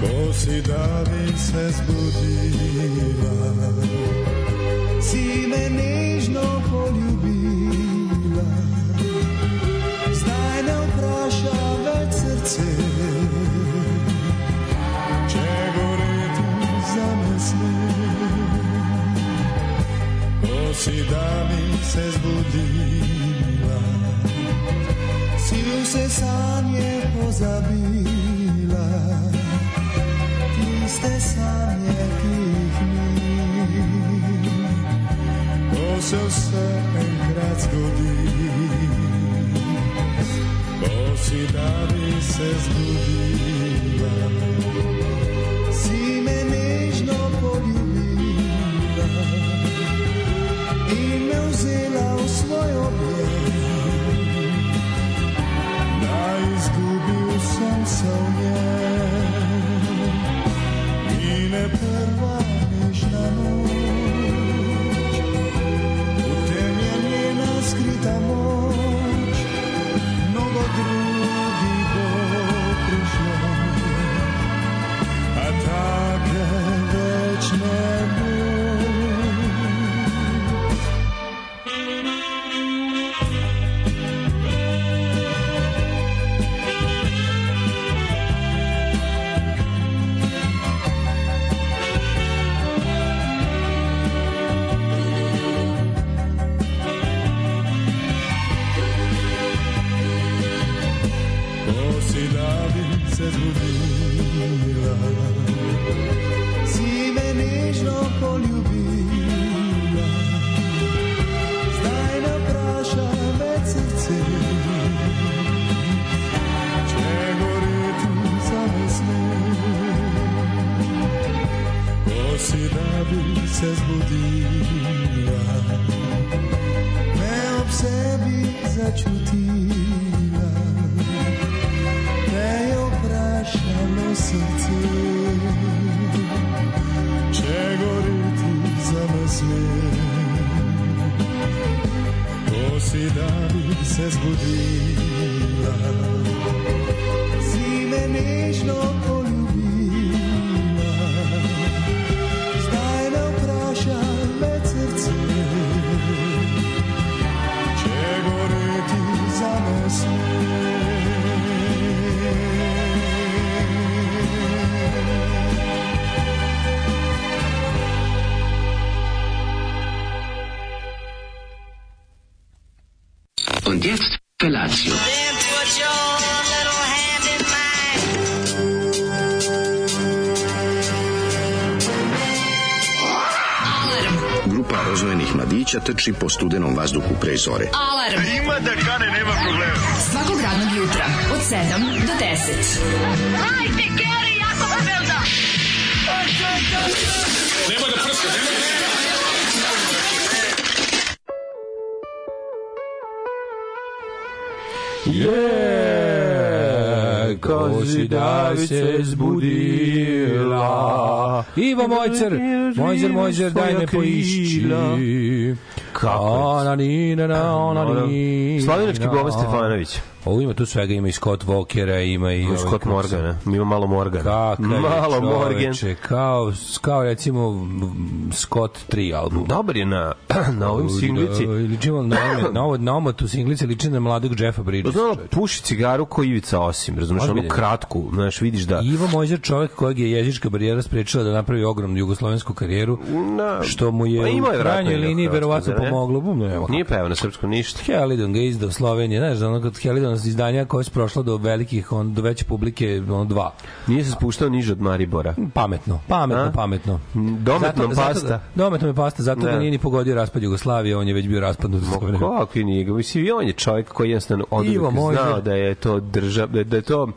Ko si da bi se zbudila? Si me nežno poljubila. Zdaj ne vpraša več srce. Če goreti za me si da bi se zbudila. Si vse sanje pozabila Tiste sanje, ki jih ni Ko se enkrat zgodi Ko si da bi se zbudila amor. Trči po studenom vazduhu pre zore. Alarm. Ima da kane, nema problema. Svakog radnog jutra, od 7 do 10. Hajde, Geri, jako se velda. Je, ko si da bi se zbudila. Ivo Mojcer, Mojzer, Mojzer, daj me poišći. Kako je? Ona ni, na, na, ona ni. Slavinački na. Boba Stefanović. Ovo ima tu svega, ima i Scott Walkera, ima i... ovaj, Scott Morgana. Ima malo Morgana. Kakav Malo Morgan. kao, kao recimo Scott 3 album. Dobar je na, na ovim singlici. Liči malo na, na, ovo, na omotu singlice, liči na mladog Jeffa Bridgesa. Znamo, čoveče. puši cigaru ko Ivica Osim, razumeš, onu Ozbiljno. kratku, znaš, vidiš da... Ivo Mojzer, čovjek kojeg je jezička barijera sprečila da napravi ogromnu jugoslovensku karijeru, Na, što mu je Pa u krajnjoj liniji verovatno? Pomoglo. Bum, nema Nije pevao na srpskom ništa. Helidon ga izdao Slovenije, znaš, ono kod Helidon izdanja koje su prošlo do velikih, on, do veće publike, ono dva. Nije se spuštao niže od Maribora. Pametno, pametno, A? pametno. Dometnom Zato- pasta. Zato, dometnom je pasta, zato Da. da nije ni pogodio raspad Jugoslavije, on je već bio raspadnut. vreme. Kako nije ga? Mislim, i on je čovjek koji jednostavno od znao da je to držav, da, da je to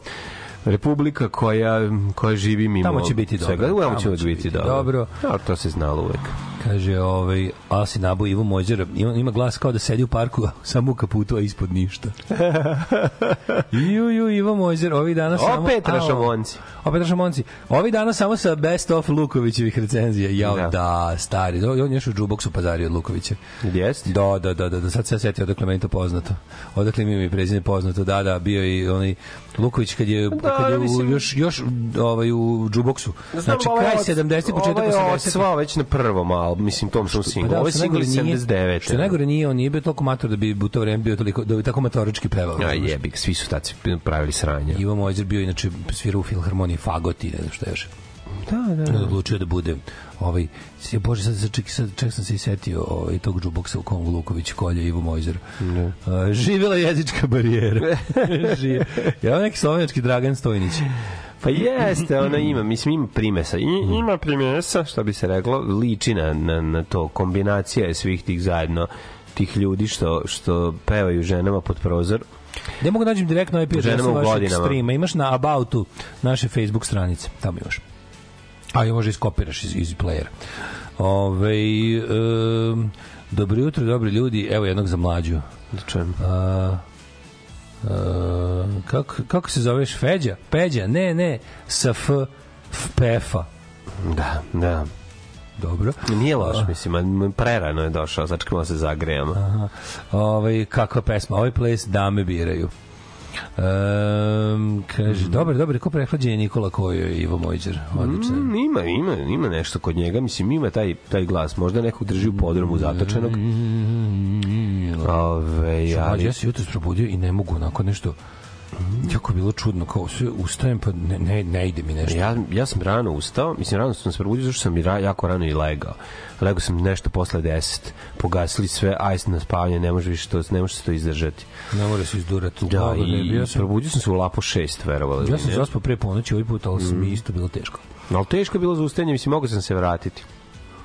republika koja, koja živi mimo Tamo će biti dobro. svega. Tamo, Tamo će će biti biti dobro. dobro. Ja, to se znalo uvek. Kaže, ovaj, Asi Nabo Ivo Mođer, ima, ima glas kao da sedi u parku, samo u kaputu, a ispod ništa. Ju, ju, Ivo Mođer, ovih dana samo... Opet Ao. Rašomonci. Opet Rašomonci. Ovih dana samo sa best of Lukovićevih recenzija. Jao, Da. da, stari. On je još u džuboksu pazario od Lukovića. Jeste? Da, da, da, da, da, sad se ja setio odakle meni to poznato. Odakle mi je prezime poznato, da, da, bio je i onaj Luković kad je, Da, kad je u, mislim- još, još ovaj, u džuboksu. Znači, ovaj kraj od- 70. početak Ovaj je 80. odsvao već na prvom albumu, mislim, tom što Pa da, Ovo je što single najgore iz nije- 79. Što najgore nije, on nije bio toliko mator da bi u to vreme bio toliko, da bi tako matorički pevao. Ja, razumeš? jebi, ga, svi su taci pravili sranje. Ivo Mojzer bio inače svira u filharmoniji Fagoti, ne znam šta još. Da, da. Da. Odlučio da bude ovaj se bože sad ček, sad ček sam se i setio ovaj tog džuboksa u kom Luković kolje Ivo Mojzer. Ne. živela jezička barijera. Ja neki slovenački Dragan Stojnić. Pa jeste, ona ima, mislim, ima primesa. I, ima primesa, što bi se reklo, liči na, na, na to, kombinacija je svih tih zajedno tih ljudi što, što pevaju ženama pod prozor. Ne mogu nađem direktno IP Ženama adresu u vašeg godinama. streama. Imaš na Aboutu naše Facebook stranice. Tamo imaš. A i može iskopiraš iz, iz playera. Ove, um, dobro jutro, dobri ljudi. Evo jednog za mlađu. Da čujem. A, a, kako, kako se zoveš? Feđa? Peđa? Ne, ne. Sa F, Pefa. Da, da. Dobro. Nije loš, mislim, a prerano je došao, začekamo se zagrejamo. Aha. Ovaj kakva pesma? Ovaj ples dame biraju. Um, kaže, Mhm. dobro, dobro, ko prehlađen je Nikola Kojo i Ivo Mojđer. Odlično. Mm, ima, ima, ima nešto kod njega, mislim, ima taj, taj glas, možda nekog drži u podromu zatočenog. Ove, Ja, ali, ja se jutros probudio i ne mogu onako nešto jako je bilo čudno, kao sve ustajem pa ne, ne, ne ide mi nešto. Ja, ja sam rano ustao, mislim rano sam se probudio zašto sam i ra, jako rano i legao. Legao sam nešto posle 10, pogasili sve, aj na spavanje, ne može više to, ne može se to izdržati. Ne mora se izdurati u Da, glavu. ne, i bio sam, probudio sam se u lapo 6, verovali. ja sam zaspao pre ponoći ovaj put, ali mi isto bilo teško. Ali teško je bilo za ustajanje, mislim, mogu sam se vratiti.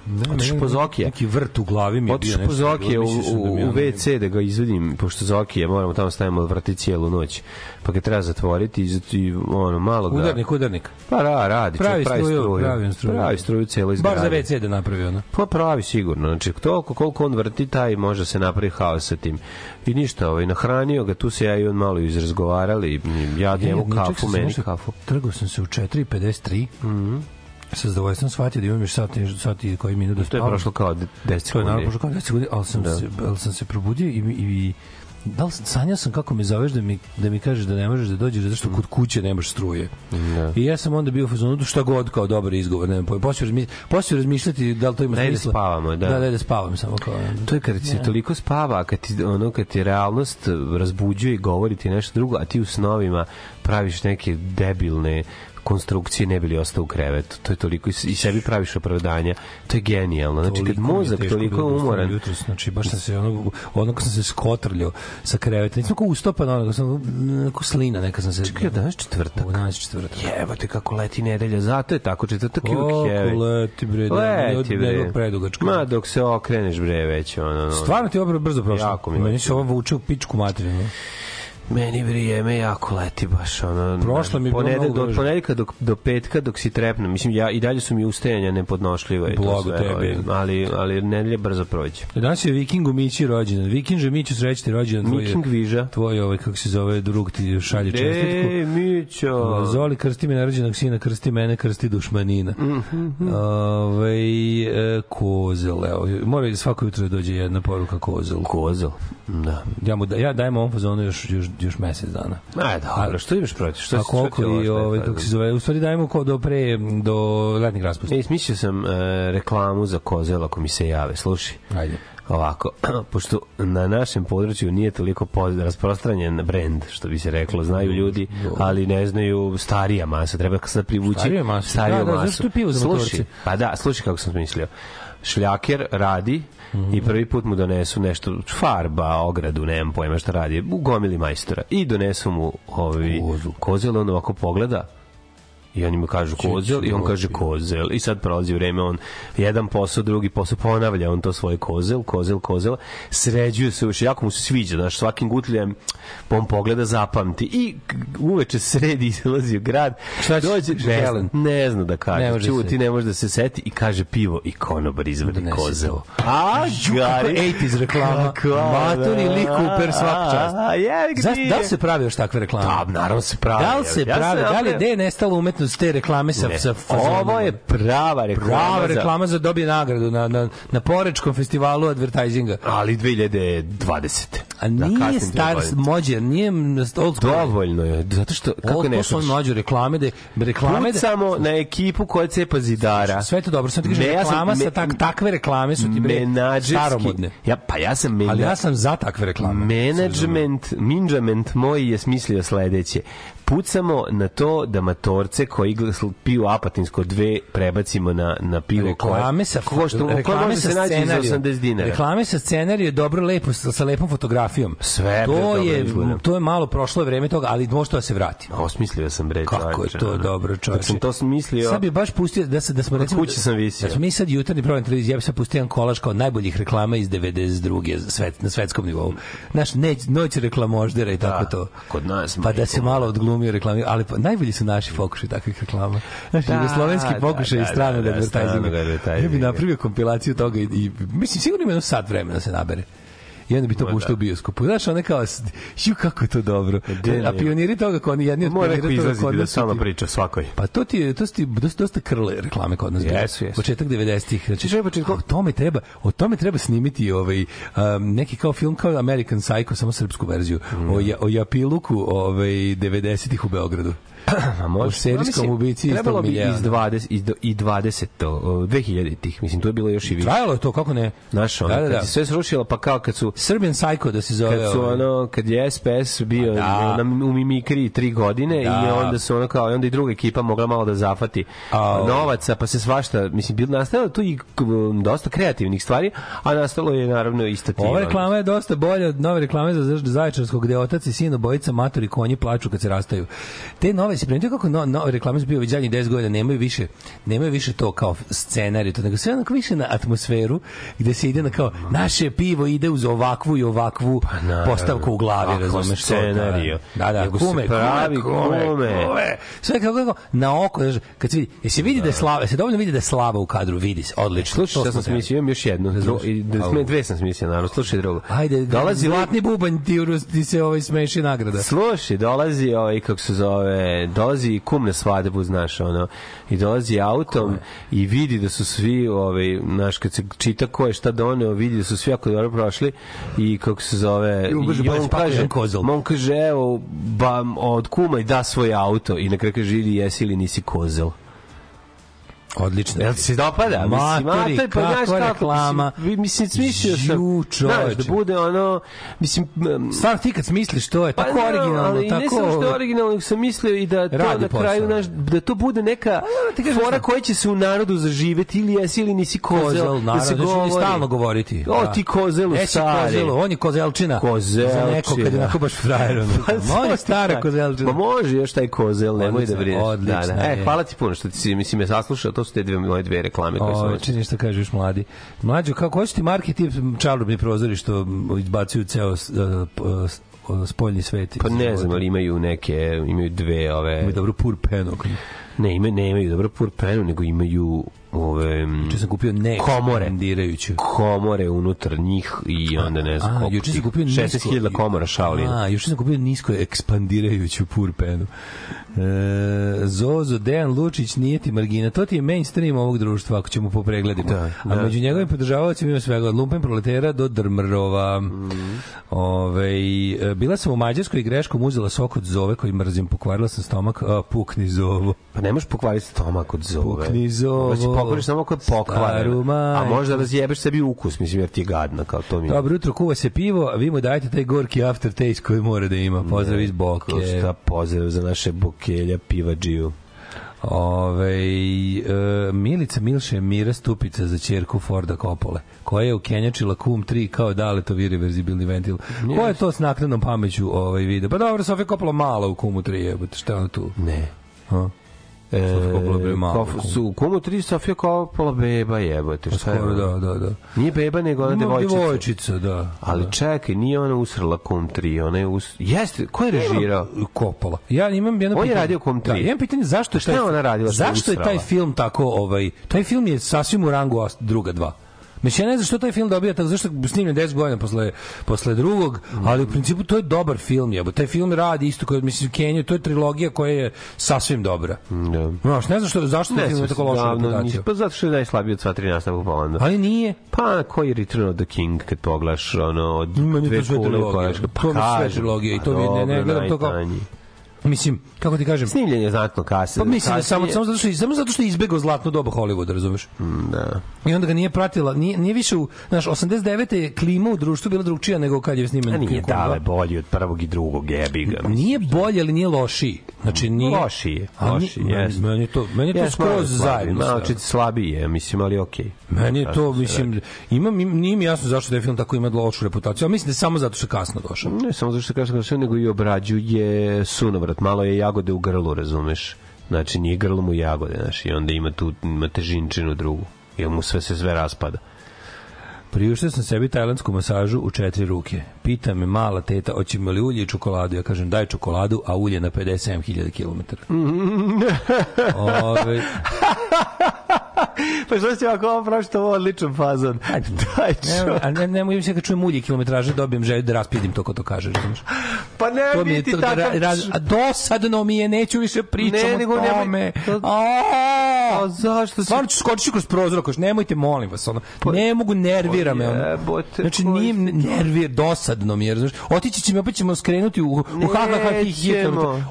Ne, meni po Zokije. Neki vrt u glavi mi je bio Otišao nešto. po u, sam da u, u ono- WC da ga izvedim, pošto Zokije moramo tamo stavimo vrati cijelu noć. Pa ga treba zatvoriti i, i ono, malo ga... Udarnik, udarnik. Pa ra, radi, Pravi pravi, pravi struju, struju. pravi struju. Pravi struju cijelo Bar izgradnje. za WC da napravi ono. Pa pravi sigurno. Znači, toliko koliko on vrti, taj može se napravi haos sa tim. I ništa, ovaj, nahranio ga, tu se ja i on malo izrazgovarali. Ja njemu Ne, ne, čak kafu, meni kafu. Trgao sam se u 4.53. Mhm. Sa zadovoljstvom shvatio da imam još sat, sat i koji minut da To je prošlo kao 10 To je sekundi. naravno prošlo kao 10 sekundi, ali sam, Da. se, ali sam se probudio i, i, i da li sanjao sam kako me zoveš da mi, da mi kažeš da ne možeš da dođeš zato što kod kuće nemaš struje. Da. I ja sam onda bio u fazonu šta god kao dobar izgovor, ne znam, posle razmišljati, razmišljati da li to ima Da smisla. spavamo, da. Da, da, da spavam samo kao. To je kad se toliko spava, kad ti, ono, kad ti realnost razbuđuje i govori ti nešto drugo, a ti u snovima praviš neke debilne konstrukcije ne bili ostao u krevetu. To je toliko i i sebi praviš opravdanja. To je genijalno. Znači kad je mozak toliko ustanem umoran, jutros, znači baš sam se ono onako sam se skotrljao sa kreveta. Nisam kao ustopan, onako sam onako slina neka sam se. Čekaj, danas četvrtak. Danas četvrtak. Jebote kako leti nedelja, zato je tako četvrtak je Kako uvijek heavy. leti bre, Leti bre. predugačko. Ma dok se okreneš bre već ono. ono. Stvarno ti je brzo prošlo. Jako mi je Meni se ovo vuče u pičku materinu. Meni vrijeme jako leti baš ono. Prošlo mi je ponedel- do ponedeljka do, do petka dok si trepne. Mislim ja i dalje su mi ustajanja nepodnošljiva i to Blago sve, tebi. ovaj, ali ali nedelja brzo prođe. Danas je Vikingu Mići rođendan. Vikinže Miću srećni rođendan. tvoj je- Viking Viža. Tvoj ovaj, kako se zove, drug ti šalje čestitku. E, Mićo. Zoli, krsti me nerođenog sina, krsti mene, krsti dušmanina. Mhm. Ove, e, kozel, evo. Mora svako jutro da dođe jedna poruka kozel. Kozel. Da. Ja, mu da, ja dajem ovom fazonu još, još, još mesec dana. Aj, dobro, što imaš protiv? Što A što koliko i ovaj, kako se zove, u stvari dajemo ko do pre, do letnjeg raspusta. E, smislio sam e, reklamu za kozel ako mi se jave. Slušaj. Ajde. Ovako, pošto na našem području nije toliko rasprostranjen brend, što bi se reklo, znaju ljudi, ali ne znaju starija masa, treba sad privući Starija masa, stariju da, da, masu. zašto je pivo za slušaj, pa da, slušaj kako sam mislio. Šljaker radi Mhm. i prvi put mu donesu nešto, farba, ogradu, nemam pojma šta radi, u gomili majstora. I donesu mu ovi Kozu. kozel, on ovako pogleda I oni mu kažu kozel i on kaže kozel. I sad prolazi vreme, on jedan posao, drugi posao, ponavlja on to svoje kozel, kozel, kozel. Sređuje se uši, jako mu se sviđa, znaš, svakim gutljem on pogleda, zapamti. I uveče sredi, izlazi u grad, Šta će- dođe, ne, zna, ne zna da Ne kaže, može čuti, se. ne može da se seti i kaže pivo i konobar izvadi kozel. to. A, gari. 80s reklama. Matori Lee Cooper, svaka čast. A, ga, Zas, da li se pravi još takve reklame? Da, naravno se pravi. Da li se Ja pravi? Da li napravio- gde je umetnost te reklame sa, Ne, sa fazonima? Ovo je prava reklama. prava za- reklama za dobije nagradu na, na, na Porečkom festivalu advertisinga. Ali 2020. A Da, nije star, 2020. mođer, nije old school. Dovoljno je, zato što, kako Old ne slušaš? mlađe reklame, da reklame da, Pucamo na ekipu koja cepa zidara. sve to dobro, sam ti kažem, Ne, ja sam- reklama sa me- tak, takve reklame su ti bre staromodne. Ja, pa ja sam mena, Ali ja sam za takve reklame. Management, minđament moj je smislio sledeće. Pucamo na to da matorce koji piju apatinsko dve prebacimo na, na pivo reklame sa koje reklame sa se naći za scenarijom. 80 dinara. Reklame sa scenarijom dobro lepo sa, sa lepom fotografijom. Sve, to je izgleda. to je malo prošlo je vreme toga, ali može to da se vrati. Osmislio sam bre. Kako je to dobro, čoveče. Kad sam to smislio... Sad bi baš pustio da se da smo recimo kuće sam visio. Da smo mi sad jutarnji program televizije, ja bih sad pustio jedan kolaž kao najboljih reklama iz 92. Svet, na svetskom nivou. Naš neć, noć reklamoždera i tako Da, to. kod nas, Pa da se malo odglumio reklami, ali pa, najbolji su naši pokušaj takvih reklama. Naši Da, jugoslovenski da, pokušaj da, i stranog da, da, advertisinga. advertisinga. Ja bih napravio kompilaciju toga i, i mislim sigurno ima jedno sat vremena da se nabere. I onda bi to Ma puštao da. u bioskopu. Znaš, one kao, ju kako je to dobro. Gde A ne? pioniri toga, kao oni jedni od Mora pionira toga izlaziti kod da nas samo ti- priča svakoj. Pa to ti je, to ti dosta, dosta krle reklame kod nas. Jesu, jesu. Početak 90-ih. Znači, Znači, početak- o tome treba, o tome treba snimiti ovaj, um, neki kao film kao American Psycho, samo srpsku verziju. O, ja, o Japiluku ovaj, 90-ih u Beogradu. A može. Serijskom ubici iz Trebalo bi iz da. 20, iz, do- i 20, to, o, 2000-ih. Mislim, to je bilo još i više. Trajalo je to, kako ne? Znaš, ono, da, da, kad da. se sve srušilo, pa kao kad su Serbian Psycho da se zove. kad su ovaj. ono kad je SPS bio da. na, u Mimikri tri godine Da. i onda su ono kao i onda i druga ekipa mogla malo da zafati Au. novaca pa se svašta mislim bilo nastalo tu i dosta kreativnih stvari a nastalo je naravno i stativa Ova reklama je dosta bolja od nove reklame za Zaječarskog gde otac i sin obojica matori konji plaču kad se rastaju. Te nove se primetio kako no, nove reklame su bio već zadnjih 10 godina nemaju više nemaju više to kao scenarij to nego sve onako više na atmosferu gde se ide na kao naše pivo ide uz ovakvu i ovakvu naravno. postavku u glavi razumeš to, scenarijo. da da Nego se kume pravi kume. sve kako, kako na oko znaš, kad se vidi je se vidi da je slava se dovoljno vidi da je slava u kadru vidi se odlično Slušaj, To šta sam smislio, imam još jednu. I, da, dve sam smislio, naravno. Slušaj drugo. Ajde, dolazi zlatni bubanj ti, ti se ovaj smeši nagrada. Slušaj, dolazi ovaj kako se zove, dolazi kum na svadbu, znaš, ono, i dolazi autom i vidi da su svi, ovaj, znaš, kad se čita ko je šta doneo, vidi da su svi jako dobro prošli i kako se zove, I on kaže, i "Ba, on kaže, jedan kozel." on kaže, evo, ba, od kuma i da svoj auto i na kraju kaže, jesi ili nisi kozel. Odlično. Jel ti se dopada? Matori, Mislim, pa znaš kako, reklama. Mislim, mislim, smislio sam, Ju, znaš, da bude ono, mislim, m, Stvarno ti kad smisliš to je tako Pa ne, originalno, ali tako... ne samo što je originalno, nego sam mislio i da to Radi na kraju naš, da to bude neka kažem fora koja će se u narodu zaživeti ili jesi ili nisi kozel, Kozel, da se da će govori. stalno govoriti. O, Da. ti kozelu Jesi stari. kozelu, on je kozelčina. Kozelčina. Za neko kad je onako baš frajer. ono. Pa, On je stara tako. kozelčina. Ma može još taj kozel, nemoj da Odlično, brineš. da, da. E, hvala ti puno što ti si, mislim, je saslušao, to su te dve moje dve reklame koje sam čini šta kažeš mladi. Mlađo, kako hoćeš ti marke tip čarobni prozori što izbacuju ceo s- o, spoljni svet? Pa ne znam, ali imaju neke, imaju dve ove... Imaju dobro pur penog. Ne, imaju, ne imaju dobro purpenu, nego imaju ove... Juče sam kupio ne Komore. ekspandirajuću. komore unutar njih i onda ne znam koliko juče sam kupio nisko... 16.000 komora Shaolin. A, juče sam kupio nisko ekspandirajuću purpenu. E, Zozo, Dejan Lučić nije ti margina. To ti je mainstream ovog društva, ako ćemo po pregledima. Da, A da. među njegovim podržavacima ima svega od lumpen proletera do drmrova. Mhm. Ove, e, bila sam u Mađarskoj i greškom uzela sok od zove koji mrzim. Pokvarila sam stomak. A, pukni zovo. Pa ne možeš pokvariti stomak od zove. Pukni zovo. Pokvariš samo kod pokvarena. Staru A možda razjebeš sebi ukus, mislim, jer ti je gadna, kao to mi. Dobro jutro, kuva se pivo, a vi mu dajete taj gorki aftertaste koji mora da ima. Pozdrav iz Boke. Šta pozdrav za naše bokelja pivađiju. Ove, e, Milica Milše Mira Stupica za čerku Forda Kopole, koja je ukenjačila kum 3 kao daletovi irreverzibilni ventil. Ko je to s naknadnom pameću ovaj video? Pa dobro, Sofija Kopola mala u kumu 3, jebote, šta je ona tu? Ne. Ha? Coppola je. Kof- su, u kumu 3 Sofija Coppola beba jebote. Šta je da, da, da. Nije beba, nego ona devojčica. Devojčica, da. Ali čekaj, nije ona usrala kum 3, ona je us... Jeste, ko je režirao? Kopala. Ja imam jedno On je pitanje. radio Kom Da, tri. imam pitanje zašto je Šta je ona radila što je Zašto je taj film tako ovaj taj film je sasvim u rangu druga dva. Mislim, ja ne znam što taj film dobija, tako zašto je snimljen 10 godina posle, posle drugog, ali u principu to je dobar film, jebo. Taj film radi isto kao, mislim, Kenju, to je trilogija koja je sasvim dobra. Da. Znaš, ne znam što, zašto taj film je tako loša reputacija. Pa zato što je najslabiji od sva tri nastavka po Holandu. Ali nije. Pa koji je Return of the King kad pogledaš ono od Meni je dve to sve kule pogledaš ga, To mi sve kažem, trilogija i pa to mi ne- ne gledam to kao-. Mislim, kako ti kažem, Snimljen je znatno kasnije. Pa mislim da samo kasnije. samo zato što je- samo zato što je izbegao zlatno doba Hollywooda, razumeš? Da. I onda ga nije pratila, nije, nije više u, znaš, 89. je klima u društvu bila drugčija nego kad je snimen A nije King Kong dale 2. bolji od prvog i drugog jebi ga. Nije bolje, ali nije lošiji. Znači, nije... Loši je, A ni- loši, meni, je to, meni je to Jes, je skroz slabiji, zajedno. Malo sve. čet slabiji je, mislim, ali okej. Meni je to, mislim, imam, im- nije mi jasno zašto taj film tako ima lošu reputaciju, ali mislim da je samo zato što je kasno došao. Ne samo zato što kažem sve, nego i obrađuje sunovrat. Malo je jagode u grlu, razumeš? Znači, nije grlo mu jagode, znaš, i onda ima tu, ima težinčinu drugu. I mu sve se sve raspada. Priuštio sam sebi tajlandsku masažu u četiri ruke. Pita me mala teta, hoćemo li ulje i čokoladu? Ja kažem, daj čokoladu, a ulje na 57.000 km. Ove, Pa što si ovako ovo prošto ovo odličan fazon? Daj ne, a ne, ne mogu se kad čujem ulje i kilometraže, dobijem želju da raspidim to ko to kaže. razumeš? Pa ne To mi biti to, takav... ra, ra, a dosadno mi je, neću više pričam Ne, o nego nemoj- tome. to- A, A zašto si... Stvarno ću skočiti kroz prozor, ako nemojte, molim vas, ono, ne mogu, nervira me, ono. Pa jebote, Znači, nije, nervir, dosadno mi je, razumiješ? Otići ćemo, opet ćemo skrenuti u, u ha, ha, ha, hi, hi.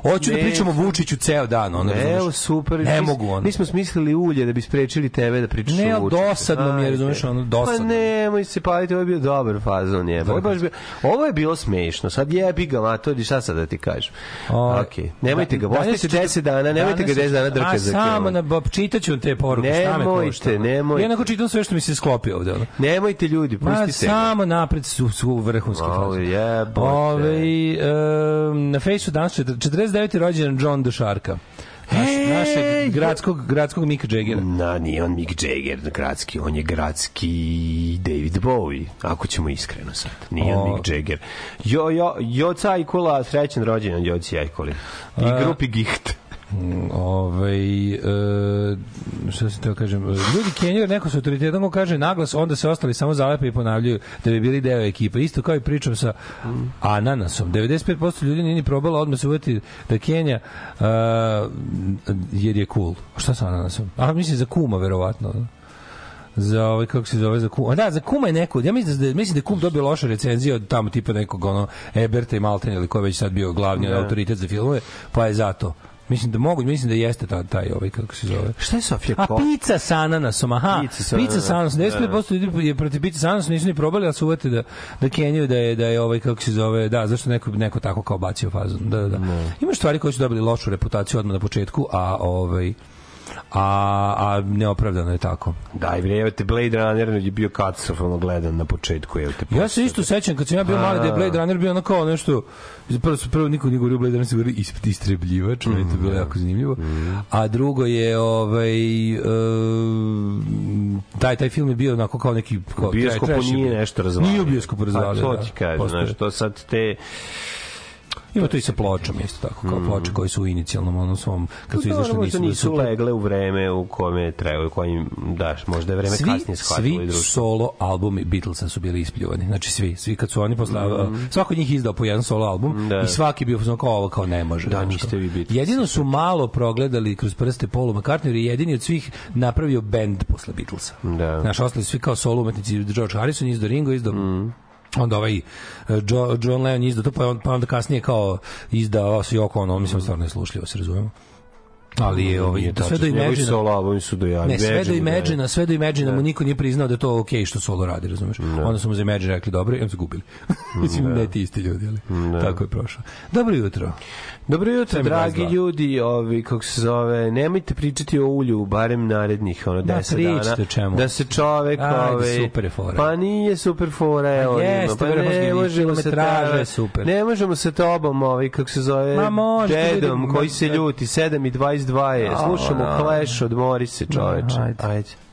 Hoću da pričamo o. Vučiću ceo dan, ono, razumiješ? Evo, super. Ne mogu, ono. Mi smo smislili ulje da bi sprečili tebe da pričaš Ne, o Vučiću. dosadno mi je, razumeš, ono, dosadno. Pa nemoj se paliti, ovo je bio dobar fazon, je. Ovo je, baš bio, ovo je bilo smešno. Sad jebi ga, matori, šta sad da ti kažem? O, Ok, nemojte ga, danas ostavite čita- 10 dana, nemojte ga danas 10 dana A drkati za samo na, čitaću te poruke, šta me Nemojte, košta. ono. nemojte. Ja onako čitam sve što mi se sklopi ovde, ono. Nemojte ljudi, Ma, pustite ga. samo napred su, su vrhunski faze. jebote. Ove, um, na fejsu danas čet- 49. rođendan John Dušarka. Naš, Ej, našeg gradskog, gradskog Mika Jagera. Na, nije on Mick Jagger gradski, on je gradski David Bowie, ako ćemo iskreno sad. Nije on O. Mick Jagger. Jo, jo, Joca Ajkula, srećan rođendan Joci Ajkuli. I grupi Gicht. Ove, e, šta se to kažem, ljudi Kenjera neko sa autoritetom ko kaže naglas, onda se ostali samo zalepe i ponavljaju da bi bili deo ekipe. Isto kao i pričam sa Ananasom. 95% ljudi nije ni probalo odmah se uveti da Kenja uh, jer je cool. Šta sa Ananasom? A mislim za kuma verovatno. za ovaj kako se zove za kuma. Da, za kuma je neko. Ja mislim da mislim da kum dobio loše recenzije od tamo tipa nekog ono Eberta i Malten ili ko je već sad bio glavni Da. autoritet za filmove, pa je zato. Mislim da mogu, mislim da jeste taj, taj ovaj, kako se zove. Šta je Sofija A Ko? pizza sa ananasom, aha. Pizza sa Pizza sa ananasom. ananasom, 95% ljudi je protiv pizza sa ananasom, nisu ni probali, ali su uvete da, da kenjaju da je, da je ovaj, kako se zove, da, zašto neko, neko tako kao bacio fazon. Da, da, da. Ima stvari koje su dobili lošu reputaciju odmah na početku, a ovaj, a, a neopravdano je tako. Daj bre, evo te Blade Runner je bio katastrofalno gledan na početku, evo te. Ja se isto sećam kad sam ja bio mali da je Blade Runner bio ono kao nešto prvo prvo niko nije govorio Blade Runner, se govorio is- istrebljivač, meni je to bilo jako zanimljivo. A drugo je ovaj e, taj taj film je bio onako kao neki kao bioskopu je nije nešto razvalio. Nije bioskopu razvalio. Pa to da. ti kažem, Postoje. znaš, to sad te... Ima to i sa pločom isto tako, kao ploče koje su u inicijalnom onom svom kad su Dobro, izašle nisu, nisu legle u vreme u kome treba, u kojim, daš, možda je vreme svi, kasnije shvatilo i svi društvo. solo albumi Beatlesa su bili ispljuvani. Znači svi, svi kad su oni posle svako od njih izdao po jedan solo album. Da. i svaki bio kao ovo kao ne može. Da, niste vi Beatlesi. Jedino su malo progledali kroz prste Paul McCartney je jedini od svih napravio bend posle Beatlesa. Da. Znaš, ostali svi kao solo umetnici, George Harrison izdao Ringo, izdao Mhm. Onda ovaj eh, Jo, John Lennon izdao to, pa, on, pa onda kasnije kao izdao se Yoko Ono, mislim, stvarno je slušljivo, se razumemo. Ali je ovaj, to sve do Imagine. solo albumi su do ja. Ne, sve do Imagine, sve do Imagine mu niko nije priznao da je to okej što solo radi, razumeš? Onda su mu za Imagine rekli dobro i onda su gubili. Mislim, ne ti isti ljudi, ali tako je prošlo. Dobro jutro. Dobro jutro, dragi 22. ljudi, ovi, kako se zove, nemojte pričati o ulju, barem narednih, ono, Da, 10 pričajte dana. o čemu. Da se čovek, Ajde, ove, super je fora. Pa nije super fora, evo, jeste, pa ne možemo se je super. Ne možemo sa tobom, ovaj, kako se zove, Ma ljudi, koji se ljuti, 7 i 22 je. Slušamo da. Clash, odmori se čoveče. Ajde. Ajde.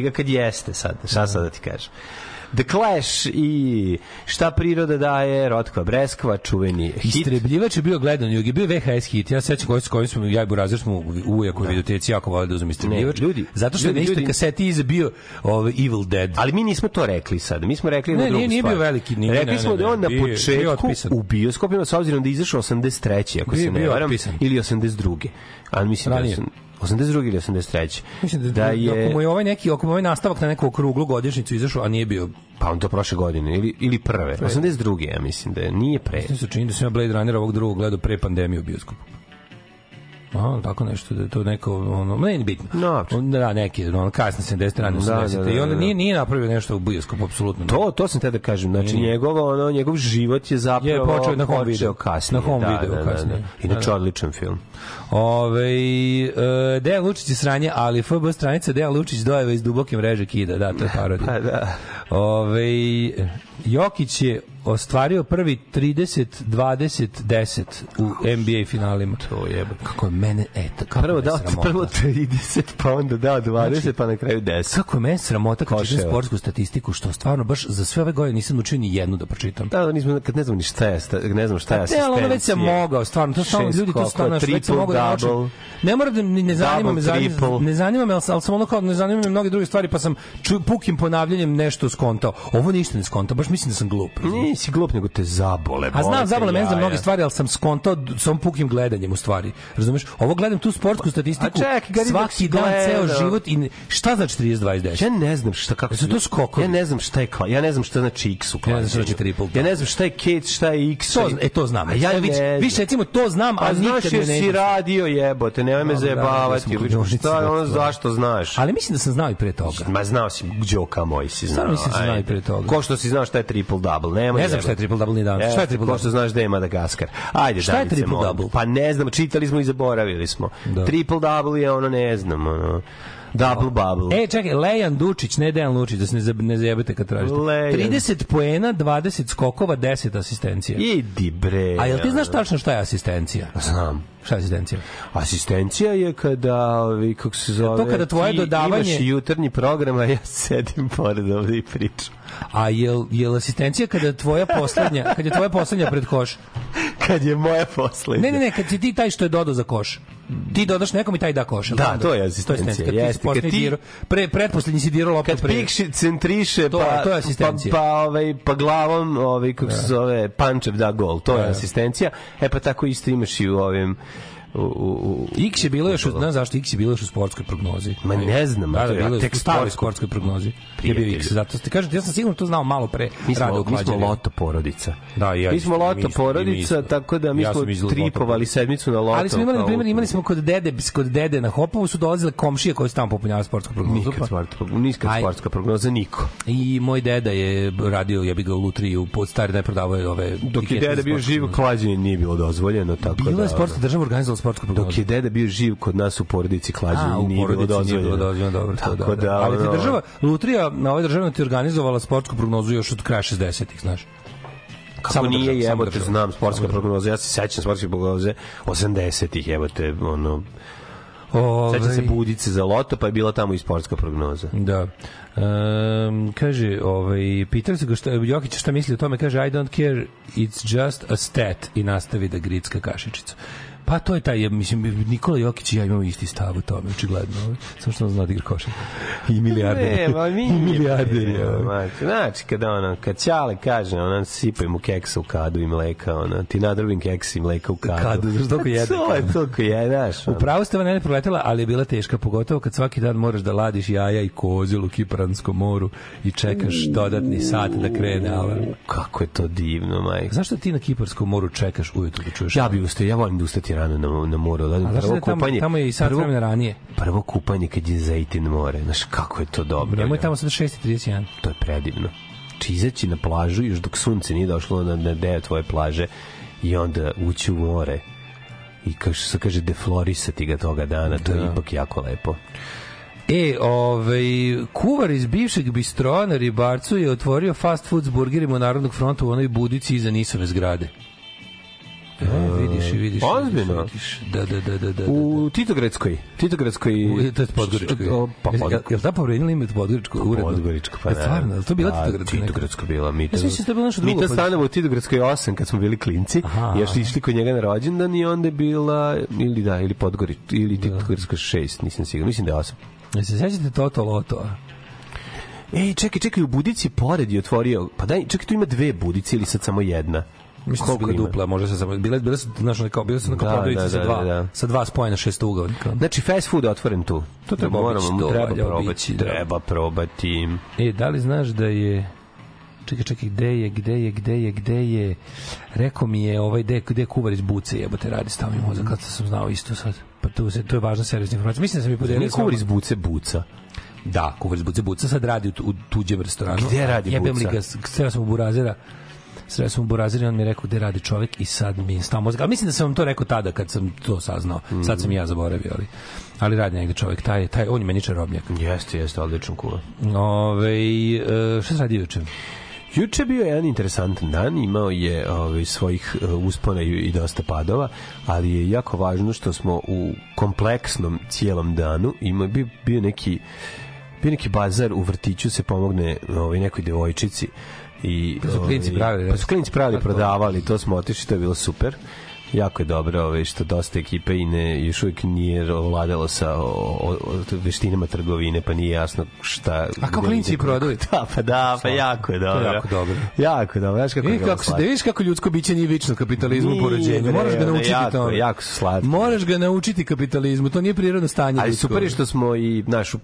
Ga kad jeste sad, šta sad da ti kažem. The Clash i šta priroda daje, Rotkva Breskva, čuveni hit. Istrebljivač je bio gledan, je bio VHS hit. Ja se sećam koji s kojim smo ja i Burazer smo u ujakoj videoteci jako voleli da uzmem istrebljivač. Ne, ljudi, zato što je ljudi, na istoj ljudi- kaseti iza bio ovaj Evil Dead. Ali mi nismo to rekli sad. Mi smo rekli Ne, jednu drugu nije- nije stvar. bio veliki, nije- rekli ne, smo ne, da je on ne, na je- bio je početku u bioskopima, s obzirom da je izašao 83. ako Bio je- se ne je varam, ili 82. Ali mislim Ranije. da je 82. ili 83. Mislim da, da je... ako mu je ovaj neki, ako mu je ovaj nastavak na neku okruglu godišnjicu izašao, a nije bio Pa on to prošle godine, ili, ili prve. 82. ja mislim da je, nije pre. Meni se čini da sam ja Blade Runner ovog drugog gledao pre pandemije u bioskopu. Aha, tako nešto, da je to neko, ono, ne, nije bitno. No. On, da, neki, ono, kasne 70. rane 80. Da, da, da, I onda da. nije, nije napravio nešto u bioskopu, apsolutno. To, to sam te da kažem. Znači, Nije. njegov, ono, njegov život je zapravo Je počeo na home video. kasnije. Na home da, video da, da, kasnije. Da, Inače, Da, da. odličan film. Ove, e, Dejan Lučić je sranje, ali FB stranica Dejan Lučić dojeva iz duboke mreže kida. Da, to je parodija. Pa da. Ove, Jokić je ostvario prvi 30 20 10 u NBA finalima. To jebe. Kako je mene eto kako Prvo dao, prvo 30, pa onda dao 20, pa na kraju 10. Kako je mene sramota kad čitam sportsku statistiku, što stvarno baš za sve ove godine nisam učio ni jednu da pročitam. Da, da, nismo, kad ne znamo ni šta je, sta- ne znam šta je Pa ne, ali ono već sam asistencija. mogao, stvarno, to Šest ljudi to stvarno, već sam triple, mogao da naučim. double. Ne moram da ne zanima me, zanima, ne zanima me, ali, sam- ali sam ono kao ne zanima me mnoge druge stvari, pa sam pukim ponavljanjem nešto skontao. Ovo ništa ne skontao, baš mislim da sam glup. Nisi glup, nego te zabole. A znam, zabole mene za mnoge stvari, ali sam skontao d- sa ovom pukim gledanjem u stvari. Razumeš? Ovo gledam tu sportsku statistiku A si svaki dan, ceo život i šta znači 30 20 10? Ja ne znam šta kako Jesu to skokovi? Ja ne znam šta je kla, ja ne znam šta znači x u Ja ne znam šta znači triple Ja ne znam šta je Kate, šta je x. To, e, to znam. A ja više, više recimo to znam, Pa a znaš nikad jer si radio jebote, nemoj me radio zajebavati. sam Šta je ono, da, zašto znaš? Ali mislim da sam znao i pre toga. Ma znao si, Đoka moj si znao. Stvarno mislim da si znao i pre toga. Ko što si znao šta je triple double, nemoj. Ne znam šta je triple double ni danas. E, Šta je triple double? što znaš da je Madagaskar. Ajde, Šta je triple double? Pa ne znam, čitali smo i zaboravili smo. Da. Triple double je ono, ne znam, ono, double bubble. E, čekaj, Lejan Dučić, ne Dejan Lučić, da se ne, ne zajebete kad tražite. Lejan. 30 poena, 20 skokova, 10 asistencija. Idi bre. A jel ti znaš tačno šta je asistencija? Znam. Šta je asistencija? Asistencija je kada, ovi, kako se zove, To kada tvoje ti dodavanje- imaš jutarnji program, a ja sedim pored ovde i pričam. A jel, jel asistencija kada tvoja poslednja, kad je tvoja poslednja pred koš? Kad je moja poslednja. Ne, ne, ne, kad si ti taj što je dodao za koš. Ti dodaš nekom i taj da koš. Da, to je asistencija, Kad ti jeste. si posljednji Kad ti- dirao- pre, pretposlednji si dirao loptu kad pre. pikši centriše To pa je- to je asistencija. pa, pa ovaj pa glavom ovaj kako se zove puncher da gol to je Da. asistencija e pa tako isto imaš i u ovim u, u, X je bilo još, znaš zašto X je bilo još u sportskoj prognozi. Ma ne znam, da, da, bilo tek u staroj sportskoj- prognozi. Je bio. X, zato ste kažete, ja sam sigurno to znao malo pre mi smo, mi smo loto porodica. Da, ja mi smo loto porodica, tako da mi Ja smo tripovali sedmicu na loto. Ali smo imali, na primjer, imali smo kod dede, kod dede na Hopovu su dolazile komšije koji su tamo popunjavali sportsku prognozu. Nikad pa- sportska, niskad Aj. sportska prognoza, niko. I moj deda je radio, ja bih ga u lutriju, pod stari da prodavao je ove... Dok je deda bio živ, klađenje nije bilo dozvoljeno, tako da... Bila je sportska država organizovala sportsku prognozu. Dok je deda bio živ kod nas u porodici klađenje nije bilo porodici nije dozvoljeno. bilo dozvoljeno, dobro, Tako da, da. Ali ti država, Lutrija, na ovoj državi ti organizovala sportsku prognozu još od kraja 60-ih, znaš. Kako Samo nije država, jebote, država. znam sportska prognoza, ja se sećam sportske prognoze 80-ih, jebote, ono, Ove, sećam se budice za loto, pa je bila tamo i sportska prognoza. Da. Um, kaže, ovaj, pitali se ga šta, Jokić šta misli o tome, kaže, I don't care, it's just a stat i nastavi da gricka kašičicu. Pa to je taj, mislim, Nikola Jokić i ja imamo isti stav u tome, očigledno. Samo što on zna da igra košarku. I milijarder. Ne, ma mi I milijarder je. Znači, znači, kada ono, kad Ćale kaže, ona sipaj mu keksa u kadu i mleka, ona, ti nadrobim keksa i mleka u kadu. Kadu, znaš, toliko jede To je toliko jede, znaš. ono. Upravo ste ne proletela, ali je bila teška, pogotovo kad svaki dan moraš da ladiš jaja i kozil u Kipranskom moru i čekaš dodatni sat da krene alarm. Kako je to divno, majka. Zašto ti na Kiparskom moru čekaš ujutru da čuješ? Ja bi ustao, ja volim da ustati rano na, na moru. Da, A znaš da prvo je tamo, kupanje, tamo je i sat prvo, vremena ranije. prvo kupanje kad je Zejtin more. Znaš, kako je to dobro. Nemoj ne? tamo sad 6.31. To je predivno. Či izaći na plažu još dok sunce nije došlo na, na deo tvoje plaže i onda ući u more i kao što se kaže deflorisati ga toga dana, to je Da. ipak jako lepo. E, ovaj, kuvar iz bivšeg bistroa na Ribarcu je otvorio fast food s burgerima Narodnog fronta u onoj budici iza Nisove zgrade. E, vidiš i vidiš. Ozbiljno? Da, da, da, da, da. da. U Titogradskoj, Titogradskoj... U, to je Podgoričko. O, Pa, pod, jel, jel ta povredila ime Podgoričko? Uredno? Podgoričko, pa E, ne. Stvarno, jel to bila Pa, Titogradska? Titogradska bila. Mi Ja sam mislio da je bilo nešto Mi drugo, to pa- stanemo u Titogradskoj 8 kad smo bili klinci. Aha. Još išli kod njega na rođendan i onda je bila, ili da, ili Podgorič, ili Da. Titogradska 6, nisam siguran. Mislim da je 8. Jel se sećate Toto Loto? Ej, čekaj, čekaj, u budici pored je otvorio, pa daj, čekaj, tu ima dve budice ili sad samo jedna? Mislim da Koliko ima? dupla, možda se samo bile bile su znaš kao bile su na Da, prodavnici da, sa da, dva da, da. sa dva spojena šestougaonika. Znači, fast food je otvoren tu. To treba moramo, obići, treba probati. obići, da. Treba probati. E, da li znaš da je Čekaj, čekaj, gde je, gde je, gde je, gde je Rekao mi je ovaj gde, gde je kuvar iz buce jebote radi stavio mi mozak, kad sam znao isto sad. Pa to, se, to je važna servisna informacija. Mislim da sam mi podelio Nije sa vama. kuvar iz buce buca. Da, kuvar iz buce. Buca sad radi u, tu- u tuđem restoranu. Gde radi Jebem Buca? li ga, sreo sam u Burazira. Sreo sam u on mi je rekao gde radi čovek i sad mi je stao mozak. Ali mislim da sam vam to rekao tada kad sam to saznao. Sad sam i ja zaboravio, ali, ali radi negde čovek. Taj, taj, on je meni čarobnjak. Jeste, jeste, odličan kuvar. Ove, e, šta se radi juče? Juče je bio jedan interesantan dan, imao je ovaj, svojih uh, uspona i, i dosta padova, ali je jako važno što smo u kompleksnom cijelom danu imao bio, bio neki bio neki bazar u vrtiću se pomogne ovaj, nekoj devojčici i Pa su klinci ovaj, pravili, pa su klinci pravili Kako? prodavali to smo otišli to je bilo super jako je dobro ovaj, što dosta ekipe i ne, još uvijek nije vladalo sa o, o, o veštinama trgovine, pa nije jasno šta... A kao gde klinci i prodaju? Da, pa da, pa jako je dobro. jako dobro. Jako dobro, znaš kako bilo kako se, da vidiš kako ljudsko biće nije vično kapitalizmu Nije, po rođenju. bre, Moraš ga naučiti jako, tome. jako su slatki. Moraš ga naučiti kapitalizmu, to nije prirodno stanje. Ali ljudsko. super je što smo i našu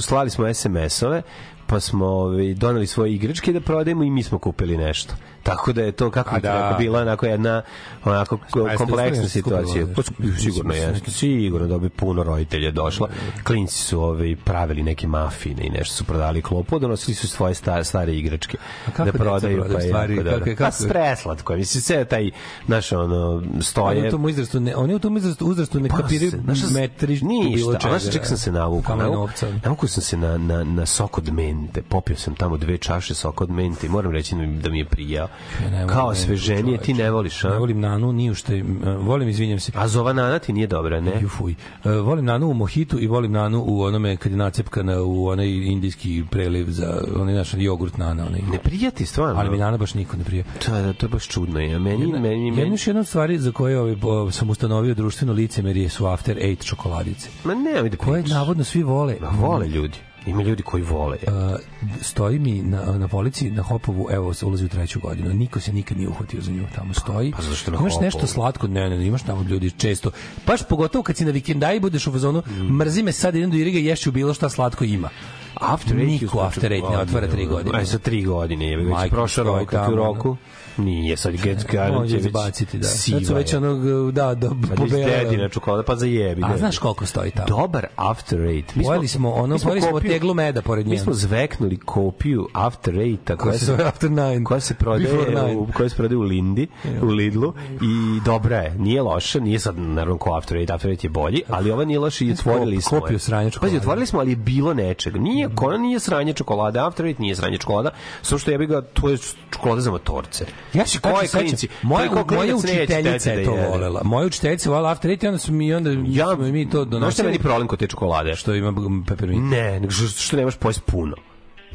slali smo SMS-ove, pa smo ovaj, doneli svoje igračke da prodajemo i mi smo kupili nešto. Tako da je to kako A da. da. bila onako jedna onako kompleksna situacija. Pa, sigurno je, sigurno da bi puno roditelja došlo. Klinci su ovaj pravili neke mafine i nešto su prodali klopu, donosili su svoje stare, stare igračke kako da prodaju pa je stvari? jako Kako- dobro. kako- Pa preslatko, je. mislim sve taj naš ono Oni u stoje tom uzrastu ne, oni u tom uzrastu, uzrastu ne Pa kapiraju se, se- metri ništa, čega. Znaš ček sam se navukao? Kamo je Navu- novca. Navukao sam se na, na, na sok od mente. Popio sam tamo dve čaše sok od mente i moram reći da da mi je prijao. Ja Kao mentu, sveženije, ti ne voliš, a? Ne volim nanu, ni u što, e, volim, izvinjam se. A zova nana ti nije dobra, ne? Ju, fuj. E, volim nanu u mohitu i volim nanu u onome kad je nacepkana u onaj indijski preliv za onaj naš jogurt nana. Onaj. Ne prijati, stvarno. Ali mi nana baš niko ne prije. To, je- to je baš čudno. Ja. Meni, Jedna, meni, jedna meni, još jedna stvari za koje ovaj, sam ustanovio društveno licemerije su After Eight čokoladice. Ma ne, da Koje navodno svi vole. Ma vole ljudi. Ima ljudi koji vole. Uh, stoji mi na, na polici na Hopovu, evo se ulazi u treću godinu. Niko se nikad nije uhvatio za nju. Tamo stoji. Pa zašto na imaš Hopovu? nešto slatko? Ne, ne, ne, imaš tamo ljudi često. Baš pogotovo kad si na vikendaji budeš u fazonu, Mm. mrzi me sad idem do Iriga i ješću bilo šta slatko ima. After Niko After Eight ne otvara tri godine. Aj, sa tri godine je. Već prošao rok, kad tamo, u ono. Nije, sad get Može izbaciti, da. Sad su već onog, da, da, Pa iz pobelele. dedina čokolada, pa zajebi. A da. znaš koliko stoji tamo? Dobar After Eight. Mi Pojeli smo ono, mi pojeli smo kopiju- teglu meda pored Mi njega. smo zveknuli kopiju After Eight-a koja, se zove After Nine. koja se prodaje u, koja se prodaje u Lindi, u Lidlu i dobra je, nije loša, nije sad naravno ko After Eight, After Eight je bolji, ali ova nije loša i otvorili smo. kopiju je. sranje čokolade. Pazi, otvorili smo, ali je bilo nečega. Nije, ona nije sranje čokolade, After Eight nije sranje čokolada, samo što ja bih ga, to je čokolada za motorce. Ja se Koje klinci? moja, moja učiteljica je to volela. Moja učiteljica volela After Eight i onda su mi onda Ja, mi to Znaš je donosili. meni problem kod te čokolade? što ima peppermint. Ne, nego što, što nemaš pojest puno.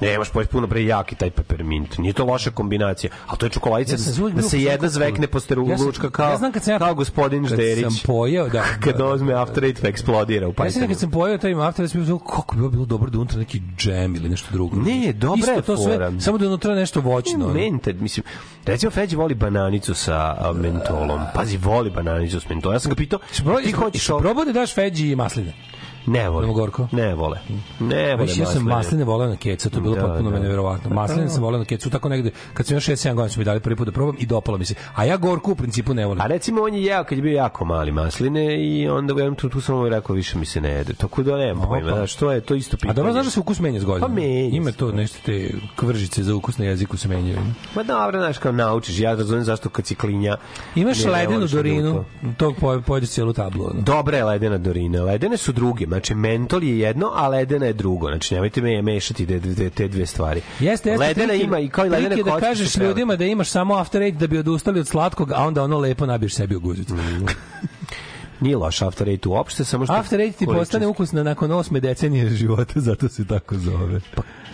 Nemaš puno pre jaki taj peppermint. Nije to loša kombinacija. A to je čokoladica Ja da, da se jedna zvekne po steru Ja sam- lučka kao, ja znam kad sam ja- kao gospodin kad Žderić. sam pojeo, da, Kad da, ozme da. After Eight pa eksplodira u Ja sam kad sam pojeo taj After Eight, bio kako bi bilo, dobro da unutra neki džem ili nešto drugo. Ne, dobra Isto je to sve, samo da unutra nešto voćno. Mente, mislim, recimo Feđi voli bananicu sa mentolom. Pazi, voli bananicu sa mentolom. Ja sam ga pitao, ti hoćeš? Probao da daš feđi masline. Ne vole. Idemo gorko? Ne vole. Ne vole Viš, ja sam masline voleo na keca, to je bilo Da, potpuno da. neverovatno. Masline sam voleo na kecu, tako negde, kad sam još 6-7 godina su mi dali prvi put da probam i dopalo mi se. A ja gorku u principu ne volim. A recimo on je jeo kad je bio jako mali masline i onda u jednom trenutku sam mu rekao više mi se ne jede. Tako da nemam pojma, znaš, to je to isto pitanje. A dobro znaš da se ukus menja s godinom? Pa menja Ima to nešto te kvržice za ukus na jeziku se menjaju. Ma dobro, znaš, kao naučiš, ja razumem zašto kad si klinja... Imaš ledenu dorinu, tog poj- pojedeš cijelu tablu. Je ledena dorina. Ledene su druge. Znači, mentol je jedno, a ledena je drugo. Znači, nemojte me mešati te, te, te dve stvari. Jeste, jeste. Ledena trik je- ima i kao i ledene je da kažeš ljudima da imaš samo after eight da bi odustali od slatkog, a onda ono lepo nabiješ sebi u guzicu. Nije loš After Eight uopšte, samo što... After eight ti postane ukusna nakon osme decenije života, zato se tako zove.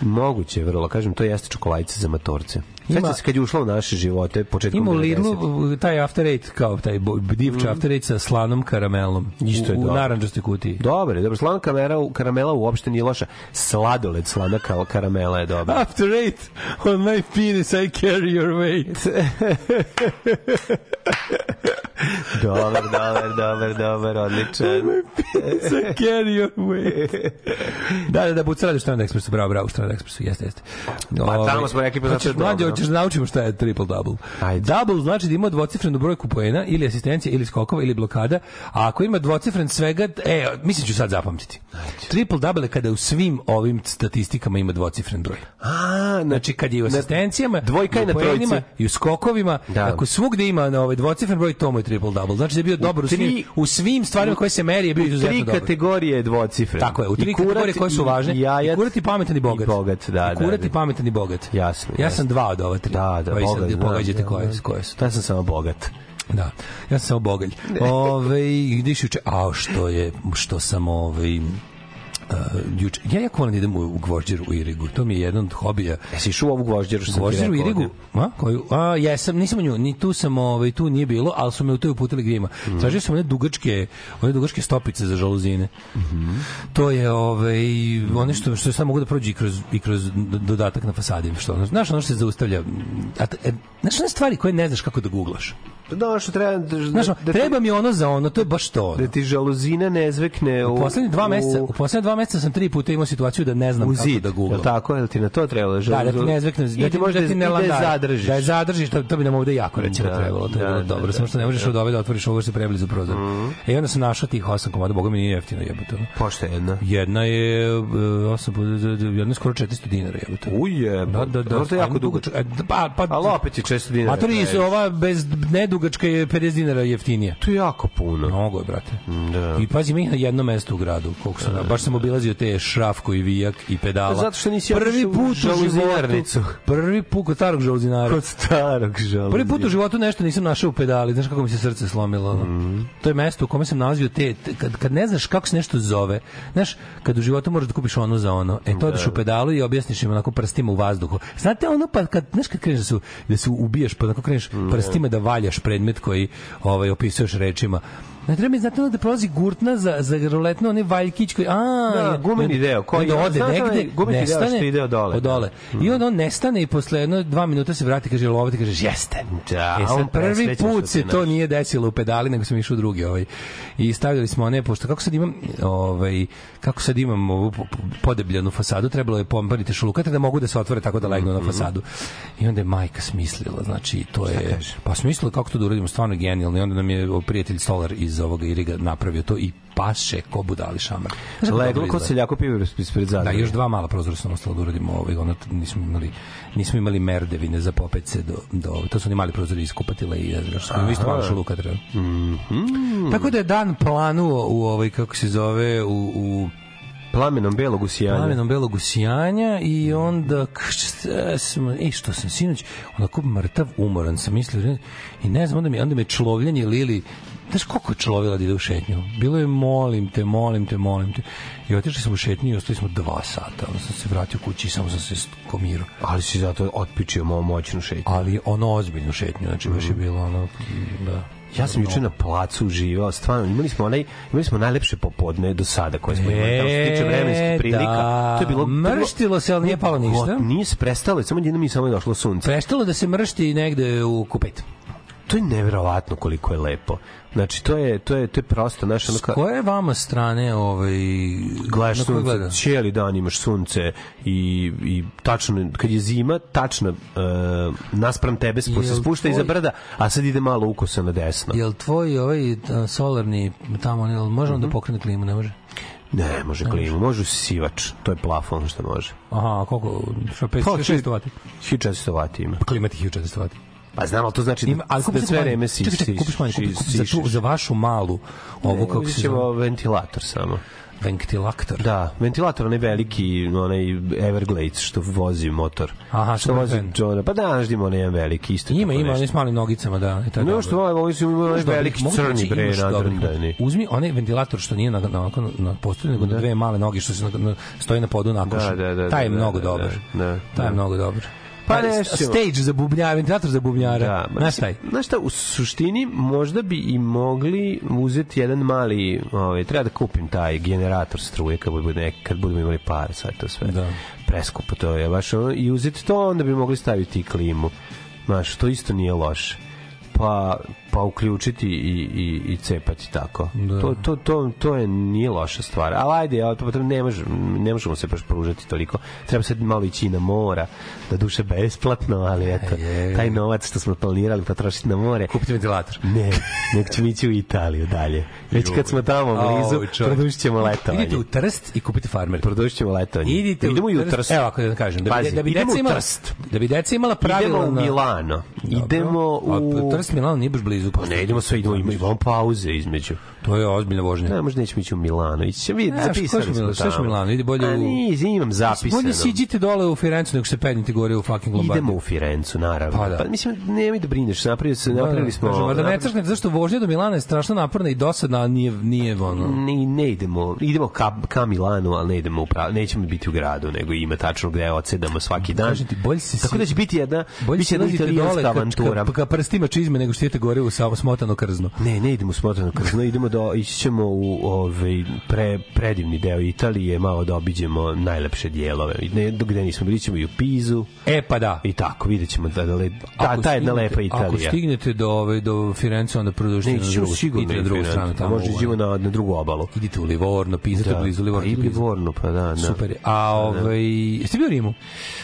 Moguće, vrlo. Kažem, to jeste čokoladice za matorce. Ima- se kad je ušla u naše živote, početkom Ima u 90-ih. Lidlu taj after eight, kao taj bo- divče after eight sa slanom karamelom. Mm. Isto je u, u dobro. naranđastoj kutiji. Dobar, je, dobro. Slana karamela, karamela uopšte nije loša. Sladoled slana kal- karamela je dobra. After eight, on my penis I carry your weight. dobar, dobar, dobar, dobar, odličan. I carry your weight. da, da, da, Buca radi u Strand Expressu, bravo, bravo, u Strand Expressu, jeste, jeste. Pa tamo smo rekli, pa zato Hoćeš. Hoćeš da naučimo šta je triple double. Ajde. Double znači da ima dvocifrenu brojku poena ili asistencija ili skokova ili blokada, a ako ima dvocifren svega, e, mislim ću sad zapamtiti. Triple double je kada u svim ovim statistikama ima dvocifren broj. A, Znači kad je u asistencijama, dvojka u na trojci. i u skokovima, Da. ako svugde ima na ovaj dvocifren broj, to mu je triple double. Znači da je bio dobar u tri- svim, u svim stvarima koje se meri je bio izuzetno tri dobar. kategorije je dvocifren. Tako je, u tri I kategorije koje su i važne. Jajac, I kurat i pametan i bogat. I bogat, da, I kurat da, i pametan i bogat. Jasno, Ja jasno. sam dva od ova tri. Da, da, koji bogat. sad znam, pogađate da, koje, da. koje su. Ja sam samo bogat. Da. Ja sam samo bogalj. Ove, gdje juče? A što je, što sam ovaj, Uh, juče, ja jako volim da idem u, u gvožđer u Irigu. To mi je jedan od hobija. Jesi išao u ovu gvožđeru što sam ti Gvožđer u rekao Irigu? ovde? A, koju? A, jesam, nisam u nju, ni tu sam, ovaj, tu nije bilo, ali su me u to uputili gdje ima. Mhm. Tražio sam one dugačke, one dugačke stopice za žaluzine. To je ovaj one što što sad mogu da prođe i kroz i kroz dodatak na fasadi što znaš ono što se zaustavlja a e, znaš one stvari koje ne znaš kako da guglaš Da, što treba... Da, znaš ono, da, treba mi ono za ono to je baš to ono. da ti žaluzina ne zvekne u... u poslednje dva u- meseca u poslednje dva meseca sam tri puta imao situaciju da ne znam u kako zid, da jel guglam tako? Jel ti na to trebalo? Da, da ti ne zvekne, da ti može da ti ne da je landara. zadržiš. Da je zadržiš, to, to bi nam ovde jako recimo Da, trebalo, to je da, bilo da, dobro, da, samo što ne možeš od ove da otvoriš ovo što je preblizu prozor. Mhm. E onda sam našao tih osam komada, boga mi nije jeftino jebote. ono. Pošto jedna. Jedna je uh, osam jedna je skoro 400 dinara jebote. Uje, Da, da, da. To je jako dugo. E, Pa, pa, Ali opet je 400 dinara. A to nije, previše. ova bez nedugačka je 50 dinara jeftinija. To je jako puno. Mnogo je, brate. Da. I pazi, mi na jedno mesto u gradu, koliko sam, baš sam obilazio te šrafko i vijak i pedala. Zato što nisi prvi put u žaluzinarnicu. prvi put kod starog žaluzinara. Kod starog žaluzina. Prvi put u životu nešto nisam našao u pedali, znaš kako mi se srce slomilo. Ono. Mhm. To je mesto u kome sam nalazio te, te- kad, kad ne znaš kako se nešto zove, znaš, kad u životu možeš da kupiš ono za ono, e to odeš u pedalu i objasniš im onako prstima u vazduhu. Znate ono pa kad, znaš kad kreneš da se, da se ubijaš, pa onako kreneš prstima da valjaš predmet koji ovaj, opisuješ rečima, Ne treba mi znate ono da prolazi gurtna za, za ruletno, onaj valjkić koji... A, Da, gumeni deo, koji- onda ode negde, gumeni deo što nestane, ide od dole, Od dole. da. I onda on nestane i posle jedno dva minuta se vrati, kaže, lovati, kažeš, jeste. Da, e on sad prvi put se to nije desilo u pedali, nego sam išao u drugi ovaj. I stavljali smo one, pošto kako sad imam, ovaj, kako sad imam ovu po- po- podebljanu fasadu, trebalo je pompariti šulukate da mogu da se otvore tako da legnu na fasadu. I onda je majka smislila, znači to je, pa smislila kako to da uradimo, stvarno je genijalno. I onda nam je prijatelj Stolar iz ovoga Iriga napravio to i paše ko budali šamar. Leglo kod seljako pive ispred Da, zadnje. još dva mala prozora sam ostalo da uradimo, ovaj, ono, nismo imali, nismo imali merdevine za popet se do, do to su oni mali prozori iz kupatila i znam, što smo isto malo šuluka treba. Mhm. Tako da je dan planuo u ovaj, kako se zove, u, u Plamenom belog usijanja. plamenom belog usijanja i onda šta smo, e, što sam sinoć onako mrtav umoran sam mislio i ne znam, onda mi, onda me človljanje Lili Znaš koliko je človila da ide u šetnju? Bilo je molim te, molim te, molim te. I otišli smo u šetnju i ostali smo dva sata. Onda sam se vratio kući i samo sam se komirao. Ali si zato otpičio mo moćnu šetnju. Ali ono ozbiljnu šetnju, znači baš je bilo ono, da. Ja sam juče na placu uživao, stvarno, imali smo onaj, imali smo najlepše popodne do sada koje smo imali, tamo se tiče vremenskih prilika. da. To je bilo Mrštilo se, ali nije palo ništa. Nije se prestalo, samo jednom mi samo je došlo sunce. Prestalo da se mršti negde u kupet. To je neverovatno koliko je lepo. Znači to je to je to je prosto naša ono S ka- koje vama strane ovaj gledaš sunce, gleda? cijeli dan imaš sunce i, i tačno, kad je zima, tačno uh, naspram tebe se spušta iza tvoj- brda, a sad ide malo ukosa na desno. Jel tvoj ovaj solarni tamo jel može on Mhm. da pokrene klimu, ne može? Ne, može klimu, može sivač, to je plafon što može. Aha, koliko? Što 500 Pa, 600 vati. 1400 vati ima. Klima ti 1400 vati. Pa znam, ali to znači Ima, ali da, da sve vreme si, Čekaj, čekaj, kupiš manje, kupi, za, tu, za vašu malu ovu kako Uzet se zove ventilator samo. ventilator. Da, ventilator, onaj veliki, onaj Everglades što vozi motor. Aha, što vozi. Johna. Pa da, znaš da ima onaj veliki isto. Ima, tako ima, oni s malim nogicama, da. I Ne, dobro. što ovaj, ovi su imali onaj veliki crni reći, bre nadrndani. Uzmi onaj ventilator što nije na, na, na, na postolju, nego na dve male noge što se na, na, stoji na podu na košu. Da, da, da, Taj je da, mnogo da, dobar. da, da, Taj je da. mnogo dobar. Pa nešto ćemo- stage za bubnjara, ventilator za bubnjara. Da, ma, Znaš taj? Znaš šta, u suštini možda bi i mogli uzeti jedan mali, ovaj, treba da kupim taj generator struje kad budemo, nek, kad budemo imali pare, sad to sve. Da. Preskupo to je, baš ono, i uzeti to, onda bi mogli staviti i klimu. Znaš, to isto nije loše. Pa, pa uključiti i, i, i cepati tako. Da. To, to, to, to je nije loša stvar. Ali ajde, ja, to, ne, može, ne možemo se baš pružati toliko. Treba sad malo ići na mora, da duše besplatno, ali eto, je. taj novac što smo planirali potrošiti na more, Kupiti ventilator. ne, nek ćemo ići u Italiju dalje. Već kad smo tamo blizu, Au, čovječ. produžit ćemo letovanje. Idite u Trst i kupite farmer. Produžit ćemo letovanje. Idite idemo u Trst. Evo ako da vam kažem, da bi, Pazi, da bi idemo deca imala, Trst. da bi deca imala pravila Idemo u Milano. Idemo u... Trst Milano nije baš blizu. Pa ne idemo sve, idemo, imamo pauze između. To je ozbiljna vožnja. Ne, možda nećemo ići u Milano. Ići ćemo vidjeti, Ne, zapisali smo Milano, što tamo. Milano, ide bolje A u- nije, imam zapisano. Bolje siđite dole u Firencu nego se pednite gore u fucking Lombardi. Idemo u Firencu, naravno. Pa da. Pa mislim, nemoj da brineš, napravili, se, napravili smo... Kažem, a da ne napravili- crknete, zašto vožnja do Milana je strašno naporna i dosadna, a nije, nije ono... ne, ne idemo, idemo ka, ka Milanu, ali ne idemo u prav, nećemo biti u gradu, nego ima tačno gde odsedamo svaki dan. Ti, bolje se Tako da će biti jedna, Bolje biće jedna italijanska avantura. ka, ka, ka prstima čizme nego što idete gore u samo smotano krzno. Ne, ne idemo u smotrano krzno, idemo do, ići ćemo u ovaj, pre, predivni deo Italije, malo da obiđemo najlepše dijelove. Ne, gde nismo bili ćemo i u Pizu E, pa da. i tako, vidjet ćemo da, da, le, ta, Ako ta jedna lepa Ako Italija. stignete do, ove, do Firence, onda produžite na drugu, sigurno na drugu Firenze, stranu. Tamo, možda ovaj. iđemo na, na drugu obalu. Idite u Livorno, Pisa, da. blizu Livorno. Pa Livorno, pa da, da. Super. A ovaj, jeste bio u Rimu?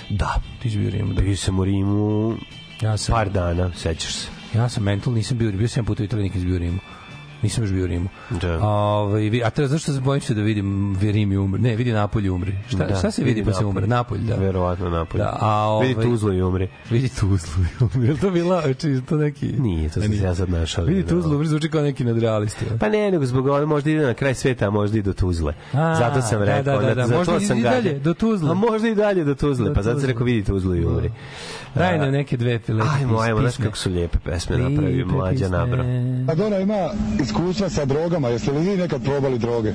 Da. Ti si bio u Rimu, da. Bio sam u Rimu Ja sam, par dana, sećaš se. ja sam mental, nisam bio, bio sam put u Italiji, nikad nisam bio u Rimu. Nisam još bio u Rimu. Da. A, ovaj, a teraz, zašto se bojim se da vidim Rim i umri? Ne, vidi Napolj umri. Šta, Da, šta se vidi pa se umre? Napolj, da. Verovatno Napolj. Da, a ovaj, Vidi Tuzlo i umri. Vidi Tuzlu i umri. Je li to bila, či, to neki... Nije, to sam se ja sad našao. Vidi Da. Tuzlu umri, zvuči kao neki nadrealisti. Pa ne, nego zbog ove možda ide na kraj sveta, a možda i do Tuzle. A, zato sam da, rekao. da, da, da, zato možda i- dalje, do Tuzle. A možda i dalje do Tuzle, pa zato sam Tuzle. rekao vidi Tuzlu i umri. Daj nam neke dve lepe Ajmo, ajmo, znaš kako su lijepe pesme napravi mlađa pisme. nabro. Maradona ima iskustva sa drogama. Jeste li vi nekad probali droge?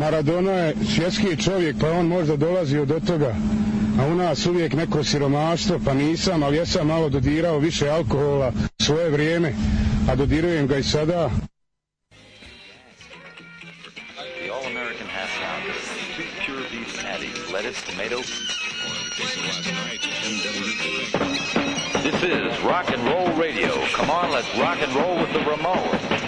Maradona je svjetski čovjek, pa on možda dolazio do toga. A u nas uvijek neko siromaštvo, pa nisam, ali ja sam malo dodirao više alkohola u svoje vrijeme, a dodirujem ga i sada. The All-American Half Pounder. Pure beef patties, lettuce, tomato. This is Rock and Roll Radio. Come on, let's rock and roll with the Ramones.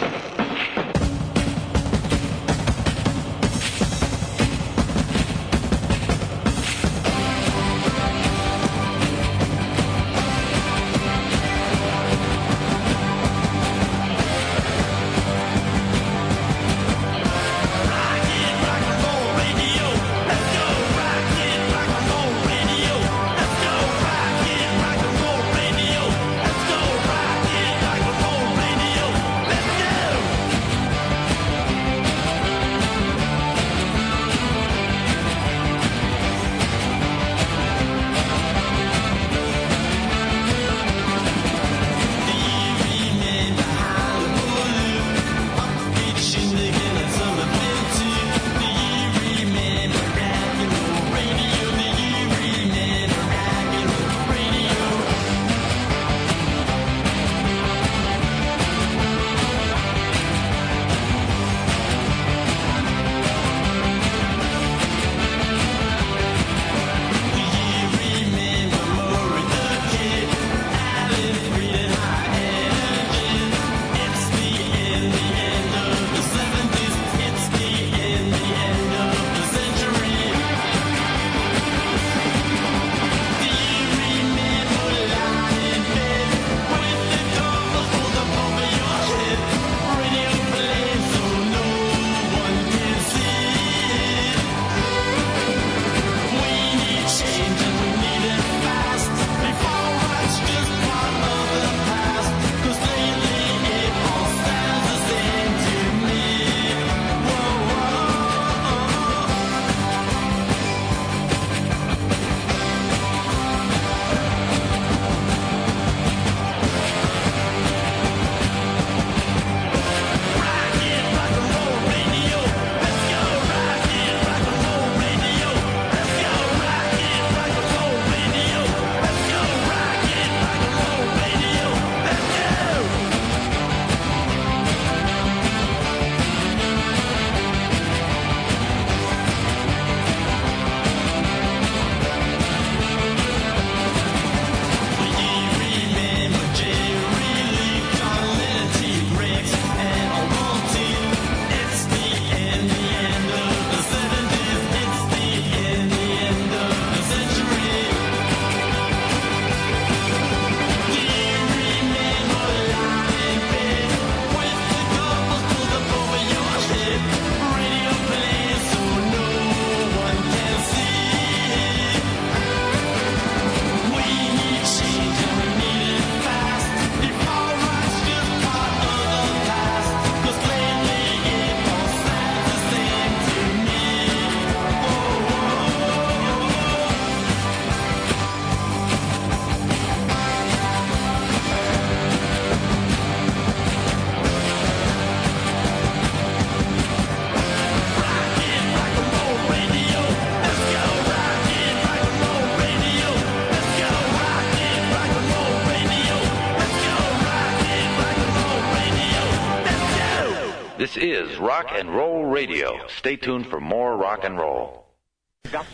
Rock and Roll Radio. Stay tuned for more rock and roll.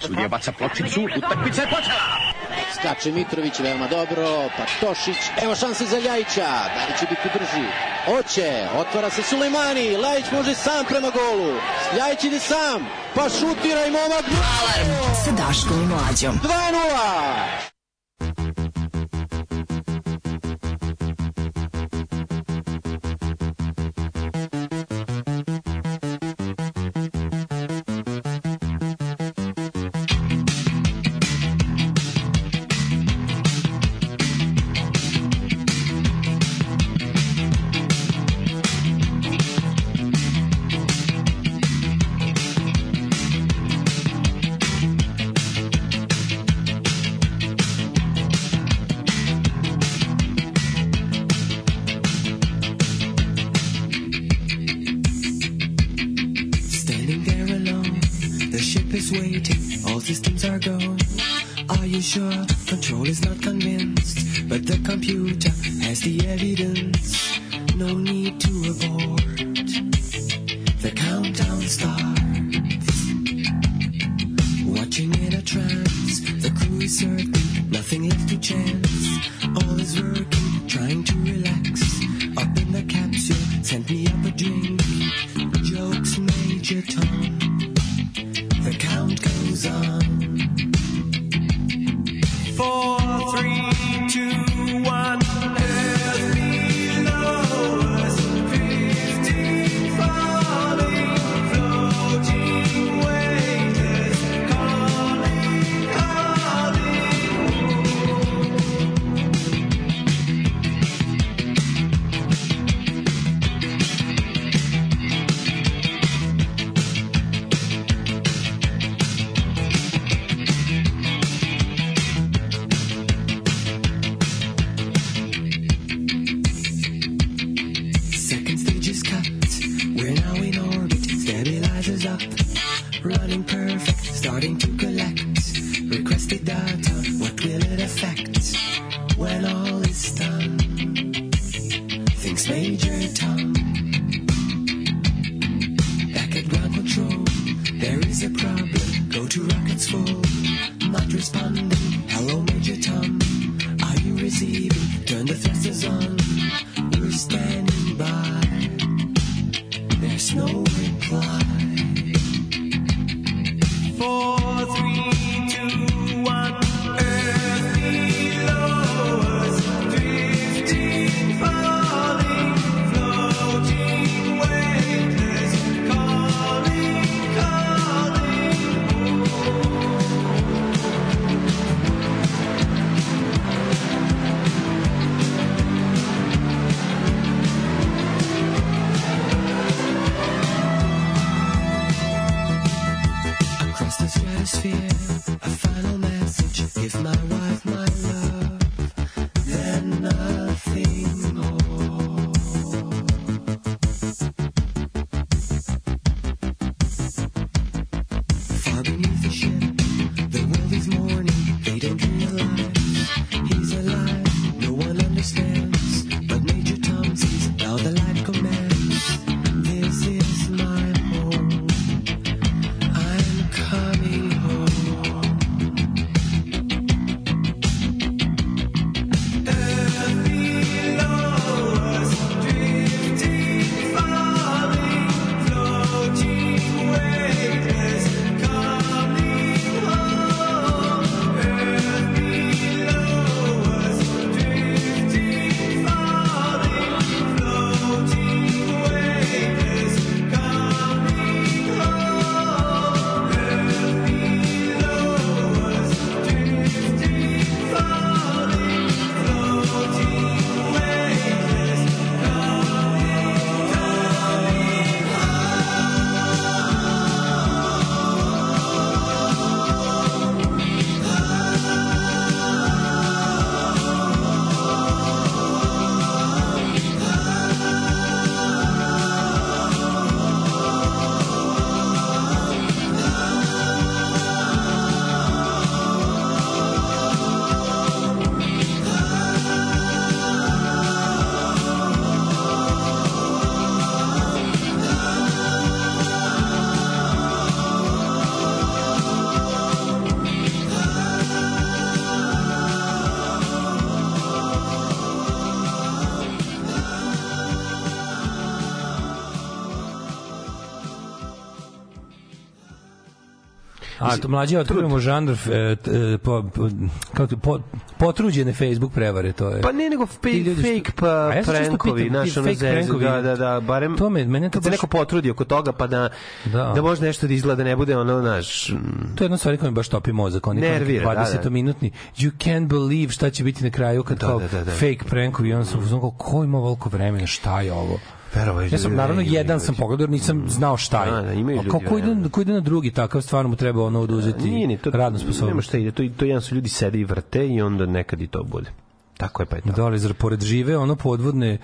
Sudija baca pločicu, utakmica je počela! Skače Mitrović veoma dobro, pa Tošić, evo šanse za Ljajića, da li će biti brži? Oće, otvara se Sulejmani, Ljajić može sam prema golu, Ljajić ide sam, pa šutira i momak! Alarm sa Daškom i Mlađom. 2 -0. A to mlađe otkrivamo žanr e, t- e, po, po, kako to, po, potruđene Facebook prevare, to je. Pa ne, nego fake, ljudi fake pa ja prankovi, ono fake zezu, da, da, da, barem to me, mene to baš- neko potrudi oko toga, pa da, Da. da, može nešto da izgleda, da ne bude ono, znaš, mm, To je jedna stvar koja mi baš topi mozak. Oni Nervira, da, da. 20 minutni. You can't believe šta će biti na kraju kad Da, kao da, da, da. fake prankovi. Onda sam uzmano kao, ko ima veliko vremena, šta je ovo? Verovaj, Ja sam naravno jedan sam pogledao, nisam znao šta je. Da, da, imaju A ljudi kao ko ide, vremena. ko ide na drugi takav, stvarno mu treba ono oduzeti Nije ni to, radnu Nema sposobnost. šta ide, to, to jedan su ljudi sede i vrte i onda nekad i to bude. Tako je pa je to. Dole, zar pored žive, ono podvodne,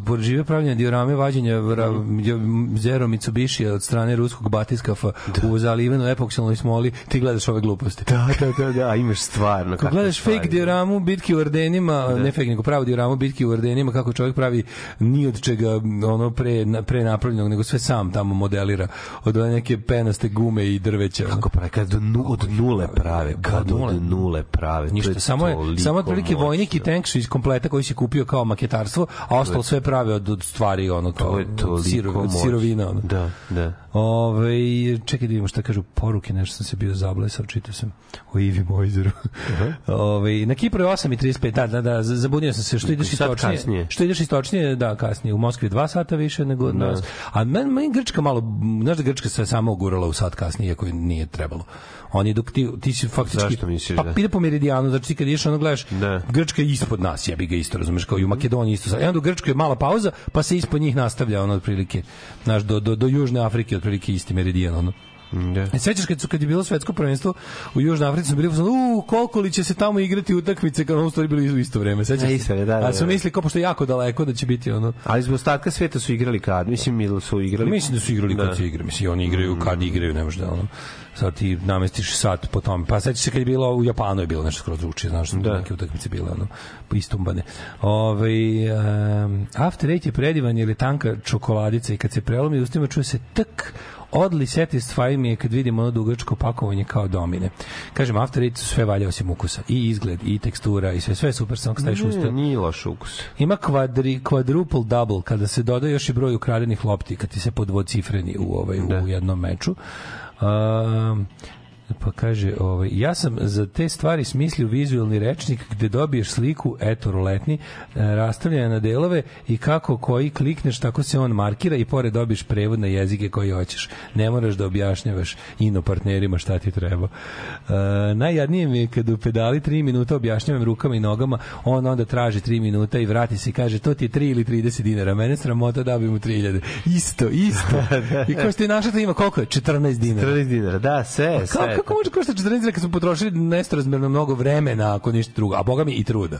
pored žive pravljene diorame vađenja vra, Mhm. Zero Mitsubishi od strane ruskog batiskafa u zalivenu epoksilnoj smoli, ti gledaš ove gluposti. Da, da, da, da, imaš stvarno. Kad gledaš fake dioramu bitke u Ardenima, ne fake, nego pravu dioramu bitke u Ardenima, kako čovjek pravi ni od čega ono pre, pre napravljenog, nego sve sam tamo modelira. Od one neke penaste gume i drveća. Kako prave, kad od nule prave, Da, kad od nule. prave. Ništa, samo je samo otprilike vojnik i tank su iz kompleta koji si kupio kao maketarstvo, a ostalo sve prave od, od stvari ono kao To je od, toliko siro, od sirovina ono. Da, da. Ove, čekaj da vidimo šta kažu poruke, nešto sam se bio zablesao, čitao sam o Ivi Mojzeru. Ove, na Kipru je 8.35, da, da, da, zabunio sam se, što ideš istočnije. kasnije. Što ideš istočnije, da, kasnije. U Moskvi je dva sata više nego od nas. A meni, meni Grčka malo, znaš da Grčka se samo ugurala u sat kasnije, iako je nije trebalo. Oni dok ti, ti si faktički... Zašto misliš Pa da? ide po meridijanu, znači ti kad ideš ono gledaš, Da. Grčka je ispod nas, jebi ga isto, razumeš, kao i u Makedoniji isto. I onda u Grčkoj je mala pauza, pa se ispod njih nastavlja ono otprilike, znaš, do, do, do Južne Afrike otprilike isti meridijan, ono. Da. E, sećaš kad su kad je bilo svetsko prvenstvo u Južnoj Africi su bili u koliko li će se tamo igrati utakmice kad ono u stvari bili u isto vreme. Sećaš A, se? isto da, da, A su da. mislili kao pošto je jako daleko da će biti ono. Ali zbog ostatka sveta su igrali kad? Mislim, ili su igrali... Mislim da su igrali kad Da. se igra. Mislim, oni igraju kad igraju, ne može da ono. Sad ti namestiš sat po tome. Pa sećaš se kad je bilo u Japanu je bilo nešto skroz drugčije, znaš, da. Neke utakmice bile ono istumbane. Ovaj um, After Eight je predivan jer je tanka čokoladica i kad se prelomi ustima čuje se tak Odli satisfy mi je kad vidim ono dugačko pakovanje kao domine. Kažem, After Eight su sve valja osim ukusa. I izgled, i tekstura, i sve, sve je super, samo kad staviš usta. Nije loš ukus. Ima kvadri, quadruple double kada se doda još i broj ukradenih lopti kad ti se podvocifreni u ovaj Da. u jednom meču. Um, pa kaže, ovaj, ja sam za te stvari smislio vizualni rečnik gde dobiješ sliku, eto, roletni, e, rastavljena na delove i kako koji klikneš, tako se on markira i pored dobiješ prevod na jezike koji hoćeš. Ne moraš da objašnjavaš ino partnerima šta ti treba. E, najjadnije mi je kad u pedali 3 minuta objašnjavam rukama i nogama, on onda traži 3 minuta i vrati se i kaže to ti je 3 ili 30 dinara. Mene sramota da bi mu 3000. Isto, isto. I ko ste našli to ima koliko je? 14 dinara. 14 dinara, da, sve, Kako, sve. Kako može koštati 14 dinara kad smo potrošili nestorazmerno mnogo vremena ako ništa drugo, a boga mi i truda.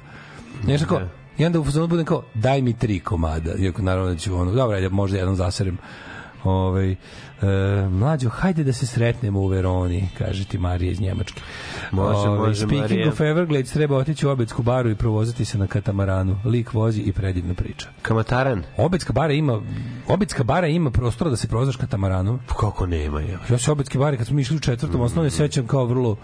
Nešto kao, i onda u fazonu budem kao, daj mi tri komada. Iako naravno da ću ono, dobro, ajde, možda jedan zaserem. Ovaj, e, mlađo, hajde da se sretnemo u Veroni, kaže ti Marija iz Njemačke. Može, Ovaj, može, Speaking Marija. of Everglades, treba otići u Obedsku baru i provozati se na katamaranu. Lik vozi i predivna priča. Kamataran? Obedska bara ima, Obedska bara ima prostora da se provozaš katamaranom. Pa Kako nema, je. Ja se obetske bari kad smo išli u četvrtom osnovne sećam kao vrlo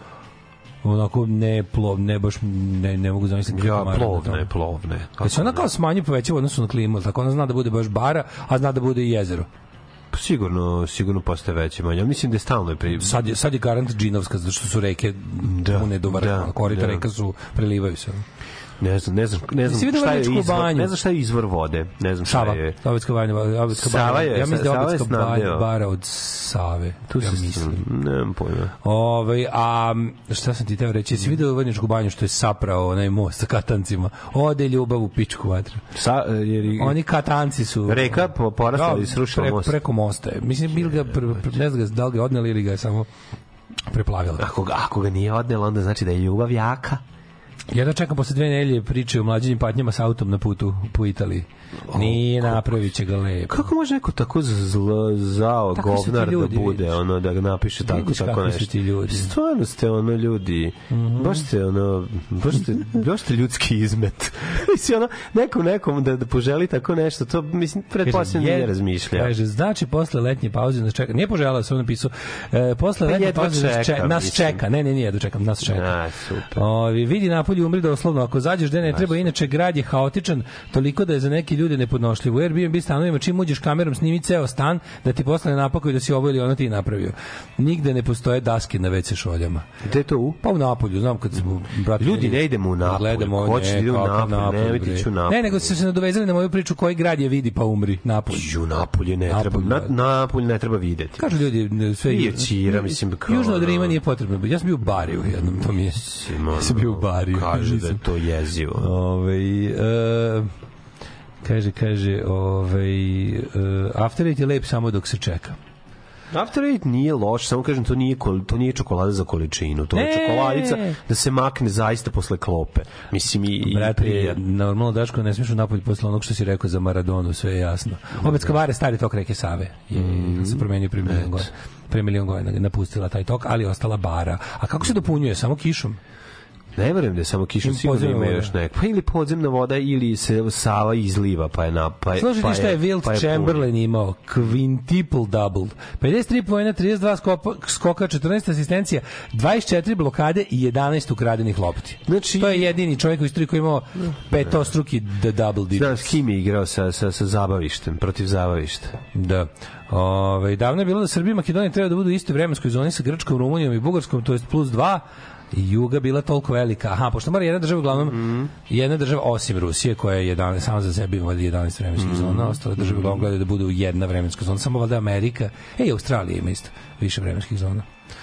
onako ne plov, ne baš ne, ne mogu zamisliti Ja, kako plovne, plovne. Kad se ona kao smanji poveća u odnosu na klimu, tako ona zna da bude baš bara, a zna da bude i jezero. Sigurno, sigurno postaje veće manje. Mislim da je stalno je pri... Sad je, sad je garant džinovska, zato što su reke Da, pune do vrha, da, korita da. reka su, prelivaju se. Ne znam, ne znam, ne znam vidio šta je izvor, banju? ne znam šta je izvor vode. Ne znam šta Sava, je. Obetska banja, Obetska Sava banja. je, ja mislim da je Sava Obetska banja bara od Save. Tu ja mislim. Nemam pojma. Ovaj a šta sam ti teo reći? Jesi video Vrnjačku banju što je saprao onaj most sa katancima? Ode ljubav u pičku vatru. Sa, jer, Oni katanci su Reka po- porasla Da, i srušila pre- most. Preko mosta. je. Mislim bil ga pre, pre, ne znam da li ga odneli ili ga je samo preplavila. Ako ga, ako ga nije odnela, onda znači da je ljubav jaka. Ja da čekam posle dve nelje priče o mlađim patnjama sa autom na putu po Italiji. Nije napravit će ga lepo. Kako može neko tako zlo, zao ti govnar ljudi, da bude, vidiš. ono, da ga napiše tako, Vidiš tako kakvi su nešto? ti ljudi. Mhm. Stvarno ste ono ljudi, baš ste ono, baš ste, baš ste ljudski izmet. mislim, ono, nekom nekom da, da poželi tako nešto, to, mislim, pretpostavljam Kaže, nije je- razmišljao. Kaže, znači posle letnje pauze nas čeka. Nije poželao, sam napisao. E, posle Pa letnje pauze nas čeka, nas čeka. Ne, ne, nije da čekam, nas čeka. A, super. Ovi, vidi napolju napolju umri doslovno. Ako zađeš gde ne treba, inače grad je haotičan, toliko da je za neke ljude nepodnošljiv. U Airbnb stanovima čim uđeš kamerom snimi ceo stan, da ti posle ne napakaju da si ovo ili ono ti napravio. Nigde ne postoje daske na WC šoljama. Gde to u? Pa u Napolju, znam kad smo brate Ljudi, ne idemo u Napolj. Gledamo, Hoćete da idemo u kakav Napolj, nemojte bre. ići u Napolj. Ne, nego su se nadovezali na moju priču koji grad je vidi pa umri, Napolj. Ju, Napolje ne Napolj, treba, na, da. Napolj ne treba videti. Kažu ljudi ne, sve I je Ćira, mislim, kao Južno od Rima nije potrebno. Ja sam bio u Bariju jednom, to mi je. Ja sam bio u Bariju. Kaže da je to jezivo. Ovaj e, kaže kaže ovaj e, After Eight je lep samo dok se čeka. After Eight nije loš, samo kažem, to nije, to nije čokolada za količinu. To je čokoladica da se makne zaista posle klope. Mislim, i, i Brate, prijatno. normalno Daško ne smiješ u napolju posle onog što si rekao za Maradonu, sve je jasno. Opet Skavare, stari tok reke Save, je Mhm. se promenio pre milion godina. Pre milion godina napustila taj tok, ali ostala bara. A kako se dopunjuje? Samo kišom? Ne verujem da je samo Ili sigurno podzemna ima još nek. Pa ili podzemna voda ili se Sava izliva pa je na pa je, Slušaj pa šta je Wilt pa je Chamberlain imao? Quintuple double. 53 poena, 32 skopa, skoka, 14 asistencija, 24 blokade i 11 ukradenih lopti. Znači- to je jedini čovjek u istoriji koji je imao petostruki the double puni. digit. Znaš, kim je igrao sa, sa, sa zabavištem, protiv zabavišta? Da. Ove, davno je bilo da Srbija i Makedonija treba da budu u istoj vremenskoj zoni sa Grčkom, Rumunijom i Bugarskom, to jest plus 2 i Juga bila toliko velika. Aha, pošto mora jedna država uglavnom, Mhm. jedna država osim Rusije koja je 11, sama za sebe ima valjda 11 vremenskih Mhm. zona, ostale države uglavnom gledaju da budu jedna vremenska zona, samo valjda Amerika, e i Australija ima isto više vremenskih zona.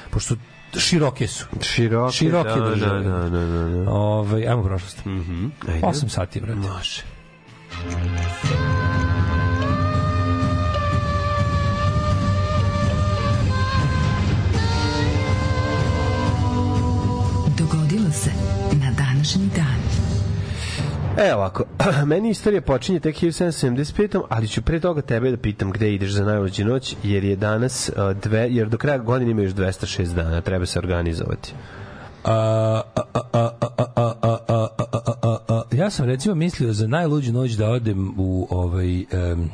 Pošto široke su. Široke, Široke da, države. Da, da, da, da, da. Ove, ajmo u prošlost. Mhm. Ajde. 8 sati, brate. Može. dogodilo se na današnji dan. E ovako, meni istorija počinje tek 1775. ali ću pre toga tebe da pitam gde ideš za najluđu noć, jer je danas, dve, jer do kraja godine ima još 206 dana, treba se organizovati. Ja sam recimo mislio za najluđu noć da odem u ovaj... Um,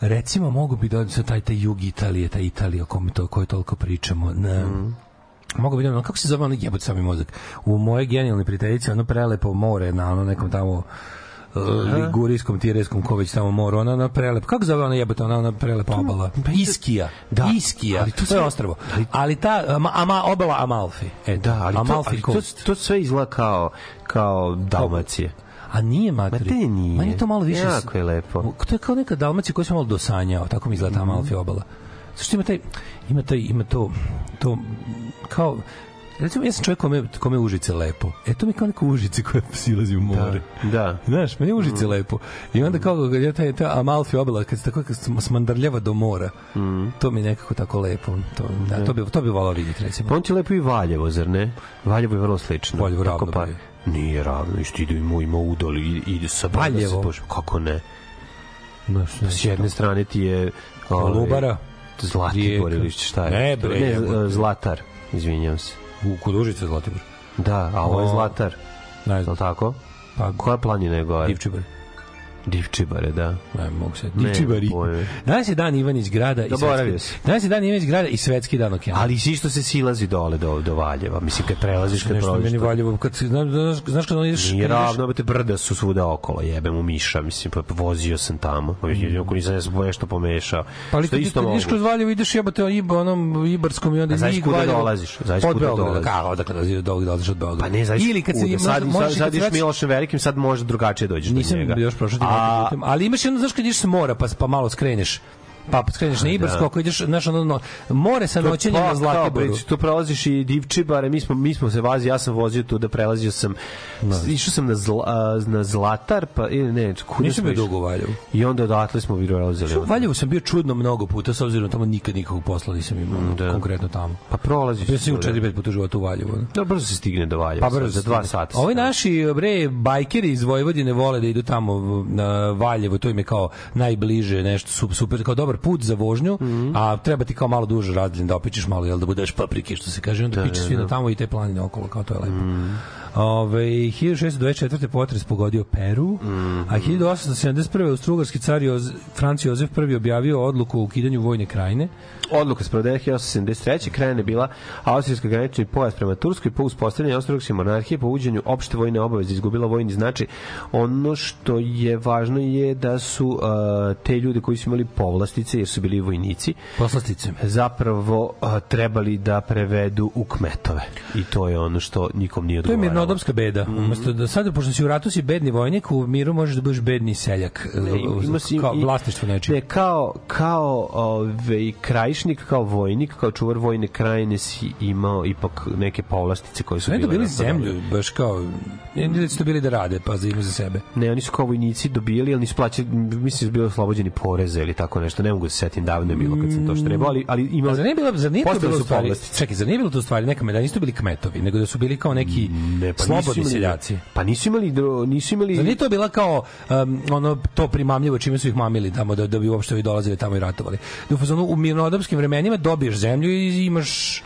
recimo mogu bi da odem sa taj, taj jug Italije, taj Italija o kome to, koje toliko pričamo. Na, mm Mogu da odem, kako se zove ono jebot sami mozak? U moje genijalne prijateljice, ono prelepo more na ono nekom tamo uh, ligurijskom, tireskom, ko već tamo more, ona, ona prelep, kako zove ona jebote, ona, ona prelepa obala? Iskija. Da. Iskija. Ali to to, je ostravo. Ali, ta, ama, ama, obala Amalfi. E, Da, ali, to, Amalfi ali to, to sve izgleda kao, kao Dalmacije. A nije materi. Ma te nije. Meni to malo više... Jako je lepo. To je kao neka Dalmacija koju sam malo dosanjao, tako mi izgleda ta Amalfi obala. Zašto ima taj, ima taj, ima to, to, kao, recimo, ja sam čovjek kome, kome je Užice lepo. E, to mi je kao neka Užice koja silazi u more. Da. Znaš, meni je Užice lepo. I onda kao ga ja taj, ta Amalfi obala, kad se tako kad se smandrljava do mora, to mi je nekako tako lepo. To, da, to bi, to bi volao vidjeti, recimo. Pa on ti je lepo i Valjevo, zar ne? Valjevo je vrlo slično. Valjevo ravno pa. Nije ravno, isto ide ima, ima udol i ide sa Valjevo? se Bože, kako ne? Znaš, S jedne strane ti je... ovaj, Kolubara. Zlatibor ili šta je? Ne, bre, Ne. Zlatar, izvinjam se. U kod Užice Zlatibor. Da, a ovo je Zlatar. Ne Je znam. li tako? Pa, Koja planina je gore? Divčibar. Divčibare, da. Ne, mogu se. Divčibari. Danas je dan Ivanić grada i Zaboravio svetski. si. Danas je dan Ivanić grada i svetski dan okeana. Ali si što se silazi dole do, do Valjeva. Mislim, kad prelaziš, kad nešto prolaziš... meni to- Valjevo, kad se, znaš, znaš, kad on ideš... Nije kad ravno, te brda su svuda okolo, jebem u miša, mislim, pa vozio sam tamo. Jedino ako nisam ja nešto pomešao. Pa ali što kad, isto kad ideš kroz Valjevo, ideš jebate onim onom Ibarskom i onda znaš kuda dolaziš? Znaš kuda dolaziš? kako, odakle dolaziš od Beograda, dolaziš od Beograda. Pa ne, znaš Ili kad se sad, sad, sad kad se Velikim, sad može drugačije dođeš Nisam do njega. još prošao tim A, putem, ali imaš jedno, znaš kad ideš s mora, pa, pa malo skreneš pa skreneš na Ibarsko, da. ako ideš, znaš, ono, no, more sa noćenjem na Zlatiboru. Tu prelaziš i Divčibare, mi smo, mi smo se vazi, ja sam vozio tu da prelazio sam, išao sam na, zla, na Zlatar, pa, ili ne, kuda Nisam smo bio dugo u Valjevu. I onda odatle smo prelazili. U Valjevu sam bio čudno mnogo puta, s obzirom da tamo nikad nikakvog posla nisam imao, da. konkretno tamo. Pa prolaziš. Bio sam u svuda. 4-5 puta u životu u Valjevu. Da, brzo se stigne do Valjeva. Pa brzo za dva sata. Ovi naši bre bajkeri iz Vojvodine vole da idu tamo na Valjevo, to im je kao najbliže nešto su- super, kao dobar put za vožnju, Mhm. a treba ti kao malo duže razdaljin da opičeš malo, jel da budeš paprike što se kaže, onda pičeš svi na tamo i te planine okolo, kao to je lepo. Ove, 1624. potres pogodio Peru, a 1871. Austrougarski car Joz, Franc Jozef I objavio odluku o ukidanju vojne krajine. Odluka sprovede 1873. Krajina bila austrijska granični pojas prema Turskoj po uspostavljanju austrijske monarhije po uđenju opšte vojne obaveze izgubila vojni značaj. Ono što je važno je da su uh, te ljude koji su imali povlastice jer su bili vojnici Poslastice. zapravo uh, trebali da prevedu u kmetove. I to je ono što nikom nije odgovaralo. Mirnodopska beda. Mhm. Umesto da sad, pošto si u ratu si bedni vojnik, u miru možeš da budeš bedni seljak. Ne, ima si- kao vlasništvo nečije. Ne, kao, kao ove, krajišnik, kao vojnik, kao čuvar vojne krajine si imao ipak neke povlastice koje su Ne bile dobili na podobne. zemlju, baš kao... Ne, ne, su dobili da rade, pa za ima za sebe. Ne, oni su kao vojnici dobijali, ali nisu plaćali, mislim da su bili oslobođeni poreza ili tako nešto. Ne mogu se setim davno je bilo kad sam to što trebao, ali, ali A imali... zar nije bilo, zar nije to bilo stvari, čekaj, zar nije bilo to stvari nekome da nisu bili kmetovi, nego da su bili kao neki Ne, pa nisu slobodni imali- seljaci? Pa nisu imali, dro- nisu imali... Zar nije to bila kao um, ono to primamljivo čime su ih mamili tamo da, da bi uopšte ovi dolazili tamo i ratovali? Da u fazonu u mirnodopskim vremenima dobiješ zemlju i imaš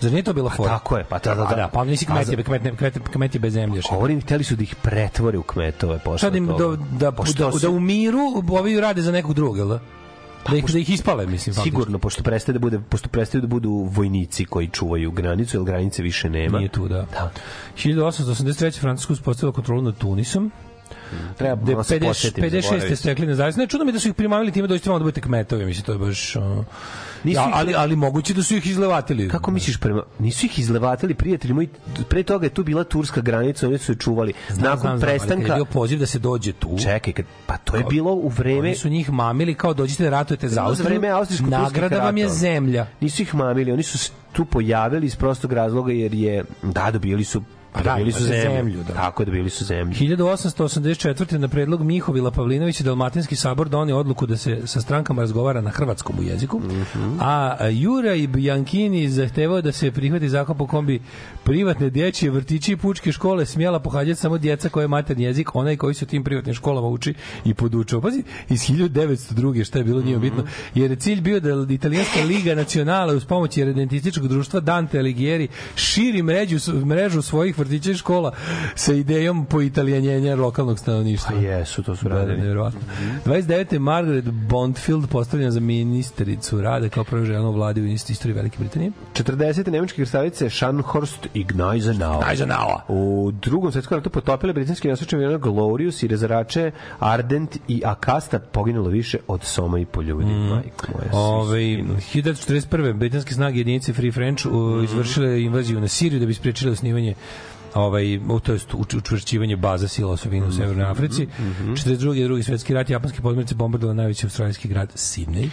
Zar nije to bila fora? tako je, pa da, da, A, da. da, pa nisi A kmet, za- je, kmet, ne- kmet, kmet je bez zemlje. šta? Govorim, hteli su da ih pretvore u kmetove posle Sad im toga. da, da, Pošto da, su- da u miru ovi rade za nekog drugog, jel da? Da ih, da ih ispale, mislim. faktički. Sigurno, pošto prestaje da bude, pošto prestaju da budu vojnici koji čuvaju granicu, jer granice više nema. Nije tu, da. Da. 1883. Francuska uspostavila kontrolu nad Tunisom. Treba Da malo se 50, podsjetim, 56. zaboravio sam. stekli nezavisno. Ne, čudno mi da su ih primamili time da dođete malo da budete kmetovi, mislim, to je baš... Uh, Nisu ja, ih- ali, ali moguće da su ih izlevatili. Kako misliš prema nisu ih izlevatili prijatelji moji pre toga je tu bila turska granica oni su je čuvali Znam, nakon znam, znam, prestanka je bio poziv da se dođe tu. čekaj kad, pa to je bilo u vreme Oni su njih mamili kao dođite da ratujete za Austriju. Nagrada vam je zemlja. nisu ih mamili oni su tu pojavili iz prostog razloga jer je da dobili su Pa da, dobili su imate zemlju, zemlju, da. tako dobili su zemlju 1884. na predlog Mihovila Pavlinovića Dalmatinski sabor donio odluku da se sa strankama razgovara na hrvatskom jeziku, a Jura i Biankini zahtevao da se prihvati zakon po kom bi privatne dječje vrtići i pučke škole smjela pohađati samo djeca koje je maternji jezik, onaj koji se u tim privatnim školama uči i podučava. Pazi, iz 1902. šta je bilo njima bitno, jer je cilj bio da italijanska liga nacionala uz pomoć redentističkog društva Dante Alighieri širi mrežu, mrežu svojih vrtića i škola sa idejom po italijanjenja lokalnog stanovništva. pa jesu to su Da, da, radili nevjerovatno. 29. Margaret Bondfield postavljena za ministricu rada kao prva žena u vladi u istoriji Velike Britanije. 40. nemačke krstavice Scharnhorst i Gneisenau. Gneisenau. U drugom svetskom ratu potopile britanski nosačevi avion Glorious i rezarače Ardent i Akasta poginulo više od Soma i po ljudi. Mm. Majko moja. Ove, 1941. britanske snage jedinice Free French u, izvršile invaziju na Siriju da bi spriječile osnivanje ovaj to jest uč- učvršćivanje baza sila osovina u Severnoj Africi. 42. drugi svetski rat japanske podmornice bombardovale najveći australijski grad Sidney.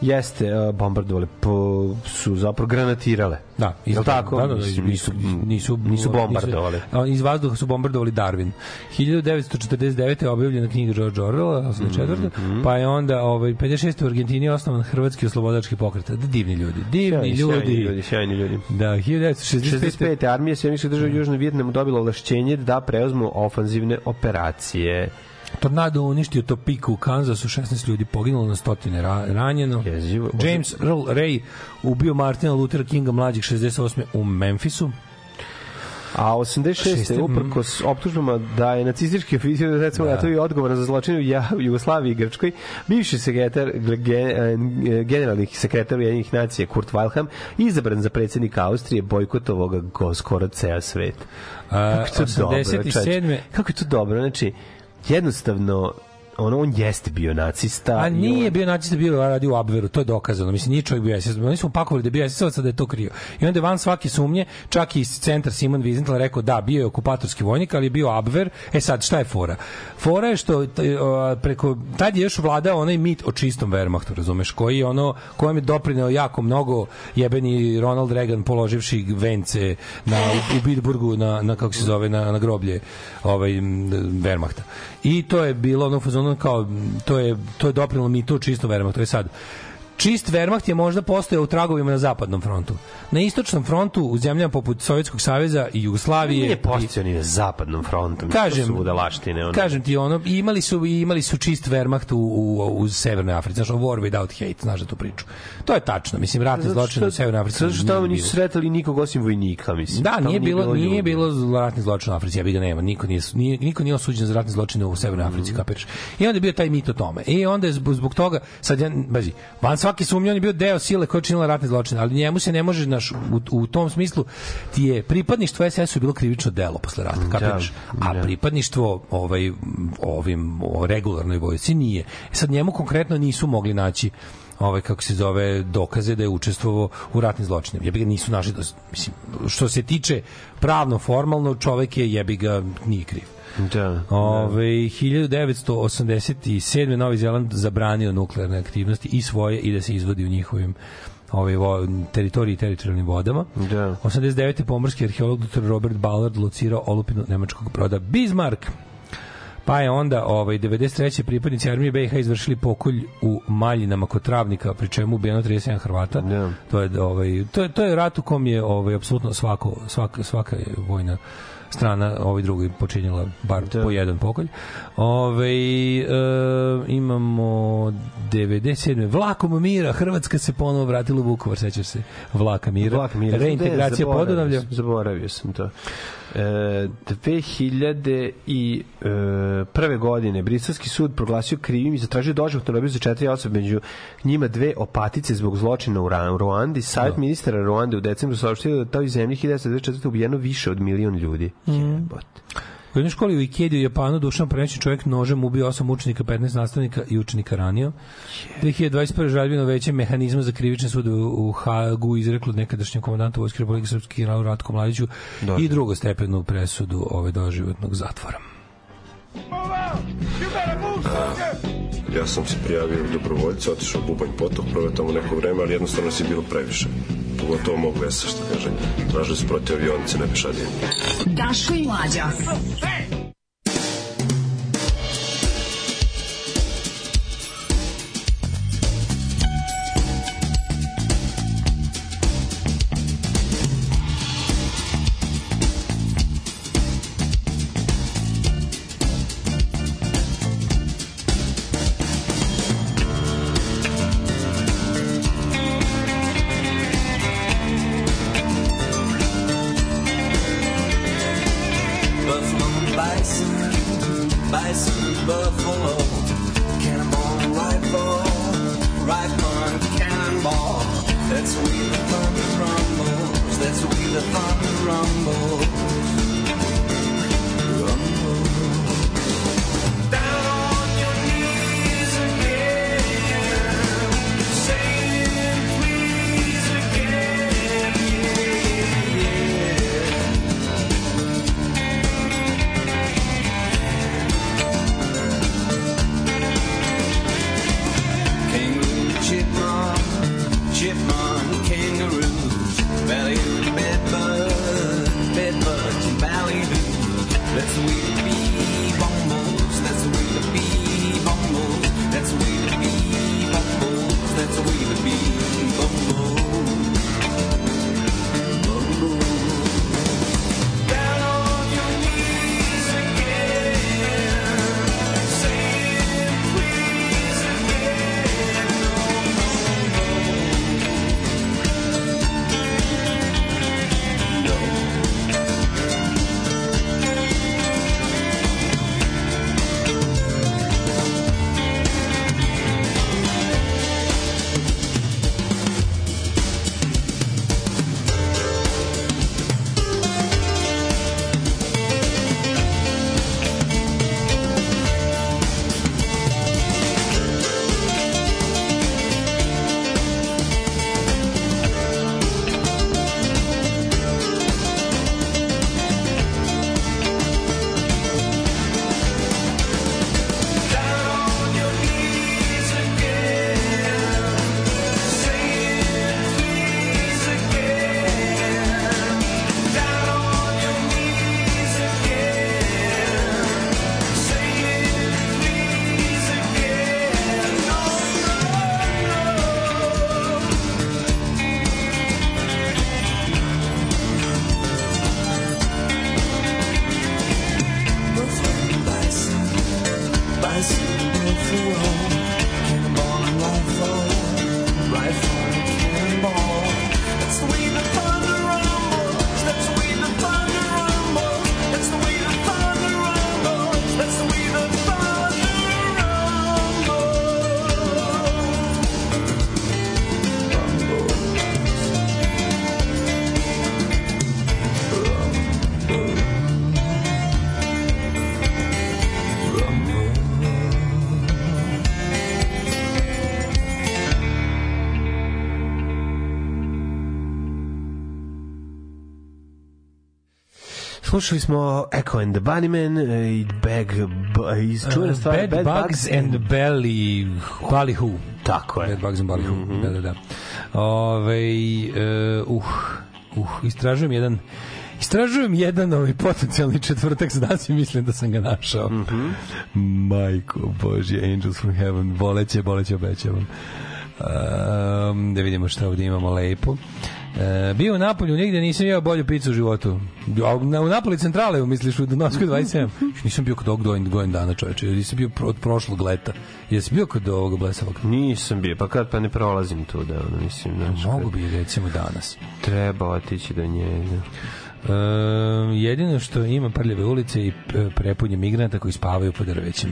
Jeste, uh, bombardovali, po, su zapravo granatirale. Da, Jel tako? Da, da, da, nisu, nisu, nisu bombardovali. Nisu, iz vazduha su bombardovali Darwin. 1949. je objavljena knjiga George Orwella, 84. Mhm. Pa je onda ovaj, 56. u Argentini osnovan Hrvatski oslobodački pokret. Da, divni ljudi, divni Sjajni, ljudi. sjajni ljudi, sjajni ljudi. Da, 1965. 65. armija Sjemičkih država Južnog Vjetnama dobila ovlašćenje da preuzmu ofanzivne operacije. Tornado uništio Topiku u Kansasu, 16 ljudi poginulo, na stotine ra ranjeno. Jezivo. James Earl Ray ubio Martina Luthera Kinga mlađih 68. u Memphisu. A 86. Šeste, uprkos optužbama da je nacistički oficir recimo da. to je odgovoran za zločine u Ja- u Jugoslaviji i Grčkoj, bivši sekretar ge- generalnih sekretar Ujedinjenih nacija Kurt Wilhelm izabran za predsjednika Austrije go- skoro ceo svet. Kako je to dobro, 87. čoveče. Kako je to dobro, znači jednostavno ono on jeste bio nacista A nije on- bio nacista, bio radio u Abveru, to je dokazano. Mislim, nije čovjek bio SS. Oni su pakovali da je bio SS, da je to krio. I onda je van svake sumnje, čak i iz centra Simon Wiesenthal rekao da, bio je okupatorski vojnik, ali je bio Abver. E sad, šta je fora? Fora je što o, preko, tad je još vladao onaj mit o čistom Wehrmachtu, razumeš, koji je ono, kojem je doprineo jako mnogo jebeni Ronald Reagan položivši vence na, u, u Bitburgu na, na, kako se zove, na, na groblje ovaj, Wehrmachta. I to je bilo ono fazonu kao, to je, to je doprinelo mitu o čistom Wehrmachtu. To je sad, Čist Wehrmacht je možda postojao u tragovima na zapadnom frontu. Na istočnom frontu, u zemljama poput Sovjetskog saveza i Jugoslavije... Nije postojao ni na zapadnom frontu. Kažem, to su budalaštine. Ono. Kažem ti ono, imali su imali su čist Wehrmacht u, u, u Severnoj Africi, znaš, War Without Hate, znaš da tu priču. To je tačno, mislim, ratni zločin u Severnoj Africi. Zato što tamo nisu sretali nikog osim vojnika, mislim. Da, Tamo nije bilo, nije bilo ratni zločin u Africi, ja bi ga nema. Niko nije, nije, niko nije osuđen za ratni zločin u Severnoj Africi, Mhm. kapiraš. I onda je bio taj mit o tome. I onda je zbog, zbog toga, sad ja, bazi, van svaki sumnje, on je bio deo sile koja je činila ratni zločin, ali njemu se ne može, naš, u, u tom smislu, ti je pripadništvo SS-u bilo krivično delo posle rata, kapiraš. A da. pripadništvo ovaj, ovim o regularnoj vojsci nije. E sad njemu konkretno nisu mogli naći ovaj kako se zove dokaze da je učestvovao u ratnim zločinima. Jebi ga nisu našli da mislim što se tiče pravno formalno čovek je jebi ga nije kriv. Da. Ove, 1987. Novi Zeland zabranio nuklearne aktivnosti i svoje i da se izvodi u njihovim ovaj vo, teritoriji i teritorijalnim vodama. Da. 89. pomorski arheolog dr. Robert Ballard locirao olupinu nemačkog broda Bismarck. Pa je onda ovaj 93. pripadnici armije BiH izvršili pokolj u Maljinama kod Travnika, pri čemu ubijeno 37 Hrvata. Da. To je ovaj to je to je rat u kom je ovaj apsolutno svako svaka svaka vojna strana ovaj drugi počinjela bar Da. po jedan pokolj. Ove, e, imamo 97. Vlakom mira Hrvatska se ponovo vratila u Vukovar, sećaš se? Vlaka mira. Vlak Mira. Reintegracija Podunavlja. Zaboravio sam to. E, 2000 i e, prve godine Briselski sud proglasio krivim i zatražio doživotnu robiju za četiri osobe, među njima dve opatice zbog zločina u Ruandi. Savjet ministara Ruande u decembru saopštio da u toj zemlji 1994. ubijeno više od milion ljudi. Jebote. U jednoj školi u Ikedi u Japanu Dušan Preneći čovjek nožem ubio 8 učenika, 15 nastavnika i učenika ranio. 2021. žalbino veće mehanizma za krivične sude u Hagu izreklo nekadašnjem komandantu Vojske Republike Srpske generalu Ratko Mladiću i drugostepenu presudu ove doživotnog zatvora. Ja sam se prijavio u dobrovoljca, otišao u Bubanj potok, proveo tamo neko vreme, ali jednostavno si bilo previše. Pogotovo mog vesa, što kaže. Tražili su protiv avionice, ne pešadije. Daško i Mlađa. Slušali smo Echo and the Bunnymen e, i Bag B- iz čuvena Uh, stvar Bad, Bugs and Belly Ballyhoo. Tako je. Bad Bugs and Ballyhoo. Mhm. Da, da, da. Ove, uh, uh, uh, istražujem jedan Istražujem jedan ovaj potencijalni četvrtak danas i mislim da sam ga našao. Mhm. Majko Božje, Angels from Heaven, boleće, boleće, obećavam. Um, da vidimo šta ovdje imamo lepo. E, bio u Napolju, nigde nisam jeo bolju picu u životu. Na- U Napoli centrale, misliš, u Donoskoj 27. nisam bio kod ovog godin, godin dana, čoveče. Nisam bio od prošlog leta. Jesi bio kod ovog blesavog? Nisam bio, pa kad pa ne prolazim tu da ono, mislim, znaš, Mogu bi, recimo, danas. treba otići do njega. E, jedino što ima prljave ulice i e, prepunje migranata koji spavaju pod drvećem.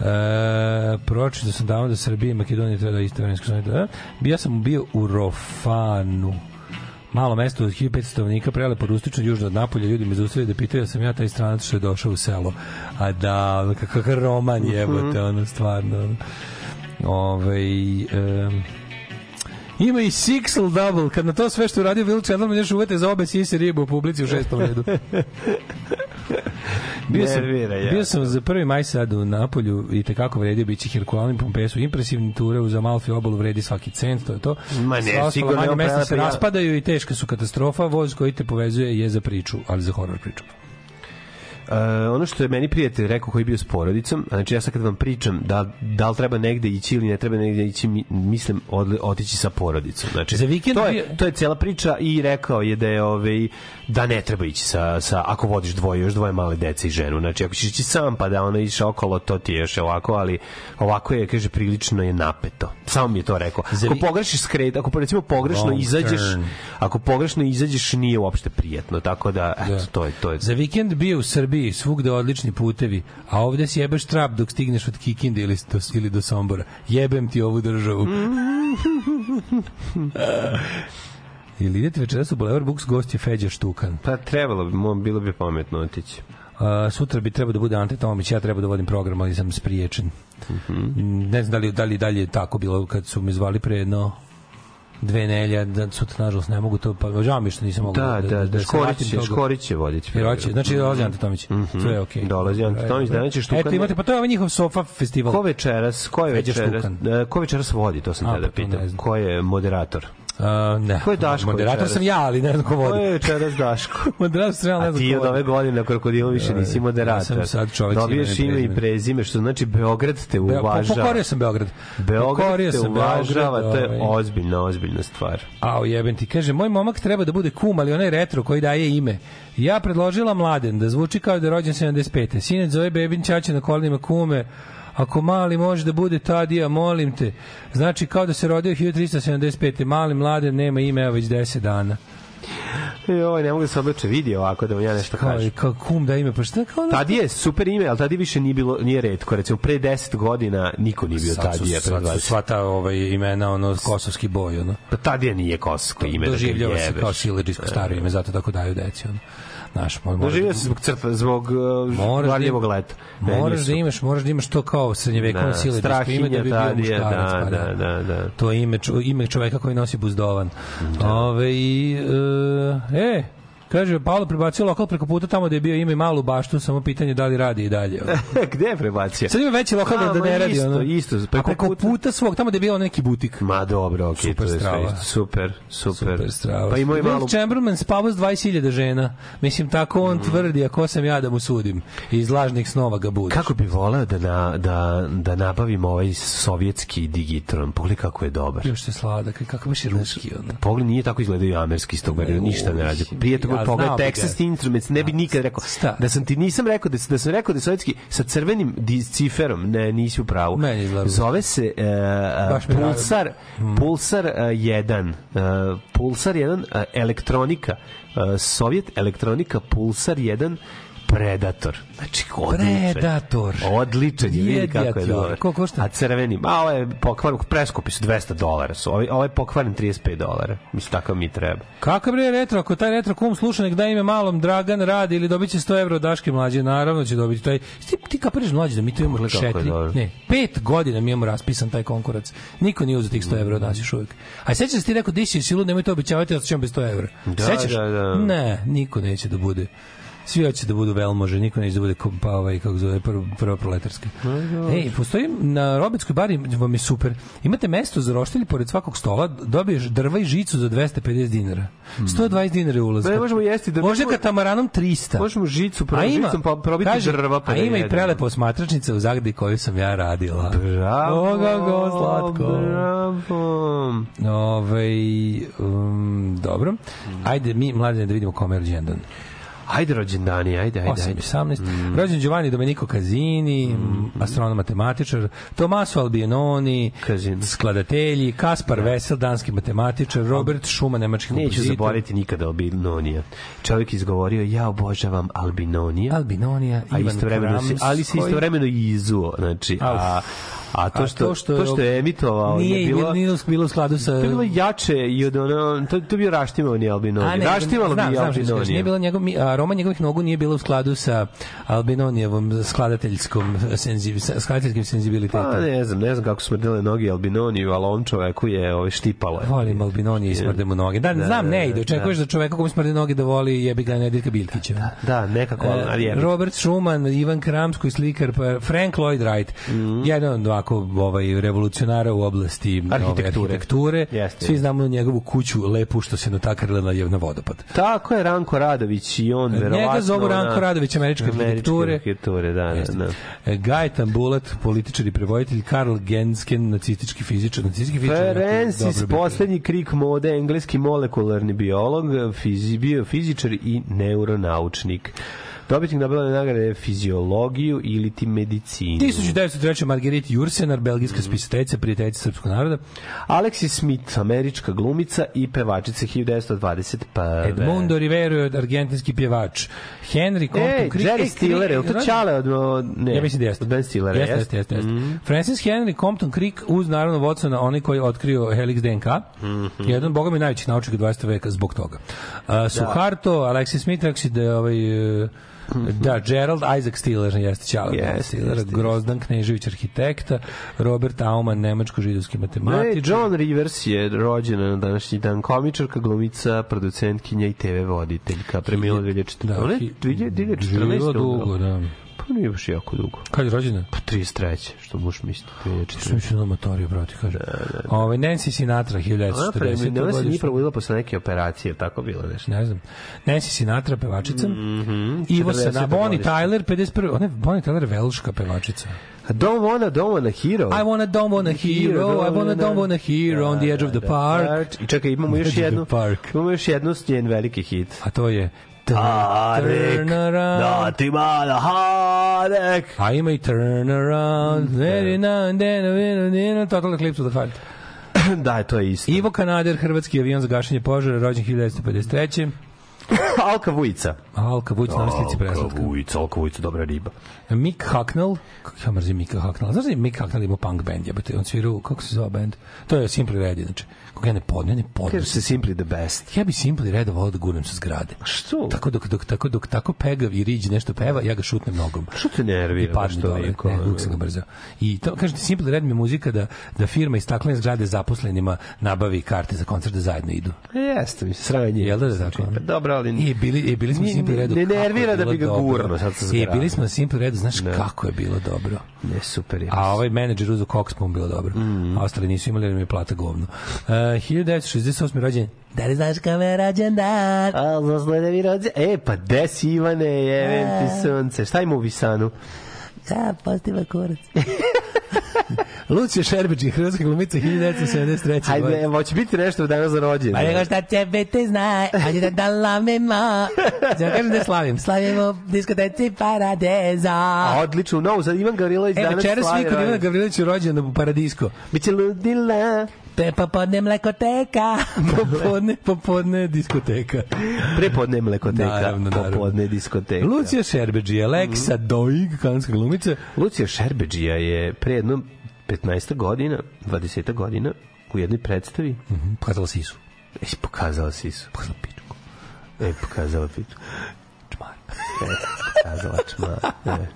E, pročito sam davno da Srbije i Makedonije treba da isto vremensko sanite. Ja sam bio u Rofanu malo mesto od 1500 stanovnika, prelepo rustično južno od Napolja, ljudi me zaustavili da pitaju da sam ja taj stranac što je došao u selo. A da, kakav roman jebote, ono, stvarno. ono. Ovaj em, Ima i Sixel Double, kad na to sve što uradio Will Chamberlain još uvete za obe sise ribu u publici u šestom redu. bio sam, Nervira, ja. bio sam za prvi maj sad u Napolju i tekako vredio bići Herkulanim Pompesu. Impresivni ture uz Amalfi obalu vredi svaki cent, to je to. Ma ne, Sva sigurno mesta se raspadaju i teška su katastrofa. Voz koji te povezuje je za priču, ali za horor priču. Uh, ono što je meni prijatelj rekao koji je bio s porodicom, znači ja sad kad vam pričam da, da li treba negde ići ili ne treba negde ići, mi- mislim od, otići sa porodicom. Znači, Za vikend to, je, to je cijela priča i rekao je da je ovaj, da ne treba ići sa, sa ako vodiš dvoje, još dvoje male dece i ženu. Znači ako ćeš ići sam pa da ono ići okolo, to ti je još ovako, ali ovako je, kaže, prilično je napeto. Samo mi je to rekao. Ako pogrešiš skret, ako recimo pogrešno Wrong izađeš, turn. ako pogrešno izađeš nije uopšte prijatno, tako da, eto, Da. to je, to je. Za vikend bio u Srbiji, svugde odlični putevi, a ovde si jebeš trap dok stigneš od Kikinde ili do, ili do Sombora. Jebem ti ovu državu. ili idete večeras u Boulevard Books, gost je Feđa Štukan. Pa trebalo bi, bilo bi pametno otići. Uh, sutra bi trebao da bude Ante Tomić, ja treba da vodim program, ali sam spriječen. Mm, Ne znam da li, da li dalje je tako bilo kad su me zvali pre jedno dve nelje, da sutra nažalost ne mogu to, pa žao mi što nisam mogu Da, da, da, se Škorić će. Škorić će voditi. Jer hoće, znači dolazi Ante Tomić. Sve je okej. Dolazi Ante Tomić, danas će Štukan- Eto, imate, pa to je ovaj njihov sofa festival. Ko večeras, ko je večeras, e, ko večeras vodi, to sam A, te da pa to ne pitam. Ko je moderator? Uh, ne. Ko je Daško Moderator večeras? sam ja, ali ne znam ko Ko vodi. je večeras Daško? Moderator sam ja, ne A znam ti ko od ove vodi. godine krokodilu više nisi Ja moderator. sam sad čovjek Dobiješ ime i prezime, što znači Beograd te uvažava. Pokorio sam Beograd. Beograd Pokorio te uvažava, Beograd, to je ovaj. ozbiljna, ozbiljna stvar. A jebem ti, kaže, moj momak treba da bude kum, ali onaj retro koji daje ime. Ja predložila mladen, da zvuči kao da je rođen 75. Sinec zove bebin ćaće na kolenima kume, ako mali može da bude Tadija, molim te. Znači kao da se rodio 1375. Mali mladen nema ime, evo već 10 dana. E, ovaj, ne mogu da se odluče, vidi ovako da vam ja nešto Kao, kažem. kao kum da ime, pa šta kao ono- Tadije je super ime, ali Tadije više nije bilo nije retko. Recimo pre 10 godina niko nije bio Sad su, Tadije pre sad su 20. sva ta ovaj, imena, ono, kosovski boj, ono. Pa Tadije nije kosovsko ime da Doživljava se jebeš. kao sileđisko staro ime, zato tako daju deci, ono. Znaš, mo- mora Doživio da- se zbog crta, zbog uh, da varljivog im- leta. Moraš su- da imaš, moraš da imaš to kao srednjevekovno Da, sileđisko ime da bi bio muškarac. da, pa da, da, da. To je ime, ime čoveka koji nosi buzdovan. Ove, i, e, e, Kaže, Paolo prebacio lokal preko puta tamo gde je bio ime i malu baštu, samo pitanje da li radi i dalje. Gde je prebacio? Sad ima veći lokal da, A, da ne radi. isto, ono. isto, A preko preko puta- puta svog, tamo gde je bio neki butik. Ma dobro, okej, Super to je strava. isto. Super, super. Super strava. Pa i moj Will malo... Chamberlain spavao s 20.000 žena. Mislim, tako on tvrdi, a ko sam ja da mu sudim? Iz lažnih snova ga budiš. Kako bi voleo da, na, da, da nabavimo ovaj sovjetski digitron. Pogledaj kako je dobar. Još se sladak, kako baš je ruski, ono. Pogled nije tako izgledaju amerski iz tog ništa ne radi. Prije toga od toga ga. Texas Instruments, ne bi nikad rekao. Da sam ti nisam rekao da, da sam rekao da je sovjetski sa crvenim ciferom, ne, nisi u pravu. Meni izgleda. Zove se mi je drago. Pulsar, Pulsar 1. Pulsar 1 e, elektronika. e, Sovjet elektronika Pulsar 1 Predator. Znači, odličan. Predator. Odličan je, vidi kako je dobar. koliko košta? A crveni, a ovo je pokvaren, preskupi su 200 dolara. Su. Ovo, ovo je pokvaren 35 dolara. Mislim, tako mi treba. Kako bre retro, ako taj retro kum sluša nek da ime malom Dragan radi ili dobit će 100 evra od Daške mlađe, naravno će dobiti taj. Ti, ti kapiraš mlađe da mi tu imamo dobro. ne, pet godina mi imamo raspisan taj konkurac. Niko nije uzeo tih 100 evra od nas još uvijek. A sećaš se ti rekao, di si silu, nemoj to obećavati, da ćemo bez 100 evra. Da, Sećaš? da, da. Ne, niko neće da bude svi hoće da budu velmože, niko neće da bude pa ovaj, kako zove, prvo, prvo proletarski. Ej, postoji na Robetskoj bari, vam je super. Imate mesto za roštilj pored svakog stola, dobiješ drva i žicu za 250 dinara. 120 dinara je ulaz. Ne, možemo jesti da- Može katamaranom 300. Možemo žicu, žicom pa probiti kaže, drva pa A da ima i jedemo. prelepa osmatračnica u Zagdi koju sam ja radila. Bravo, Oga go, slatko. Bravo. Ove, um, dobro. Ajde, mi, mladine, da vidimo kome je rođendan. Ajde rođendani, ajde, ajde, 8 ajde. i 18. Rođen Giovanni Domenico Casini, astronom matematičar, Tomaso Albinoni, Casini. skladatelji, Kaspar Vesel, danski matematičar, Robert Schumann, nemački Neću kompozitor. zaboraviti nikada Albinonija. Čovjek izgovorio, ja obožavam Albinonija. Albinonija, a Ivan istovremeno se, ali se istovremeno i izuo. Znači, a, a to A što, to što, je emitovao nije je bilo, nije bilo u skladu sa... To je bilo jače i od ono, to, to je bio A Albinoni. ne, Raštimalo znam, bi što reći. Nije bilo njegov, Roma njegovih nogu nije bilo u skladu sa Albinonijevom skladateljskom senziv, skladateljskim senzibilitetom. Pa ne znam, ne znam kako smrdele noge Albinoniju, ali on čoveku je ove, štipalo. je. Volim Albinonije i smrde mu noge. Da, Da, znam, da, ne da, ide. Očekuješ da čoveka kome smrde noge da voli jebi ga Nedeljka Biljkića. Da, nekako, ali, E, jebi. Robert Schumann, Ivan Kramsko i slikar, pa Frank Lloyd Wright, jedan od ovako ovaj, revolucionara u oblasti ove, Arhitekture. arhitekture. Jeste, Svi znamo njegovu kuću lepu što se natakarila na vodopad. Tako je Ranko Radović i on verovatno... Njega zovu Ranko na- Radović američke arhitekture. arhitekture, da, da, da. E, Gajetan Bulat, političar i prevojitelj, Karl Gensken, nacistički fizičar, nacistički fizičar. Ferencis, poslednji krik mode, engleski molekularni biolog, fizi, bio fizičar i neuronaučnik. Dobitnik Nobelove nagrade fiziologiju ili ti medicinu. 1903. Marguerite Jursenar, belgijska spisateljica, prijateljica srpskog naroda. Alexis Smith, američka glumica i pevačica 1921. Edmundo Rivero je argentinski pjevač. Henry Compton Ej, Creek. Jerry E, Stiller, je li to Čale od... Ne, Ja mislim da jeste. Ben Stillera, Jeste, jeste, jeste. jeste. Francis Henry Compton Creek uz naravno Watsona, onaj koji je otkrio Helix DNK. Jedan, boga mi, najvećih naučnika 20. veka zbog toga. Uh, Suharto, Alexis Smith, rekao si da je ovaj... uh, Da, Gerald Isaac Stiller, jeste Ćala Jeste, Stiller, jeste, Grozdan Knežević, arhitekta, Robert Aumann, nemačko-židovski Ne, matematičar. John Rivers je rođena na današnji dan komičarka, glumica, producentkinja i TV voditeljka. Premila 2014. Da, Ona je hi- 2014. Živjela dugo, da. Pa nije baš jako dugo. Kad je rođena? Pa 33. što muš misli. Što 2014. mi ću na amatoriju, brati, kaže. Ovaj Nancy Sinatra, Ona, pre, 1940. ona se nije probudila posle neke operacije, tako bilo nešto. ne znam. Nancy Sinatra, pevačica. Mhm, Ivo 40. Sana, Bonnie. Tyler, 51. Ona je Bonnie Tyler velška pevačica. Don't wanna, don't wanna hero. I wanna, don't wanna hero, I wanna, don't wanna hero on the edge of the park. I čekaj, imamo još jednu, park. imamo još jednu njen veliki hit. A to je Tarek, Turn around. da ti mala Harek. A ima i Turn Around, very now and then, then, then, Total Eclipse of the Heart. da, to je isto. Ivo Kanader, hrvatski avion za gašenje požara, rođen 1953. Alka Vujica. Alka Vujic na ovoj slici preslatka. Vujica, Alka Vujica, dobra riba. Mick Hucknall, kako ja mrzim Micka Hucknall. Znaš da je Mick Hucknall imao punk band, jebate, on svirao, kako se zove band? To je Simply Red, znači. Koga ja ne podnem, ne podnem. Kaže se Simply the best. Ja bi Simply Red volao da gurnem sa zgrade. Što? Tako dok, dok, tako, dok tako pegav i riđ nešto peva, ja ga šutnem nogom. Što te nervira? I padne dole. liko, Ne, uvijek sam ga brzao. I to, kažete, Simple Red mi muzika da, da firma iz staklene zgrade zaposlenima nabavi karte za koncert da zajedno idu. E, Jeste mi, sranje. Jel da je tako? Pa Dobro, ali... I bili, e, bili smo ni- Redu. ne kako nervira da bi ga gurno sad sa E, zgrade. bili smo na Simple Redu, znaš Ne. kako je bilo dobro. Ne, super je. A ovaj menadžer uzo Cox pa mu bilo dobro. A ostali nisu imali jer mi je plata govno. Uh, 1968. rođen. Da li znaš kome je rođen dan? A, zasle da mi rođe... E, pa desi Ivane, jevem ti sunce. Šta ima u Visanu? Ja, postima kurac. Lucija Šerbeđi, hrvatska glumica 1973. Hajde, evo, će biti nešto danas za rođendan. Pa nego šta tebe te zna, hajde da da lamemo. Ja kažem da slavim. Slavimo diskoteci Paradeza. A, odlično, novo, sad Ivan Gavrilović E, danas večeras slavi svi kod Ivana. Gavrilovića rođen u Paradisko. Biće ludila. Pe popodne mlekoteka, popodne, popodne diskoteka. Prepodne mlekoteka, Naravno, naravno. popodne diskoteka. Lucija Šerbeđi, Aleksa Mhm. Doig, kanadska glumica. Lucija Šerbeđija je pre jedno 15 godina, 20 godina, u jednoj predstavi Mhm, Pokazala sisu. e, pokazala sisu. Pokazala pičku. E, pokazala pičku. Čmar. E.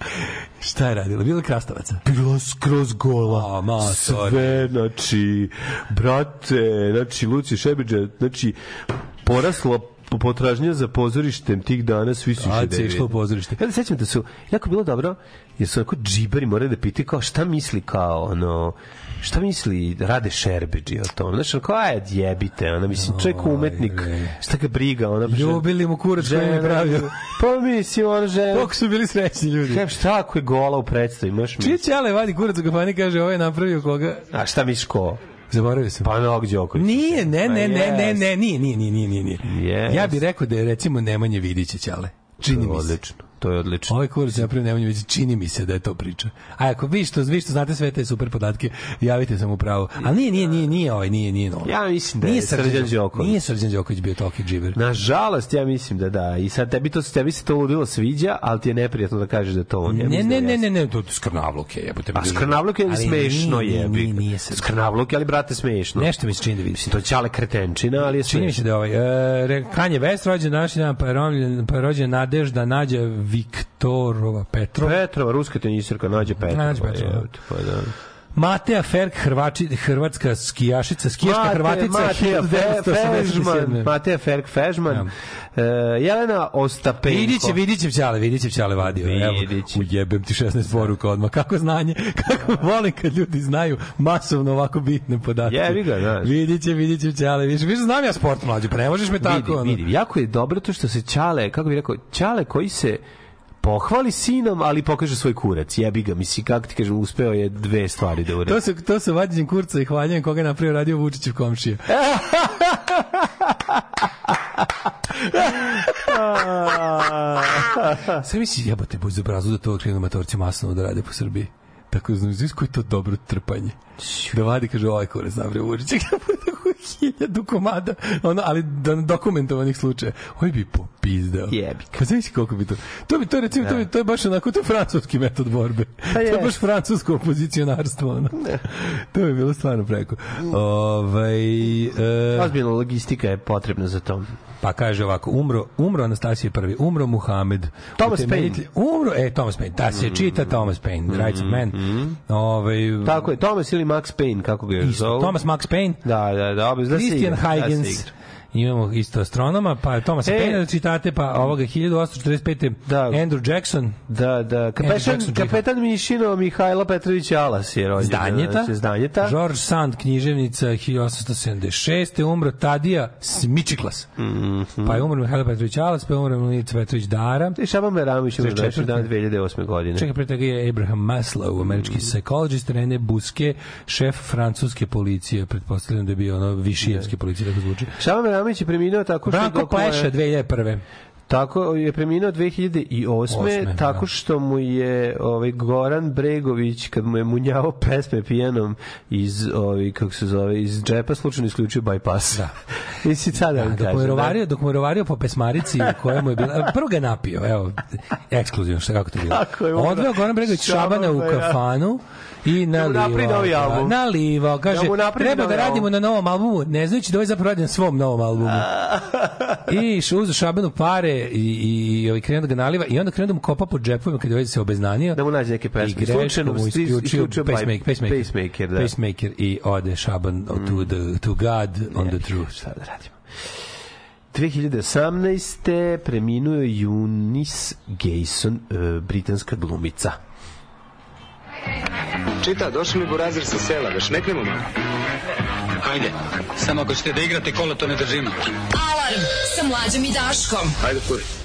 Šta je radila? Bila krastavaca. Bila skroz gola. A, ma, sorry. Sve, znači, brate, znači, Lucija Šerbeđija, znači, porasla potražnja za pozorištem tih dana svi su išli se da je išlo u vide. pozorište? Ja sećam da su jako bilo dobro, jer su onako džibari morali da pitaju kao šta misli kao ono šta misli Rade Šerbeđi o tom. Znaš, kao, aj, jebite, ona, mislim, čovjek umetnik, šta ga briga, ona... Ljubili mu kurac koji je pravio. Pa mislim, ona žena... Koliko su bili srećni ljudi. Kažem, šta ako je gola u predstavi, možeš mi... Čije ćale vadi kurac u kafani kaže ovo je napravio koga? A šta misliš ko? Zaboravio sam. Pa Novak Đoković. Nije, ne, ne, Pa ne, ne, ne, nije, nije, nije, nije. nije. Yes. Ja bih rekao da je recimo Nemanje Vidića ćale. Čini mi se. Odlično, to je odlično. Ovaj kurac je napravio Nemanja Vidića, čini mi se da je to priča. A ako vi što, vi što znate sve te super podatke, javite sam u pravu. Ali nije, nije, nije, nije ovaj, nije, nije novo. Ja mislim da nije je Srđan Đoković. Nije Srđan Đoković bio toki džiber. Nažalost, ja mislim da da. I sad tebi, to, tebi se to ludilo sviđa, ali ti je neprijatno da kažeš da to on. Ja Ne, ne, ne, ne, ne, to je skrnavluk je. A skrnavluk je smešno je. Nije, nije, se. Skrnavluk je, ali brate smešno. Nešto mi se čini da vidim. To je ćale kretenčina, ali je Čini mi se smešno. da je ovaj, re- Kanje West rođen današnji dan, pa je rođen, pa je rođen Nadežda Nađa Viktorova Petrov. Petrova, ruska tenisirka, nađe Petrova. Nađe Petrova. jebote, Pa da. Matea Ferk, Hrvači, hrvatska skijašica, skijaška Mate- Hrvatica, 1987. Fežman, Mateja Ferk Fežman, e, Jelena Ostapenko. Vidiće, Vidićev ćale, Vidićev ćale vadio. Evo, Vidićev. ujebem ti 16 poruka odmah. Kako znanje, kako volim kad ljudi znaju masovno ovako bitne podatke. Jebi ga, znaš. Vidiće, Vidićev ćale. Više, više znam ja sport mlađu, pa ne možeš me tako. vidi, ono. vidi, jako je dobro to što se Ćale, kako bih rekao, Ćale koji se pohvali sinom, ali pokaže svoj kurac. Jebi ga, misli, kako ti kažem, uspeo je dve stvari da uradi. To se to se vađenjem kurca i hvaljenjem koga je napravio radio Vučićev komšija. Sve misli, jebote, buď za brazu da to krenu matorci masno da rade po Srbiji. Tako znaš, znaš koji je to dobro trpanje. Da vadi, kaže, ovaj kurac napravio Vučićev. Da hiljadu komada, ono, ali da dokumentovanih slučaja. Oj bi popizdao. Jebi Pa znaš koliko bi to... To bi to, recimo, to, bi, to je baš onako, to je francuski metod borbe. to je jest. baš francusko opozicionarstvo. Ono. to bi bilo stvarno preko. Ovaj, e, Ozbiljna logistika je potrebna za to. Pa kaže ovako, umro, umro Anastasije prvi, umro Muhamed. Thomas Utemeljitelj- Umro, e, Thomas Paine, da se čita Thomas Paine, Rights of Man. Ovaj, Tako je, Thomas ili Max Payne, kako ga još isto, zovu. Thomas Max Paine, Da, da, da, obez, da se Christian igra, da Huygens, igra. Imamo isto astronoma, pa Thomas E. Paine da čitate, pa ovoga 1845. Da. Andrew Jackson, Da, da, kapetan, Jackson, kapetan Mišino Mihajlo Petrović Alas je rođen. Zdanjeta. znači, Zdanjeta. George Sand, književnica 1876. Umro Tadija Smičiklas. Mhm. Pa je umro Mihajlo Petrović Alas, pa je umro Milica Petrović Dara. I Šaban Meramić je 34. rođen dan 2008. godine. Čekaj, pre toga je Abraham Maslow, američki psychologist, Rene Buske, šef francuske policije, pretpostavljam da je bio ono višijevske policije, tako zvuči. Šaban Meramić je preminuo tako što Branko mu Pleša, 2001. Tako je preminuo 2008. Osme, da. tako što mu je ovaj Goran Bregović kad mu je munjavao pesme pijanom iz ovaj kako se zove iz džepa slučajno isključio bypass. Da. I si sad da, Da, dok mu je kažem, rovario, dok mu je rovario po pesmarici u kojemu je bila... Prvo ga napio, evo, ekskluzivno, šta kako to bilo. Odveo Goran Bregović Šaban Šabana u kafanu i Da mu napravi nalivao. novi ga, album. Nalivao, kaže, Da mu treba da radimo album. na novom albumu, ne znajući da ovaj zapravo radi na svom novom albumu. I išao uzeo Šabanu pare i, i, i ovaj krenuo da ga naliva i onda krenuo da mu kopa po džepovima kad je ovaj se obeznanio. Da mu nađe neke I pesme. Slučajno mu mu isključio pacemaker, pacemaker, pacemaker, da. Mm. pacemaker i ode Šaban to, the, to God on the truth. Šta da radimo? 2018. preminuo je Eunice Gayson, e, britanska glumica. Čita, došli mi burazir sa sela, već ne krenemo malo. Hajde, samo ako ćete da igrate kola, to ne držimo. Alarm sa mlađom i Daškom. Hajde, kuri.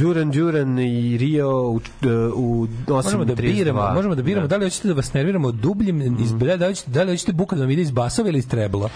Đuran Đuran i Rio u, u 8.32. Možemo da biramo, možemo da biramo da li hoćete da vas nerviramo dubljim iz da li hoćete da li hoćete buka da vam ide iz basova ili iz trebla.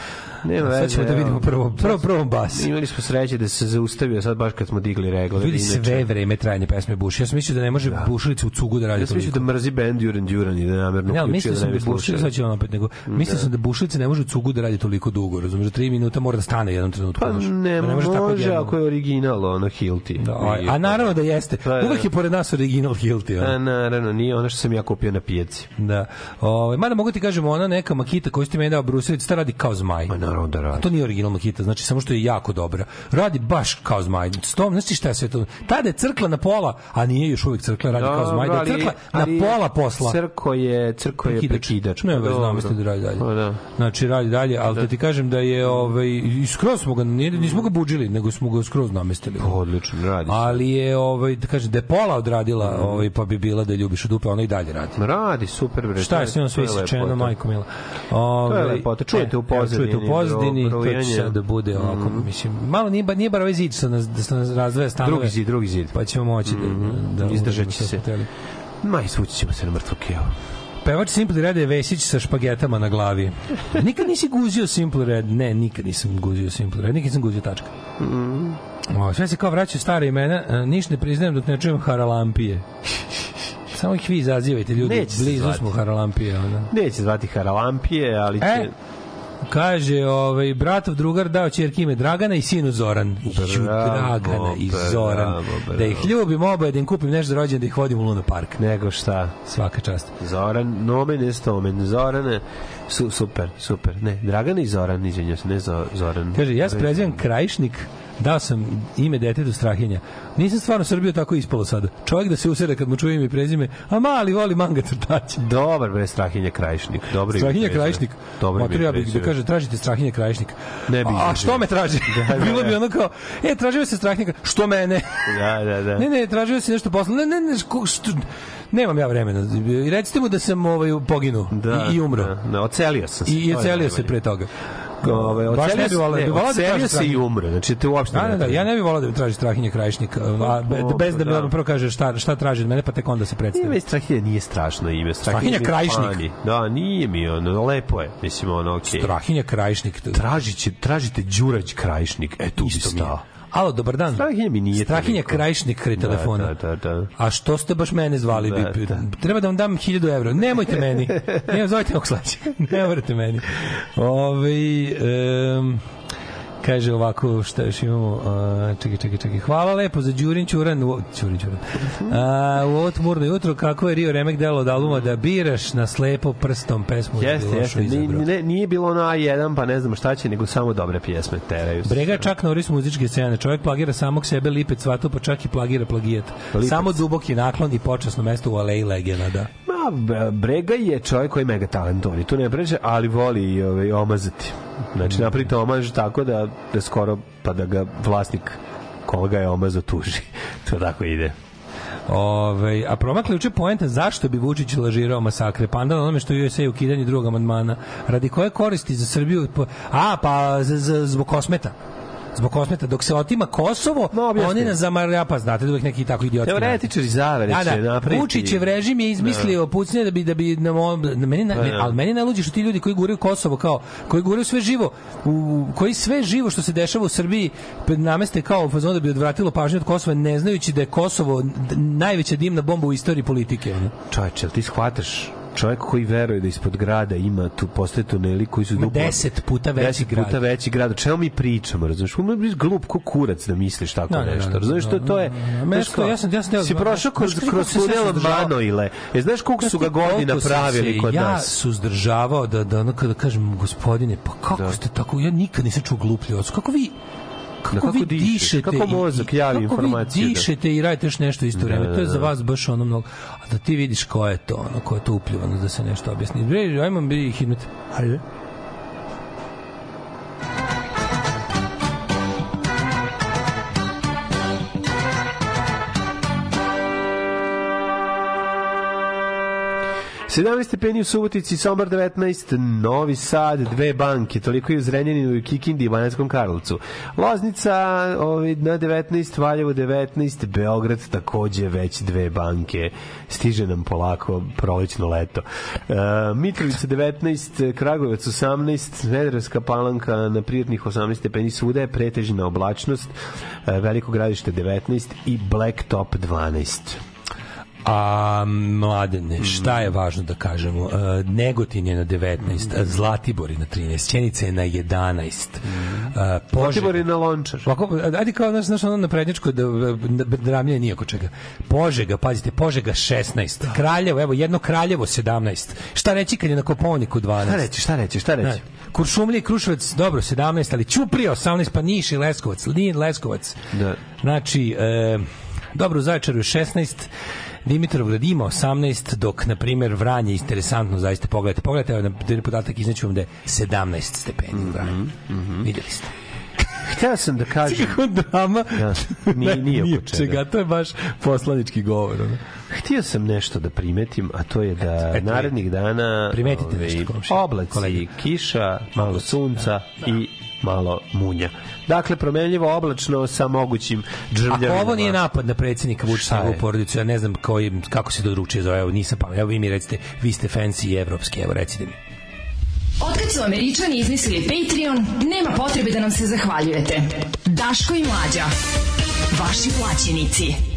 Nema Sad ćemo veze, da vidimo prvo prvo prvo bas. Imali smo sreće da se zaustavio sad baš kad smo digli regle. Ljudi Inače- sve vreme trajanje pesme Buš. Ja sam mislio da ne može bušilica u cugu da radi Ja sam mislio da mrzi band Đuran Đuran i da namerno Ne, ali uključio da ne da bi bušilica, slušali. sad ću vam opet, nego, mislio sam da bušilica ne može u cugu da radi toliko dugo, razumiješ, da tri minuta mora da stane jednom trenutku. Pa ne, Da može, tako odjednom. ako je original, ono, Hilti. Da, a, naravno da jeste. Pa, da. Uvek je pored nas original Hilti. A naravno, nije ono što sam ja kupio na pijaci. Da. Ovaj mada mogu ti kažem ona neka makita koju ste meni dao Brusilic, ta radi kao zmaj. Ma naravno da A radi. to nije original makita, znači samo što je jako dobra. Radi baš kao zmaj. Stom, znači šta je sve to? Tada je crkla na pola, a nije još uvek crkla, radi kao zmaj. Da je crkla ali na pola posla. Crko je, crko je prekidač. Ne, pa već znam, dobro. mislim da radi dalje. Pa da. Znači radi dalje, ali da ti kažem da je ovaj skroz smo ga nije- nismo ga budžili, nego smo ga skroz namestili. Odlično, radi. se. Ali je ovaj da kažem da je pola odradila, ovaj pa bi bila da ljubiš dupe, ona i dalje radi. Radi, super bre. Šta je sve on sve isečeno, lepota. majko mila. To je Ovaj, lepota. Čujete u e, pozadini, Čujete u pozadini, bro- to će sad da bude ovako, mislim, malo nije, nije bar ovaj zid što nas, da što nas razdvaja stanove. Drugi zid, drugi zid. Pa ćemo moći da, da Izdržat će se. smo hteli. Ma i svući ćemo se na mrtvu kevu. Pevač Simple Red je Vesić sa špagetama na glavi. Nikad nisi guzio Simple Red? Ne, nikad nisam guzio Simple Red. Nikad nisam guzio tačka. O, sve se kao vraćaju stare imena. e, Niš ne priznajem dok ne čujem Haralampije. Samo ih vi izazivajte, ljudi. Neće Blizu zvati. smo Haralampije. Onda. Neće zvati Haralampije, ali će... E, Kaže, ovaj, bratov drugar dao čerki ime Dragana i sinu Zoran. Ju, Dragana i bravo, Zoran. bravo. Da ih ljubim oboje, da im kupim nešto za rođendan, da ih vodim u Luna Park. Nego šta? Svaka čast. Zoran, nomen est omen. Zorane, su, super, super. Ne, Dragan i Zoran, izvinjam se, ne Zo- Zoran. Kaže, ja se prezivam Krajišnik, Dao sam ime detetu Strahinja. Nisam stvarno Srbiju tako ispalo sada. Čovjek da se usere kad mu čuje ime i prezime, a mali voli manga crtaće. Dobar bre Strahinja Krajišnik. Dobro Strahinja. Krajišnik. Dobro Mater, ja bih da kaže tražite Strahinja Krajišnik. Ne bi A, a što me traži? Da, da, Bilo bi da. ono kao, e, tražio se Strahinja, što mene? Da, da, da. Ne, ne, tražio se nešto posle. Ne, ne, ne, što, nemam ja vremena. I recite mu da sam ovaj poginuo Da, i, i umro. Da, da, ocelio sam se. I, i ocelio se pre toga. Ove, Baš ocelio ne bi volao, se- bi volao da se i umro. Znači, te uopšte Da, ne da, da, ja ne bih volao da traži Strahinja Krajišnik, a, bez da mi da. prvo kaže šta, šta traži od mene, pa tek onda se predstavi. Ime Strahinja nije strašno ime. Strahinja mi je Krajišnik. Da, nije mi ono, lepo je. Mislim, ono, okej. Strahinja Krajišnik. Tražiće, tražite Đurać Krajišnik. E, tu bi stao. Alo, dobar dan. Strahinja mi nije Strahinja toliko. Krajišnik kraj telefona. Da, da, da. A što ste baš mene zvali? Da, bi, da. Treba da vam dam 1000 evra. Nemojte meni. Ne, zovite sledećeg. Ne morate meni. Ove, um, kaže ovako, šta još imamo? Čekaj, čekaj, čekaj. Hvala lepo za Đurin Ćuran. u- Ćurin Ćuran. Uh, u ovo tmurno jutro, kako je Rio Remek delo od albuma da biraš na slepo prstom pesmu da Jeste, lošu jeste. Ni, ne, nije bilo ono A1, pa ne znam šta će, nego samo dobre pjesme teraju. se. Brega čak Norris muzičke scene. Čovjek plagira samog sebe, lipet svato, pa čak i plagira plagijat. Lipec. Samo duboki naklon i počasno mesto u aleji legenda. Ma, b- Brega je čovjek koji je mega talentovan i tu ne pređe, ali voli i ovaj, omazati. Znači, napravite omaž tako da, da skoro, pa da ga vlasnik koga je omazao tuži. to tako ide. Ove, a promakle uče poenta zašto bi Vučić lažirao masakre. Panda na onome što je USA ukidanje drugog amandmana. Radi koje koristi za Srbiju? A, pa z, z, zbog kosmeta zbog kosmeta. Dok se otima Kosovo, No, objasni. oni nas zamarja, pa znate da uvek neki tako idiotski. Teoretičari zavere da, će da. napraviti... Vučićev režim je izmislio pucnje da bi da bi nam na meni na, Da, da. ali meni najluđe što ti ljudi koji guraju Kosovo kao koji guraju sve živo u koji sve živo što se dešava u Srbiji nameste kao u fazonu da bi odvratilo pažnju od Kosova ne znajući da je Kosovo najveća dimna bomba u istoriji politike. Čovječe, ti shvataš čovjek koji veruje da ispod grada ima tu postoje tuneli koji su duplo 10 puta veći deset puta grad. veći grad. O čemu mi pričamo, razumeš? Umre biti glup ko kurac da misliš tako Da, da, da, nešto. Razumeš što to je? znaš Meni to- kao, ja sam- ja sam si prošao kroz, kroz tunel? Manoile. E, znaš koliko su ga godina pravili kod ja nas? suzdržavao da, da ono kada kažem, gospodine, pa kako ste tako, ja nikad nisam čuo gluplji od Kako vi kako, Da, kako vi dišeš, dišete kako mozak javi kako informaciju, vi da. dišete i radite još nešto isto Da, vreme. da, To je za da. vas baš ono mnogo. A da ti vidiš ko je to, ono, ko je to upljivano da se nešto objasni. Bre, ajmo bi hidmet. Hajde. Sedamnaest stepeni u Subotici, Sombor 19, Novi Sad, dve banke, toliko i u Zrenjaninu i Kikindi i Banackom Karlovcu. Loznica ovaj, na 19, Valjevo 19, Beograd takođe već dve banke. Stiže nam polako prolećno leto. E, Mitrovica 19, Kragujevac 18, Smederevska palanka na prijatnih 18 stepeni svuda je pretežna oblačnost, e, Veliko gradište 19 i Blacktop 12. A mladene, šta je važno da kažemo? E, Negotin je na 19, e, Zlatibor je na 13, Ćenica je na 11. E, Požega, Zlatibor je na lončar. Ovako, ajde kao, znaš, znaš ono naprednjačko da, da, da dramljenje nije oko čega. Požega, pazite, Požega 16. Kraljevo, evo, jedno Kraljevo 17. Šta reći kad je na Koponiku 12? Šta reći, šta reći, šta reći? Ne. Kuršumlija i Kruševac, dobro, 17, ali Ćuprija 18, pa Niš i Leskovac, Lin, Leskovac. Da. Znači, e, dobro, u Zaječaru je 16, Dimitrovgrad ima 18, dok, na primjer, Vranje, interesantno, zaista, pogledajte, pogledajte, evo, na podatak izneću vam da je 17 stepeni u Vranju. Vidjeli ste. Hteo sam da kažem... Kako drama? Da, nije, nije Ni oko čega. čega, to je baš poslanički govor. Ono. Htio sam nešto da primetim, a to je da Eto, narednih dana Primetite ovaj, nešto, komšija, oblaci, kolege. kiša, malo sunca i malo munja. Dakle, promenljivo oblačno sa mogućim džrmljavinama. Ako ovo nije napad na predsjednika Vučića njegovu porodicu, ja ne znam koji, kako se to dručije zove, evo nisam pamet. Evo vi mi recite, vi ste fancy evropski, evo recite mi. Otkad su Američani izmislili Patreon, nema potrebe da nam se zahvaljujete. Daško i Mlađa. Vaši plaćenici.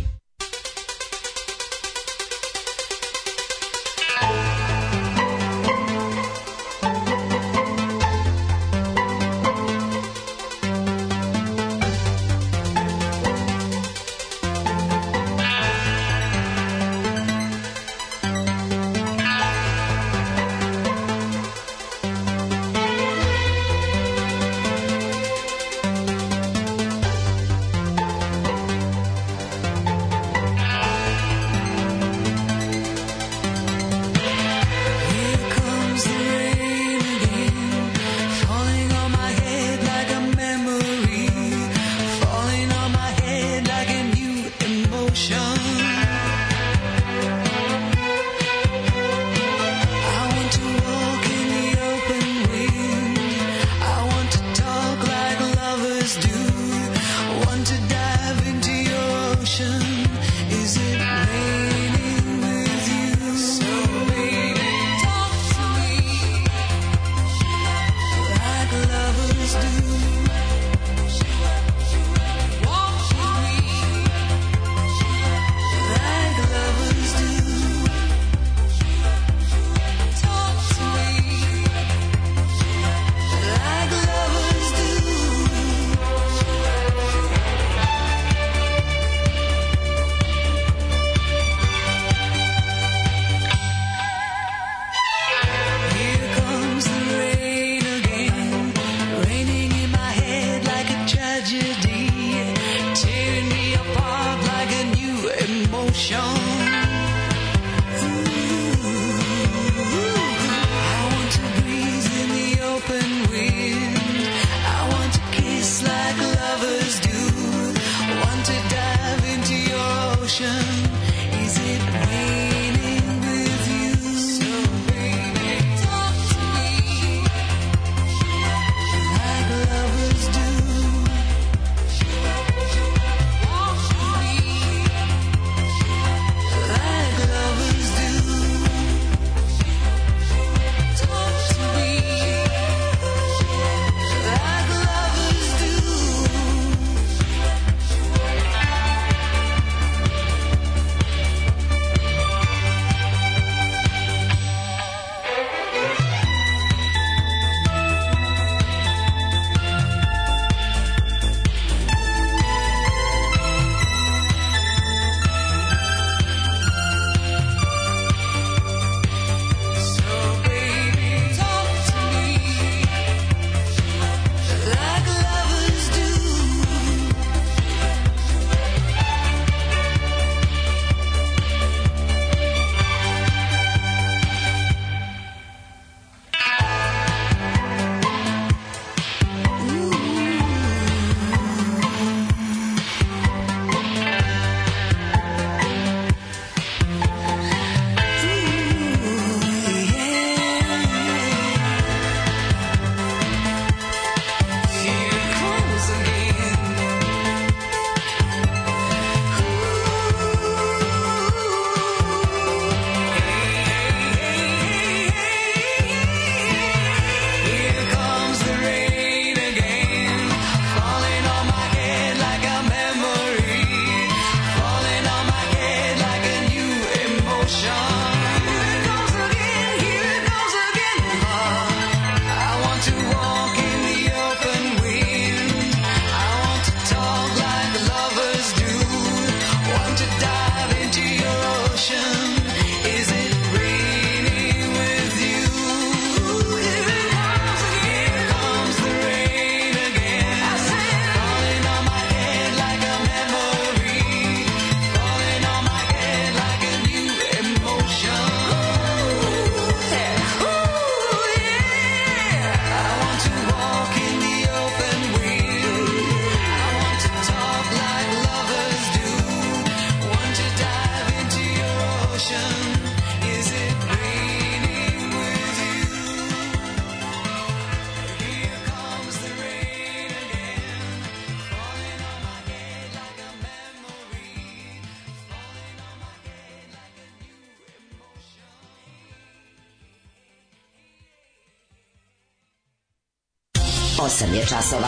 Časova.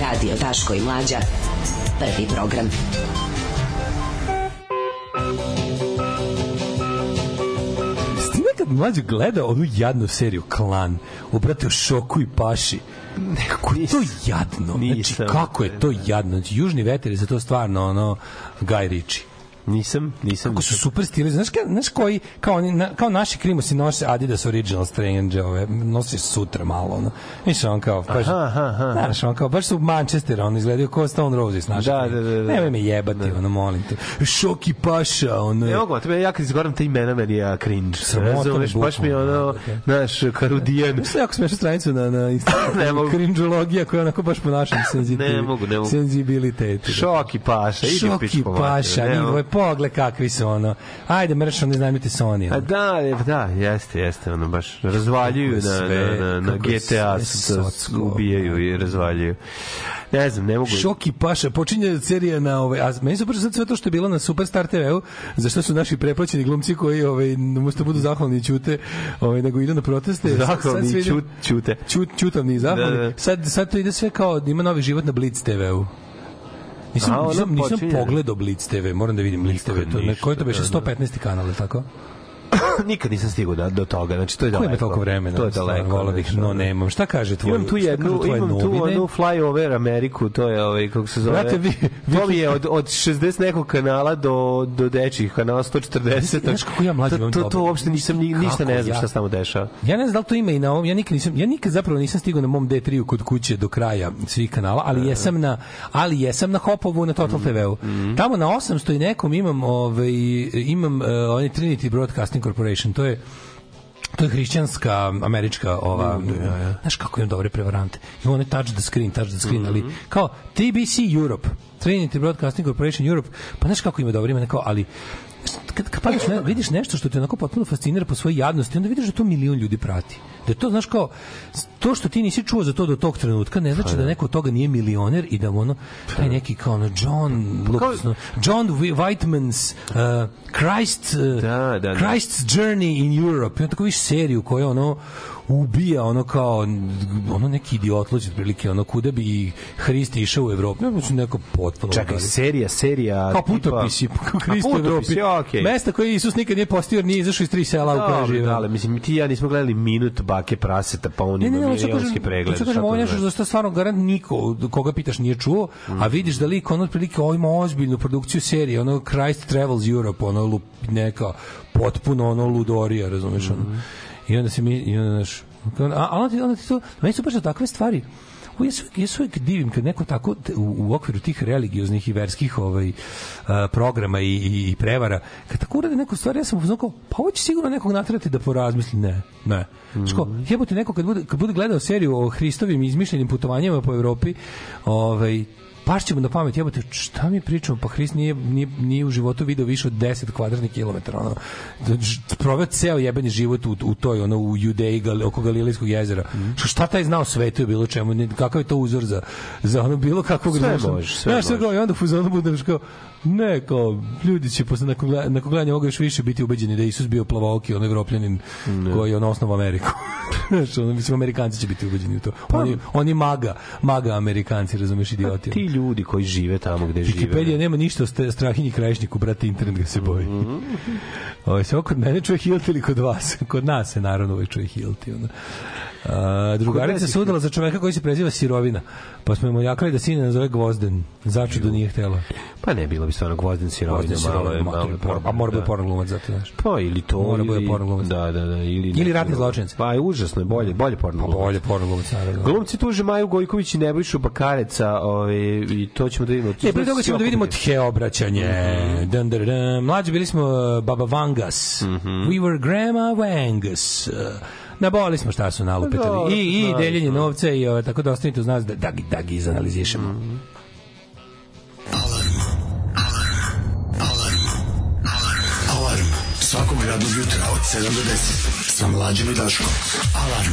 Radio Daško i Mlađa. Prvi program. Ste nekad mlađe gledao onu jadnu seriju Klan? Ubrate u šoku i paši. Kako je to jadno. Nisam. Znači, kako je to jadno. Znači, Južni veter je za to stvarno ono Guy Ritchie. Nisam, nisam. Kako su super stili. Znaš, ka- znaš koji, kao, oni, na, kao naši krimosi nose Adidas Original Strange, ove, nose sutra malo, ono. Mislim, on kao, baš, Aha, aha, aha. znaš, on kao, baš su Manchester, ono, izgledaju kao Stone Roses, znaš. Da, da, da, da. Nemoj me jebati, ono, molim te. Šoki paša, ono. Ne mogu, tebe ja kad izgovaram te imena, meni je cringe. Razumeš, baš mi ono, naš, karudijan. Znaš jako smešnu stranicu na, na Instagramu, Ne mogu. cringeologija koja onako baš po našem senzitiv, Ne mogu, ne mogu. senzibilitetu. Šok i paša, idi Šoki pičku materinu, paša, njihove pogle kakvi su ono. Ajde, mrš, ono iznajmite Sony. A Ono. da, je, da, jeste, jeste, ono baš razvaljuju na, na, na, na GTA, ubijaju i razvaljuju. Ne znam, ne mogu. Šoki paša, počinje serija na ove, a meni se sad sve to što je bilo na Superstar TV-u, za što su naši preplaćeni glumci koji ovaj umesto budu zahvalni i ćute, ovaj nego idu na proteste. Zahvalni ćut, ćute. Ćut, ćutavni i zahvalni. Da, da. Sad, sad to ide sve kao ima novi život na Blitz TV-u. Nisam, A, nisam, nisam počinje. pogledao Blitz TV, moram da vidim Blitz TV. To, ništa, koji to beše da, da. 115. kanal, je tako? Nikad nisam stigao da, do toga, znači to je Ko daleko. ima toliko vremena? To je daleko. volao bih, znači, no nemam. Šta kaže tvoj? Imam tu jednu, imam tu novine? onu flyover Ameriku, to je ovaj kako se zove. Brate, vi- to mi je od od 60 nekog kanala do do dečjih kanala 140. Znaš kako ja mlađi to, imam to, to dobro. uopšte nisam ni, ništa ne znam ja? šta se tamo dešava. Ja ne znam da li to ima i na ovom, ja nikad nisam, ja nikad zapravo nisam stigao na mom D3 kod kuće do kraja svih kanala, ali jesam na, ali jesam na Hopovu na Total TV-u. Tamo na 800 i nekom imam, ovaj, imam uh, onaj Trinity Broadcasting Corporation, to je to je hrišćanska američka ova znaš kako imam dobre prevarante. Ima onaj touch the screen touch the screen ali kao TBC Europe Trinity Broadcasting Corporation Europe pa znaš kako ima dobre ima neko ali kad, kad ne, vidiš nešto što te onako potpuno fascinira po svojoj jadnosti onda vidiš da to milion ljudi prati da to znaš kao to što ti nisi čuo za to do tog trenutka ne znači da neko od toga nije milioner i da mu ono taj neki kao ono John luksusno, John Wi- Whiteman's uh, Christ uh, Da, da, da. Christ's Journey in Europe. Ima tako viš seriju koja ono ubija ono kao ono neki idiotlođ otprilike ono kuda bi Hrist išao u Evropu. Ne mislim neko potpuno. Čekaj, udari. serija, serija. kao tipa- putopisi kao Hrist u Evropi. okej. Mesta koje Isus nikad nije postio nije izašao iz tri sela u žive. da, ali mislim ti ja nismo gledali minut bake praseta, pa on Ne, ima ne, ne, da milionski pregled. da kažem, šta to ovo je nešto znači? što stvarno garant niko koga pitaš nije čuo, a vidiš da lik ono otprilike ovo ima ozbiljnu produkciju serije, ono Christ Travels Europe, ono neka potpuno ono ludorija, razumeš ono. I onda se mi i onda znaš, a, a onda, onda ti to, meni su baš takve stvari U, ja, se, ja uvijek divim kad neko tako u, u okviru tih religioznih i verskih ovaj, a, programa i, i, i prevara, kad tako urade neku stvar, ja sam kao, pa ovo će sigurno nekog natrati da porazmisli. Ne, ne. Mm. Ško, jebote neko kad bude, kad bude gledao seriju o Hristovim izmišljenim putovanjima po Evropi, ovaj, baš ćemo na pamet, jebote, šta mi pričamo, pa Hrist nije, nije, nije u životu video više od 10 kvadratnih kilometara, ono, Ž- proveo ceo jebeni život u, u toj, ono, u Judeji, gal, oko Galilejskog jezera. Šta, šta taj znao svetu je bilo čemu, ne- kakav je to uzor za, za ono bilo kakvog Sve znaš, ono, može, sve znaš, može. kao, i onda u fuzonu budeš kao, ne, kao, ljudi će posle nakon, gleda- nakon gledanja ovoga još više biti ubeđeni da je Isus bio plavoki, on evropljanin koji je on osnovu Ameriku. Znaš, ono, mislim, Amerikanci će biti ubeđeni u to. Oni, oni maga, maga Amerikanci, razumeš, idioti. Ti ljudi koji žive tamo gde žive. Wikipedia nema ništa o st- strahinji krajišniku, brate, internet ga se boji. Mhm. Ovo se ovo kod mene čuje Hilti ili kod vas? Kod nas se naravno uvek čuje Hilti. Ono. A, drugarica se udala za čoveka koji se preziva Sirovina, pa smo mu jakali da sine nazove Gvozden. Začudo nije htela. Pa ne, bilo bi stvarno gvozden sirovina, Gvozden malo Sirovina, malo je mater, a mora bude da. porno glumac, zato znaš. Pa ili to Mora bude ili porno glumac. Da, da, da, ili Ili ratni zločinac. Pa je užasno, je bolje, bolje porno. Pa glumac. bolje porno glumac, naravno. Glumci tuže Maju Gojković i Nebojšu Bakareca, ovaj i to ćemo da vidimo. E, pre toga ćemo da vidimo tje obraćanje. Mhm. Dun, dun, dun. Mlađi bili smo Baba Vangas. Mhm. We were Grandma Vangas. Uh, Naboli smo šta su nalupetali. I, i deljenje novca i ovaj, tako da ostanite uz nas da, da, gi- da gi izanalizišemo. Mhm. Alarm svakog radnog jutra od 7 do 10 sa mlađim i Daškom. Alarm.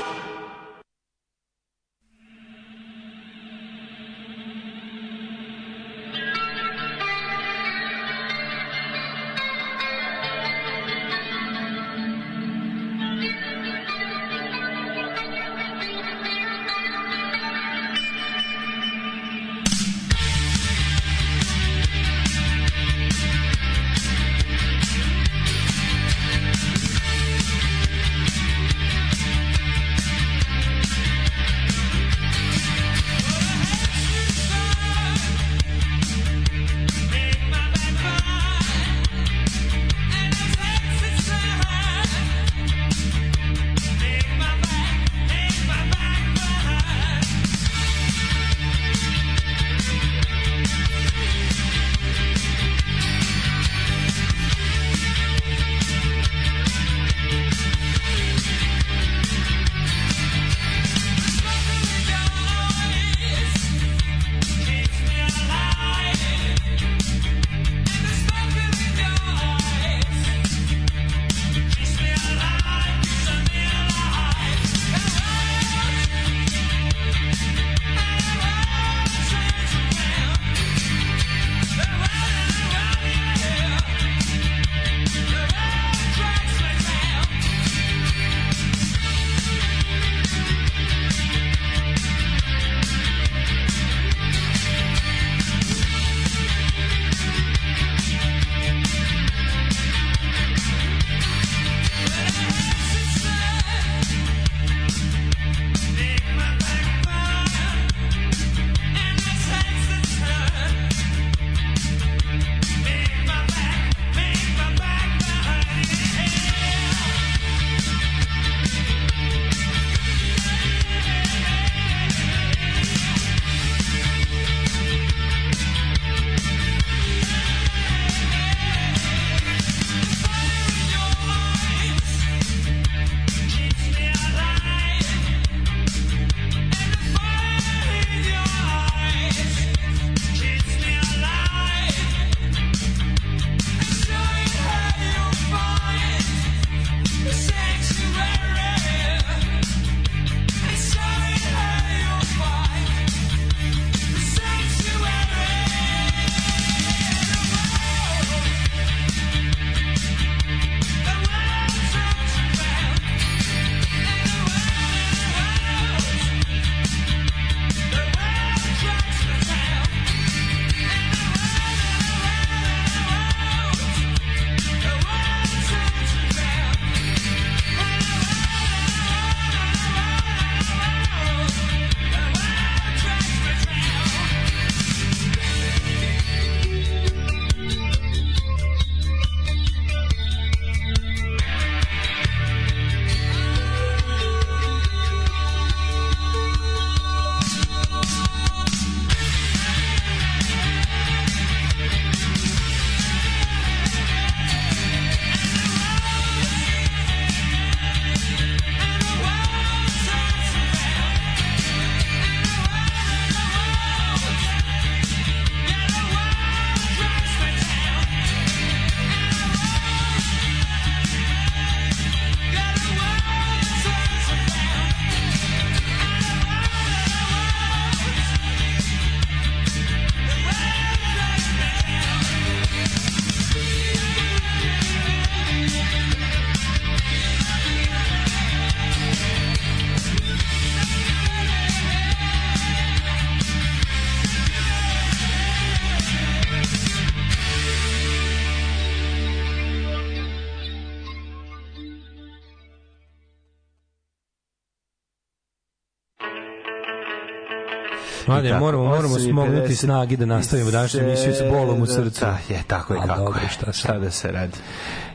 I tako, moramo, moramo 8 i smognuti 50 snagi da nastavimo današnju emisiju sa bolom u srcu. Da, je, tako je A, kako dobro, je. šta sad? Šta da se radi?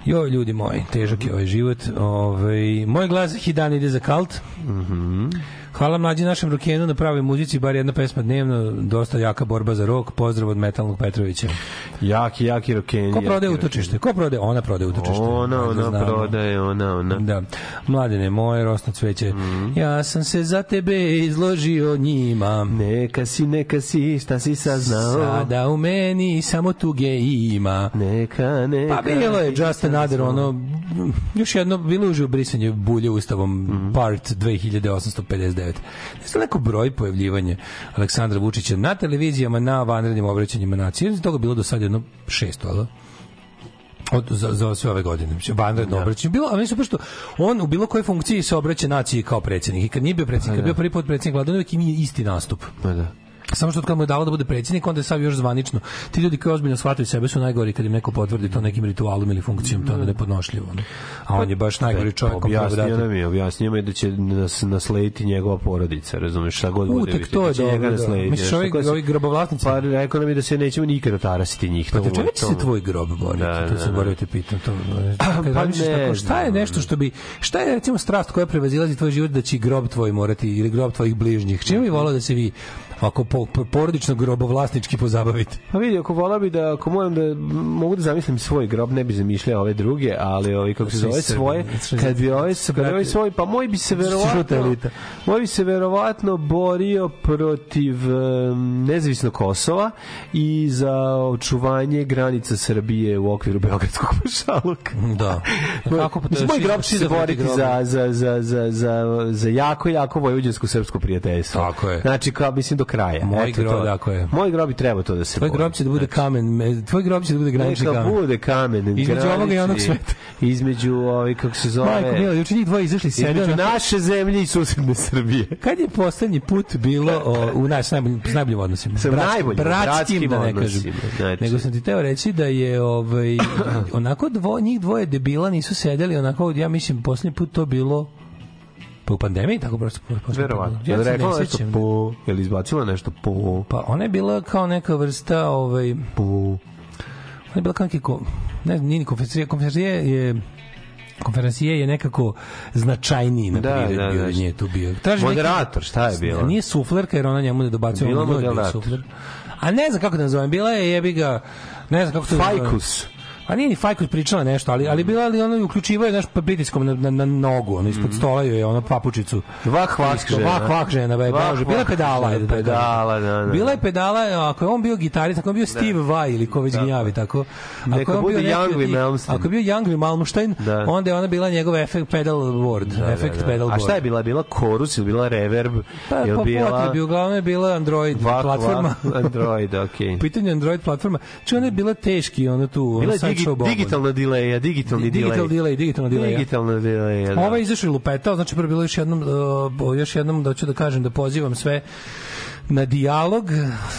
Jo, ljudi moji, težak je ovaj život. Ovaj, moj glas hidan ide za kalt. Mhm. Hvala mlađi našem rokenu na pravoj muzici, bar jedna pesma dnevno, dosta jaka borba za rok, pozdrav od Metalnog Petrovića. Jaki, jaki roken. Ko prodaje utočište? Ko prodaje? Ona prodaje utočište. Ona, ona znamo. prodaje, ona, ona. Da. Mladene moje rosno cveće. Mhm. Ja sam se za tebe izložio njima. Neka si, neka si, šta si saznao? Sada u meni samo tuge ima. Neka, neka. Pa bilo je Just Another, ono, još jedno, bilo je uživo brisanje bulje ustavom Mhm. part 2859. Jeste neko broj pojavljivanje Aleksandra Vučića na televizijama, na vanrednim obraćanjima naciji? Jer toga bilo do sad jedno šesto, ali? od, za, za sve ove godine. Vanredno obraćanje. Bilo, a meni su što on u bilo kojoj funkciji se obraća naciji kao predsjednik. I kad nije bio predsjednik, kad bio prvi put predsjednik vlade, on uvijek ima isti nastup. Pa da. Samo što kad mu je dalo da bude predsjednik, onda je sad još zvanično. Ti ljudi koji ozbiljno shvataju sebe su najgori kad im neko potvrdi to nekim ritualom ili funkcijom, to je nepodnošljivo. ono. A on je baš najgori čovjek Objasnio dati. nam je, objasnio mi je da će nas naslediti njegova porodica, razumeš, šta god bude. Utek, to da je njega dobro, da. Misliš, ovi- da se- ovi grobovlasnici? Pa rekao nam je da se nećemo nikada tarasiti njih. Pa te mu- čega će se tvoj grob boriti? Da, to da, se da. moram te pitam. To, Pa ne tako, šta je nešto što bi, šta je recimo strast koja prevazilazi tvoj život da će grob tvoj morati, ili grob tvojih bližnjih? Čime bi volao da se vi ako po, po, porodično grobovlasnički pozabavite? Pa vidi, ako vola bi da, ako moram da, mogu da zamislim svoj grob, ne bi zamišljao ove druge, ali ovi, kako se zove, svoje, kad bi ovaj, kad bi brate, svoj, pa moj bi se verovatno, moj bi se verovatno borio protiv em, nezavisnog Kosova i za očuvanje granica Srbije u okviru Beogradskog pašaluka. Da. Kako pa Mislim, je moj grob će se boriti za, za, za, za, za, za jako, jako vojvođansko srpsko prijateljstvo. Tako je. Znači, kao, mislim, do kraja. Moj Eto grob, tako je. Moj grob bi trebao to da se Tvoj grob će da bude kamen, me- tvoj grob će da bude granični Neka kamen. bude kamen. Između ovoga i onog sveta. Između, ovaj, kako se zove... Majko Mila, juče njih dvoje izašli sede. Između na- naše zemlje i susedne Srbije. Kad je poslednji put bilo o, u nas najboljim, najboljim odnosima? Sa najboljim, bratskim, da ne kažem. znači. Nego sam ti teo reći da je ovaj, onako dvo, njih dvoje debila nisu sedeli, onako, ja mislim, poslednji put to bilo pa u pandemiji, tako prosto. poslednji Verovatno. put. Ja se rekla ne nešto po... Je li izbacila nešto po... Pa ona je bila kao neka vrsta, ovaj, po... ona je bila kao neki, ko- ne znam, nije ni konferencija, konferencija je konferencije je nekako značajniji na Da, prired da, bio da. nje tu bio. Traži neki- Moderator, šta je bilo? Nije suflerka jer ona njemu ne dobacuje. Bio moderator. sufler. A ne znam kako da nazovem, bila je jebi ga, ne znam kako to Fajkus. A nije ni Fajkus pričala nešto, ali ali bila ali ona uključivao je naš pritiskom na, na, na nogu, ono ispod stola joj je ona papučicu. Vak, vak žena. Vak, vak žena, be, Vak. Bila je pedala, žena, ajde da kažem. pedala, da, da. Bila je pedala, ako je on bio gitarist, ako je bio Steve Vai ili ko već gnjavi, tako. Ako Neka je on bio neki Young od tih- Malmsteen. Ako je bio Young Malmsteen, Da. onda je ona bila njegov efekt pedal board, efekt pedal A board. šta je bila? Bila korus ili bila reverb? Pa, Jel po bila... potrebi, uglavnom je bila Android Vak, platforma. vak, Android, okej. U pitanju Android platforma. Če ona je bila teški, ona tu, Bila je digi, digitalna dileja, digitalni delay. Digital delay, digitalna delay. Digitalna delay, da. Ovaj izašao i lupetao, znači prvo bilo još jednom, uh, još jednom da ću da kažem da pozivam sve na dijalog,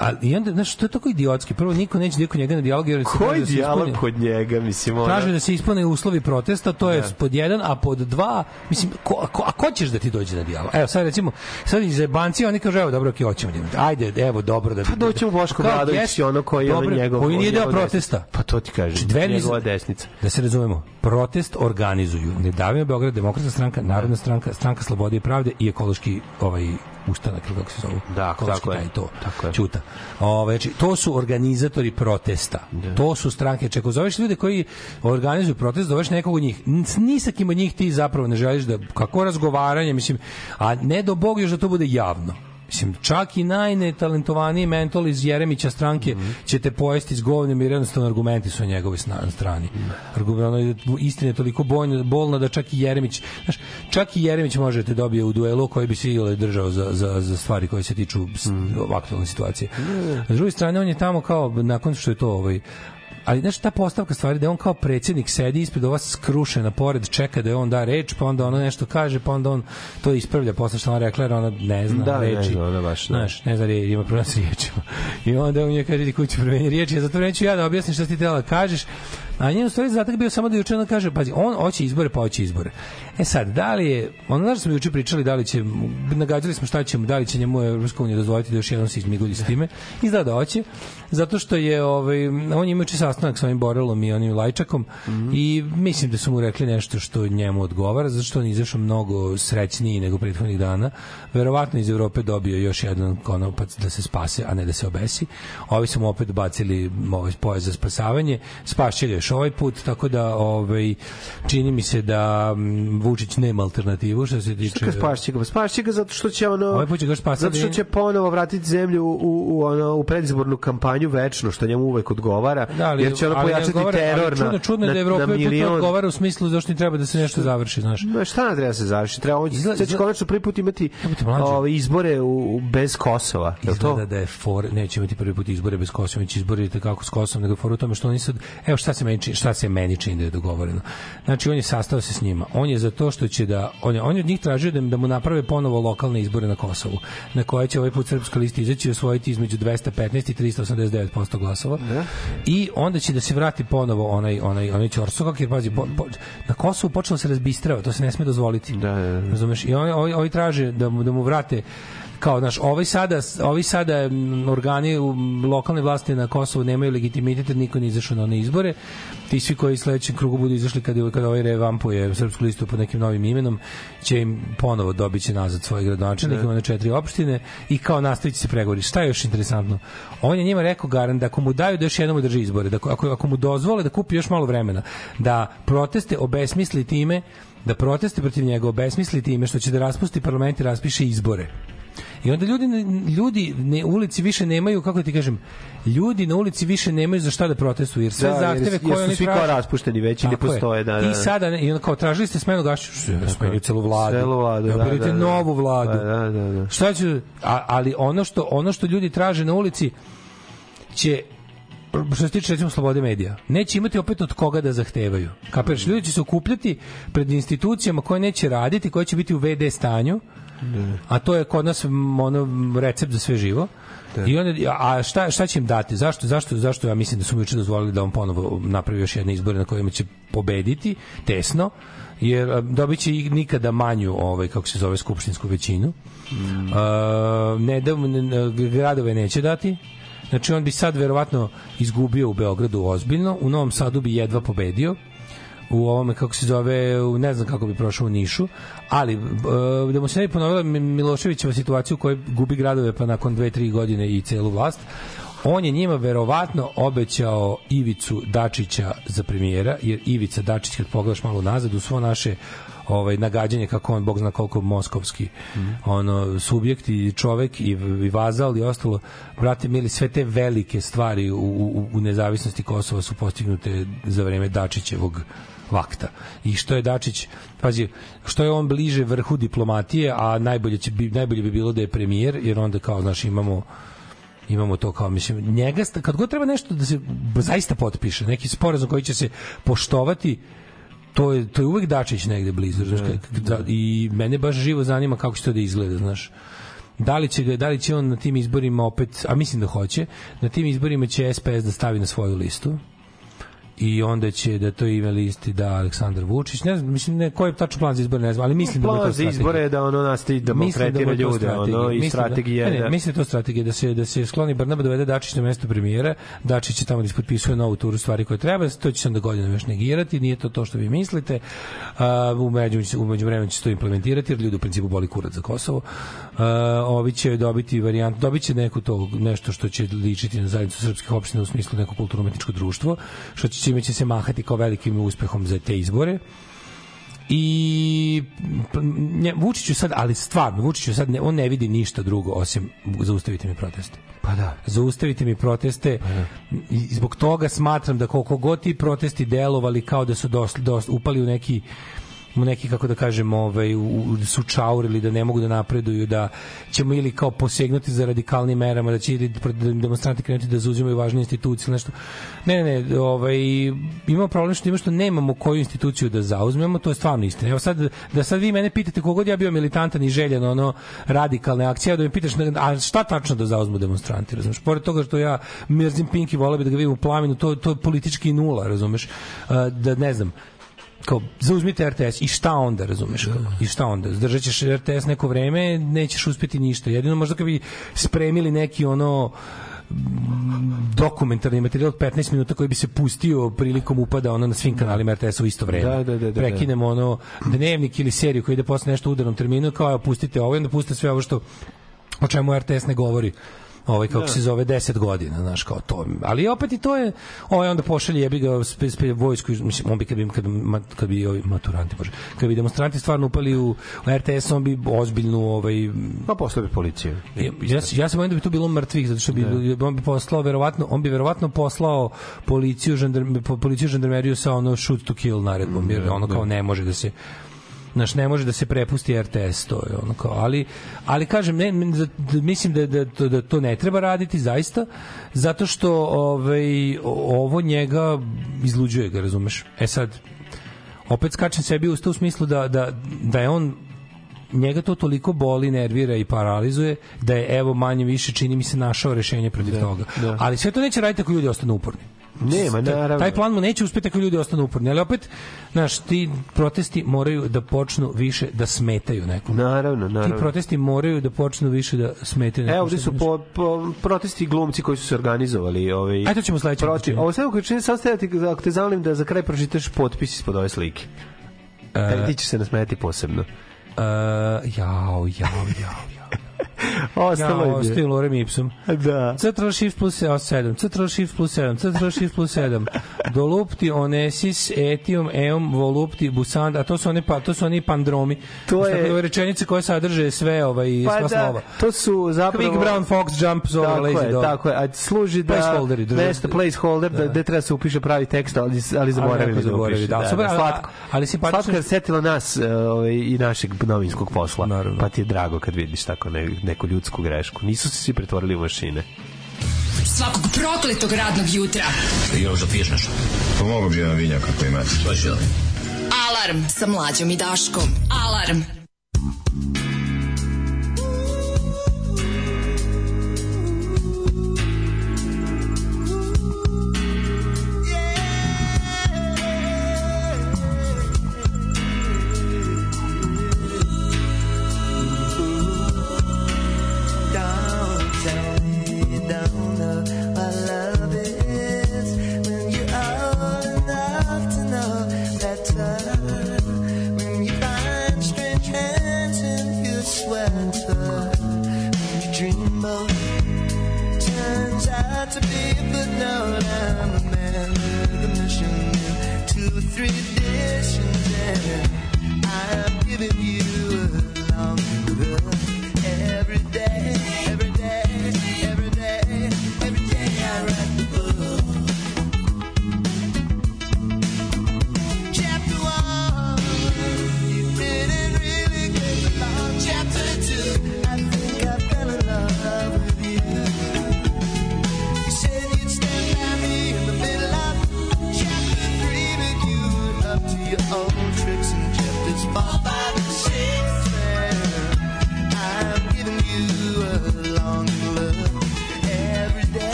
a i onda, znaš, to je tako idiotski. Prvo, niko neće dio kod njega na dijalog, jer se Koji da dijalog kod njega, mislim, ona... Traže da se ispune uslovi protesta, to je pod jedan, a pod dva, mislim, ko, ko, a ko ćeš da ti dođe na dijalog? Evo, sad recimo, sad iz jebanci, oni kažu, evo, dobro, ok, hoćemo. da- Ajde, evo, dobro. Da, Pa doći mu Boško Bradović i ono koji je dobro, njegov... Koji nije deo protesta. Pa to ti kažem, Dveri- njegova desnica. Da se razumemo, protest organizuju Nedavimo Beograd, Demokratska stranka, Narodna stranka, Stranka slobode i pravde i ekološki ovaj ustanak ili kako se zove. Da, tako je. to. Tako je. Ćuta. Ove, znači, to su organizatori protesta. To su stranke. Čeko zoveš ljude koji organizuju protest, zoveš nekog od njih. Ni sa kim od njih ti zapravo ne želiš da kako razgovaranje, mislim, a ne do Bog još da to bude javno. Mislim, čak i najnetalentovaniji mentol iz Jeremića stranke Mhm. će te pojesti s govnjem jer jednostavno argumenti su na njegovoj sna- strani. Argument, istina je toliko bojna, bolna da čak i Jeremić, znaš, čak i Jeremić može da dobije u duelu koji bi se ile držao za, za, za stvari koje se tiču s- Mhm. aktualne situacije. S druge strane, on je tamo kao, nakon što je to ovaj, ali znaš ta postavka stvari da on kao predsjednik sedi ispred ova skrušena pored čeka da je on da reč pa onda ono nešto kaže pa onda on to ispravlja posle što ona rekla jer ona ne zna Da, ne reči. zna ona baš, da. znaš ne zna reči ima problem s riječima. I onda on je kaže ti kući promeni riječi. Ja zato neću ja da objasnim šta ti tela da kažeš. A njen u stvari zadatak bio samo da juče ona kaže pazi on hoće izbore pa hoće izbore e sad da li je ono znaš smo juče pričali da li će nagađali smo šta ćemo da li će njemu Evropska unija dozvoliti da još jednom se izmigulji s time izgleda da hoće zato što je ovaj on ima juče sastanak sa ovim Borelom i onim Lajčakom i mislim da su mu rekli nešto što njemu odgovara, zato što on izašao mnogo srećniji nego prethodnih dana. Verovatno iz Evrope dobio još jedan konopac da se spase, a ne da se obesi. Ovi su mu opet bacili ovaj pojas za spasavanje. Spašće ga još ovaj put, tako da ovaj, čini mi se da mm, Vučić nema alternativu što se tiče... Šta ga spašće ga? Spašće ga zato što će ono... Ovaj put će ga spasati. Zato što će ponovo vratiti zemlju u, u, u, ono, u predizbornu kampanju večno, što njemu uvek odgovara, Da, ali, jer će ono pojačati odgovara- teror čudno, na, čudno je na, da Evropa milion. odgovara u smislu zašto ni treba da se nešto završi, znaš. Ma šta nam treba da se završi? Treba on Izgleda- će izgleda- konačno prvi put imati ove izbore u, u- bez Kosova. Je to? Izgleda da je for neće imati prvi put izbore bez Kosova, će izbori kako s Kosovom, nego for u tome što oni sad evo šta se meni šta se meni čini da je dogovoreno. Znači on je sastao se s njima. On je za to što će da on je, on je od njih tražio da, da mu naprave ponovo lokalne izbore na Kosovu, na koje će ovaj put srpska lista izaći i osvojiti između 215 i 389% glasova. I onda će da se vrati ponovo onaj onaj onaj ćorsokak jer pazi po, po, na Kosovu počelo da se razbistrava, to se ne sme dozvoliti. Da, da, da. Razumeš? I oni ovi, ovi traže da mu da mu vrate kao znaš, ovaj sada, ovi sada m, organi u lokalne vlasti na Kosovu nemaju legitimitet, niko nije izašao na one izbore. Ti svi koji sledećem krugu budu izašli kada, kada ovaj revampuje srpsku listu pod nekim novim imenom, će im ponovo dobiće nazad svoje gradonačelnike, ima na četiri opštine i kao nastavit će se pregovori. Šta je još interesantno? On je njima rekao garant da ako mu daju da još jednom drži izbore, da ako, ako mu dozvole da kupi još malo vremena, da proteste obesmisli time da proteste protiv njega obesmisli time što će da raspusti parlament i raspiše izbore. I onda ljudi ljudi ne ulici više nemaju kako ti kažem ljudi na ulici više nemaju za šta da protestuju jer sve Da, jer- zahteve jer koje su oni svi kao raspušteni već i ne postoje, da, da, da. I sada ne, i onda kao tražili ste smenu Gašiću, smenju celu vladu. Celu vladu, da, birajte da, da. novu vladu. Pa, da, da, da. Šta će a, ali ono što ono što ljudi traže na ulici će što se tiče recimo slobode medija, neće imati opet od koga da zahtevaju. Kapiraš, ljudi će se okupljati pred institucijama koje neće raditi, koje će biti u VD stanju, a to je kod nas ono recept za sve živo. I onda a šta šta će im dati? Zašto zašto zašto ja mislim da su mu juče dozvolili da on ponovo napravi još jedne izbore na kojima će pobediti tesno jer a, dobit će i nikada manju ovaj kako se zove skupštinsku većinu. A, ne da ne- gradove neće dati. Znači on bi sad verovatno izgubio u Beogradu ozbiljno, u Novom Sadu bi jedva pobedio u ovome kako se zove, u, ne znam kako bi prošao u Nišu, ali e, da mu se ne bi ponovila Mi- Miloševićeva situacija u kojoj gubi gradove pa nakon 2-3 godine i celu vlast, on je njima verovatno obećao Ivicu Dačića za premijera, jer Ivica Dačić kad pogledaš malo nazad u svo naše ovaj nagađanje kako on bog zna koliko moskovski ono subjekt i čovek i, i vazal i ostalo brate mili sve te velike stvari u, u, u nezavisnosti Kosova su postignute za vreme Dačićevog vakta. I što je Dačić, pazi, što je on bliže vrhu diplomatije, a najbolje će bi najbolje bi bilo da je premijer, jer onda kao znaš imamo imamo to kao mislim njega kad god treba nešto da se zaista potpiše neki sporazum koji će se poštovati to je to je uvek Dačić negde blizu znaš, ka- da, i mene baš živo zanima kako će to da izgleda znaš. Da li će ga, da li će on na tim izborima opet a mislim da hoće na tim izborima će SPS da stavi na svoju listu i onda će da to ime listi da Aleksandar Vučić. Ne znam mislim ne koji je tačno plan za izbore ne znam ali mislim da je to Plan za izbore je da ono nastavi da Mislim maltretira to ljude, ono, i da- strategija ne, je ne, da... mislim da je to strategija da se da se skloni Brnaba dovede Dačić na mesto premijera, Dačić će tamo da ispotpisuje novu turu stvari koje treba, to će se onda godinama još negirati, nije to to što vi mislite. A, u među u međuvremenu će se to implementirati jer ljudi u principu boli kurac za Kosovo. A, ovi će dobiti varijant, dobiće neku to nešto što će ličiti na zajednicu srpskih opština u smislu neko kulturno-umetničko društvo, što će čime će se mahati kao velikim uspehom za te izbore i p- nje, Vučiću sad, ali stvarno, Vučiću sad, ne, on ne vidi ništa drugo osim zaustavite mi proteste. Pa da. Zaustavite mi proteste i zbog toga smatram da koliko god ti protesti delovali kao da su dos, dos, upali u neki neki kako da kažem ovaj u, da su čaurili da ne mogu da napreduju da ćemo ili kao posegnuti za radikalnim merama da će ili demonstranti krenuti da zauzimaju važne institucije nešto. Ne ne ovaj ima problem što ima što nemamo koju instituciju da zauzmemo to je stvarno istina. Evo sad da sad vi mene pitate kogod ja bio militantan i željen ono radikalne akcije da me pitaš a šta tačno da zauzmu demonstranti razumeš? Pored toga što ja mrzim Pinki voleo bi da ga vidim u plamenu to to je politički nula razumeš? Da ne znam kao zauzmite RTS i šta onda razumeš? Kao, i šta onda? Zdržat ćeš RTS neko vreme nećeš uspeti ništa. Jedino možda kad bi spremili neki ono dokumentarni materijal od 15 minuta koji bi se pustio prilikom upada ono na svim kanalima RTS-a u isto vreme. Da, da, da, da, da. Prekinemo ono dnevnik ili seriju koji ide posle nešto u udarnom terminu, kao evo, pustite ovo i onda pustite sve ovo što o čemu RTS ne govori ovaj kako Da. se zove 10 godina, znaš, kao to. Ali opet i to je, ovaj onda pošalje jebi ga spe, spe, vojsku, mislim, on bi kad bi, kad, kad bi ovi maturanti, bože, kad bi demonstranti stvarno upali u, u RTS, on bi ozbiljnu, ovaj, Pa posle bi policiju. ja, ja sam bojim da bi tu bilo mrtvih zato što bi on bi poslao verovatno on bi verovatno poslao policiju žandarm, po- policiju žandarmeriju sa ono shoot to kill naredbom jer ono kao ne može da se Znaš, ne može da se prepusti RTS, to je ono kao, ali, ali kažem, ne, mislim da, da, da, da to ne treba raditi, zaista, zato što ovaj, ovo njega izluđuje ga, razumeš? E sad, opet skačem sebi u usta u smislu da, da, da je on njega to toliko boli, nervira i paralizuje da je evo manje više čini mi se našao rešenje protiv Da, toga. da. Ali sve to neće raditi ako ljudi ostanu uporni. Nema, naravno. Taj plan mu neće uspeti ako ljudi ostanu uporni, ali opet, znaš, ti protesti moraju da počnu više da smetaju nekom. Naravno, Ti naravno. protesti moraju da počnu više da smetaju nekom. Evo, ovde su po, po, protesti glumci koji su se organizovali. Ovaj, Ajde, to ćemo sledeće pričati. ovo sve čini, samo ste, ako te zamolim da za kraj pročitaš potpis ispod ove slike. E, ti ćeš se nasmejati posebno. Uh, jao, jao, jao, jao. Ostalo ja, je. ostaju Lorem Ipsum. Da. Ctrl Shift plus 7, Ctrl Shift plus 7, Ctrl Shift plus 7. Dolupti onesis etium eum volupti busand, a to su one pa to su oni pandromi. To je- Tako da ove rečenice koje sadrže sve ovaj Pa sva da, slova. to su zapravo... Quick brown fox jumps over Tako lazy je, dog. tako je, a služi da Placeholderi, mesto placeholder da, da treba se upiše pravi tekst, ali, ali zaboravili da zaboravi, upiše. da, super, ali- slatko. ali simpatično- Slatko je setilo nas e, ovaj, i našeg novinskog posla. Naravno. Pa ti je drago kad vidiš tako ne, neku ljudsku grešku. Nisu se svi pretvorili u mašine. Svakog prokletog radnog jutra. Još da piješ nešto? Pomogu bi jedan vinjak ako imate. Pa ću Alarm sa mlađom i Daškom. Alarm.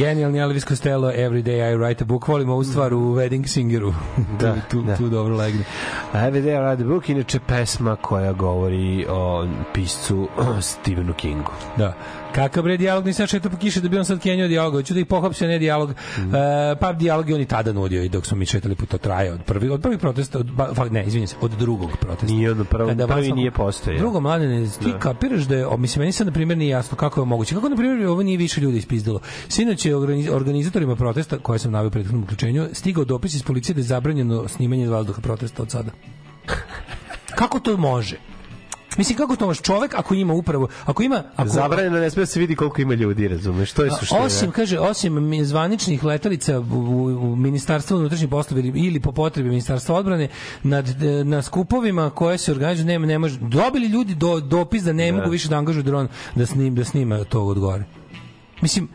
Genijalni Elvis Costello, Every Day I Write a Book. Volimo ovu stvar u Wedding Singeru. Da, tu, tu, da. tu dobro legne. Every Day I Write a Book, inače pesma koja govori o piscu Stephenu Kingu. Da. Kakav bre dijalog, nisam šetao po kiši da bi on sad kenjao dijalog, hoću da ih pohapsio, ne dijalog. Mhm. E, pa dijalog je on i tada nudio i dok smo mi šetali po to traje od prvi od prvih protesta, od, ba, ne, izvinjam se, od drugog protesta. Nije ono prvo, Kada prvi nije postojao. Drugo, mladene, ti Da. kapiraš da je, o, mislim, meni sad, na primjer, nije jasno kako je moguće. Kako, na primjer, ovo nije više ljudi ispizdilo. Sinoć je organiz- organizatorima protesta, koje sam navio u prethodnom uključenju, stigao dopis iz policije da je zabranjeno snimanje vazduha protesta od sada. kako to može? Mislim, kako to može? Čovek, ako ima upravo, ako ima... Ako, Zabranjeno ne sme da se vidi koliko ima ljudi, razumeš? To je suština. Osim, kaže, osim zvaničnih letalica u, u, ministarstvu unutrašnjih poslova ili, po potrebi ministarstva odbrane nad, na skupovima koje se organizuju nema ne može dobili ljudi do, dopis da ne mogu više da angažuju dron da snim da snima to od gore. Mislim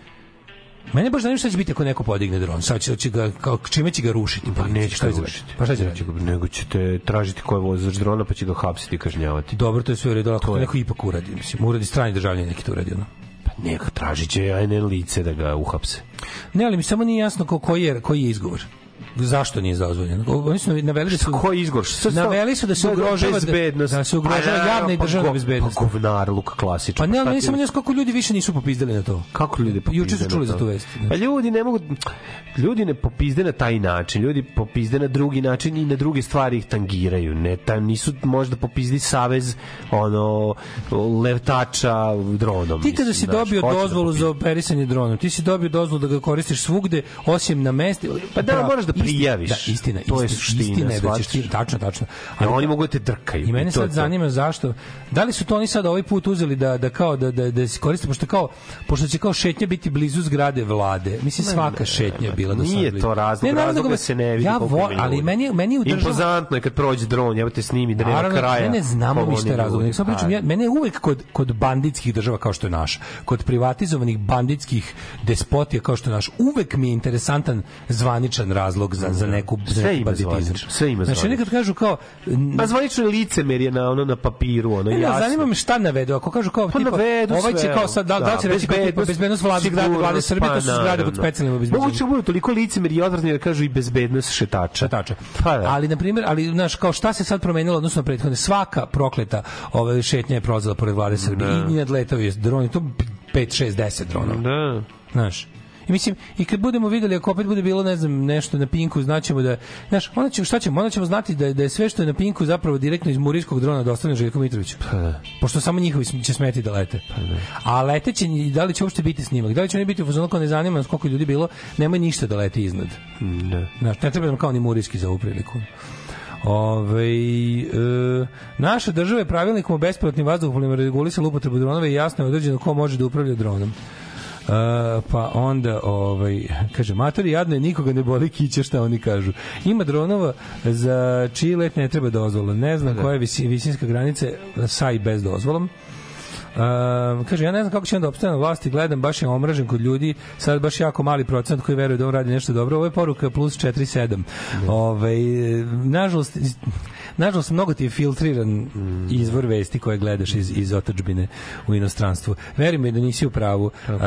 Mene baš zanima šta će biti ako neko podigne dron. Sad će, će ga, kao, čime će ga rušiti? Pa neće Šta ga rušiti. Pa šta će ga- Nego ćete tražiti ko je vozač drona, pa će ga hapsiti i kažnjavati. Dobro, to je sve u redu, ako To je. neko ipak uradi. Mislim, uradi strani državljani neki to uradi. Ono. Pa neka tražit će ajne lice da ga uhapse. Ne, ali mi samo nije jasno ko, koji, je, koji je izgovor. Zašto nije dozvoljeno? Oni su naveli da su Koji izgovor? Naveli su da se ugrožava bezbednost. da se ugrožava Pa, javna i pa državna go- bezbednost. Pa govnar, Luka klasičan. Pa ne, ali samo ne kako ljudi više nisu popizdali na to. Kako ljudi popizde Juče su čuli za tu vest. Pa ljudi ne mogu ljudi ne popizde na taj način, ljudi popizde na drugi način i na druge stvari ih tangiraju. Ne, tam nisu možda popizdi savez ono letača dronom. Ti kada si dobio da dozvolu za operisanje dronom, ti si dobio dozvolu da ga koristiš svugde, osim na mesti. Pa da, moraš da Istina- prijaviš. Da, istina, To je istina, suština, istina je da ćeš ti, tačno, tačno. A oni mogu da te drkaju. I mene je sad zanima zašto. Da li su to oni sad ovaj put uzeli da da kao da da da se koriste pošto kao pošto će kao šetnja biti blizu zgrade vlade. Mislim svaka šetnja je bila do sad. Nije to razlog, naravno, razlog da me- se ne vidi Ja vo, ali meni meni u državu Impozantno je kad prođe dron, evo te snimi dreva Naravno, kraja. Ne, ne znamo mi šta je razlog. samo pričam, Pa, ja, mene je uvek kod, kod banditskih država kao što je naš, kod privatizovanih banditskih despotija kao što je naš, uvek mi je interesantan zvaničan razlog za, za neku za Sve ima banditizam. zvaničan, sve ima Znači, zvaničan. nekad kažu kao... Ma zvanično je licemerje na ono na papiru, ono Ne, ne, jasno. zanima me šta navedu. Ako kažu kao Pa tipa, ovaj će kao sad da, da, će da, reći kao tipa bezbednost, vlade zgrade vlade Srbije, to su pa zgrade pod specijalnim obezbeđenjem. Moguće da budu toliko licemerje i odvratni da kažu i bezbednost šetača. Šetača. Pa da. Ali na primjer, ali znaš kao šta se sad promenilo odnosno prethodne svaka prokleta ove šetnja je prolazila pored vlade Srbije Da. i nadletao je dron to 5 6 10 dronova. Da. Znaš. I mislim, i kad budemo videli, ako opet bude bilo, ne znam, nešto na Pinku, znaćemo da, znaš, onda ćemo, šta ćemo, onda ćemo znati da, je- da je sve što je na Pinku zapravo direktno iz Murijskog drona dostavljeno Željko Mitroviću. Pa da. Pošto samo njihovi će smeti da lete. A leteće, i da li će uopšte biti snimak, da li će oni biti u fazonu kao ne zanima nas koliko ljudi bilo, nemoj ništa da leti iznad. Ne. Znaš, ne treba nam kao ni Murijski za ovu priliku. Ove, e, naša država je pravilnikom o bespilotnim vazduhoplovima regulisala upotrebu dronova i jasno je određeno ko može da upravlja dronom. Uh, pa onda ovaj kaže matori jadno je nikoga ne boli kića šta oni kažu? Ima dronova za čiji let ne treba dozvola. Ne znam koja je visi, visinska granica sa i bez dozvolom. Uh, kaže, ja ne znam kako će onda opstane na vlasti, gledam, baš je omražen kod ljudi, sad baš jako mali procent koji veruje da on radi nešto dobro, ovo je poruka plus 4-7. Ovaj, nažalost, nažalost, mnogo ti je filtriran izvor vesti koje gledaš iz, iz otačbine u inostranstvu. Veri mi da nisi u pravu. Uh,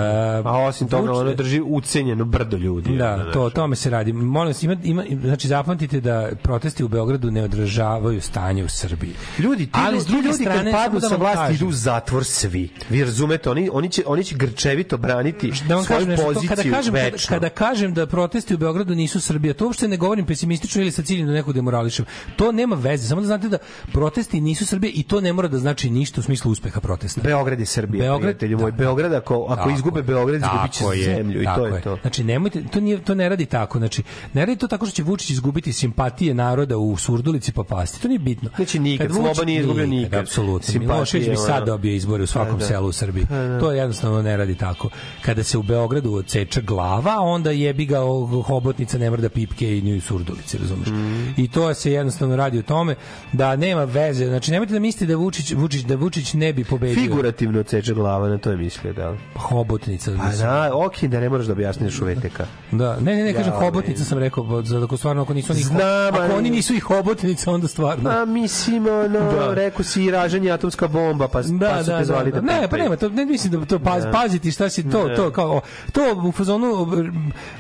A osim toga, Vuč- ono drži ucenjeno brdo ljudi. da, ono, to o tome se radi. Molim vas, ima, ima, znači zapamtite da protesti u Beogradu ne odražavaju stanje u Srbiji. Ljudi, ti Ali ljudi, s druge ljudi strane, kad padnu da sa vam vlasti kažem. idu u zatvor svi. Vi razumete, oni, oni, će, oni će grčevito braniti da vam svoju kažem nešto, to poziciju kada kažem, kada, večno. kada kažem da protesti u Beogradu nisu Srbija, to uopšte ne govorim pesimistično ili sa ciljem da nekog demorališem. To nema veze, samo da znate da protesti nisu Srbija i to ne mora da znači ništa u smislu uspeha protesta. Beograd je Srbija, Beograd- prijatelju moj. Beograd, ako, ako izgube je. Beograd, izgubit će je, zemlju i to je to. Znači nemojte to nije to ne radi tako. Znači ne radi to tako što će Vučić izgubiti simpatije naroda u Surdulici pa pasti. To nije bitno. Znači nikad, Sloba nije izgubio nikad. Apsolutno. Simpatije, Milošević bi sad dobio izbore u svakom Pa da. selu u Srbiji. Pa da. To jednostavno ne radi tako. Kada se u Beogradu odseča glava, onda jebi ga hobotnica ne mora da pipke i nju Surdulici, razumeš? Mm. I to se jednostavno radi o tome tome da nema veze. Znači nemojte da mislite da Vučić Vučić da Vučić ne bi pobedio. Figurativno odseče glava, na to je mislio, da li? Hobotnica. Pa da, ok, da ne moraš da objasniš u VTK. Da, ne, ne, ne, kažem Ja, hobotnica sam rekao, pa za ako stvarno ako nisu oni Znam, ako oni nisu ih hobotnica, onda stvarno. A mislim, ono, Da. rekao si i raženje atomska bomba, pa, Da, pa su da, te zvali da, da, da. Ne, pa nema, to ne mislim da to paz, Ne. paziti šta si to, to kao to u fazonu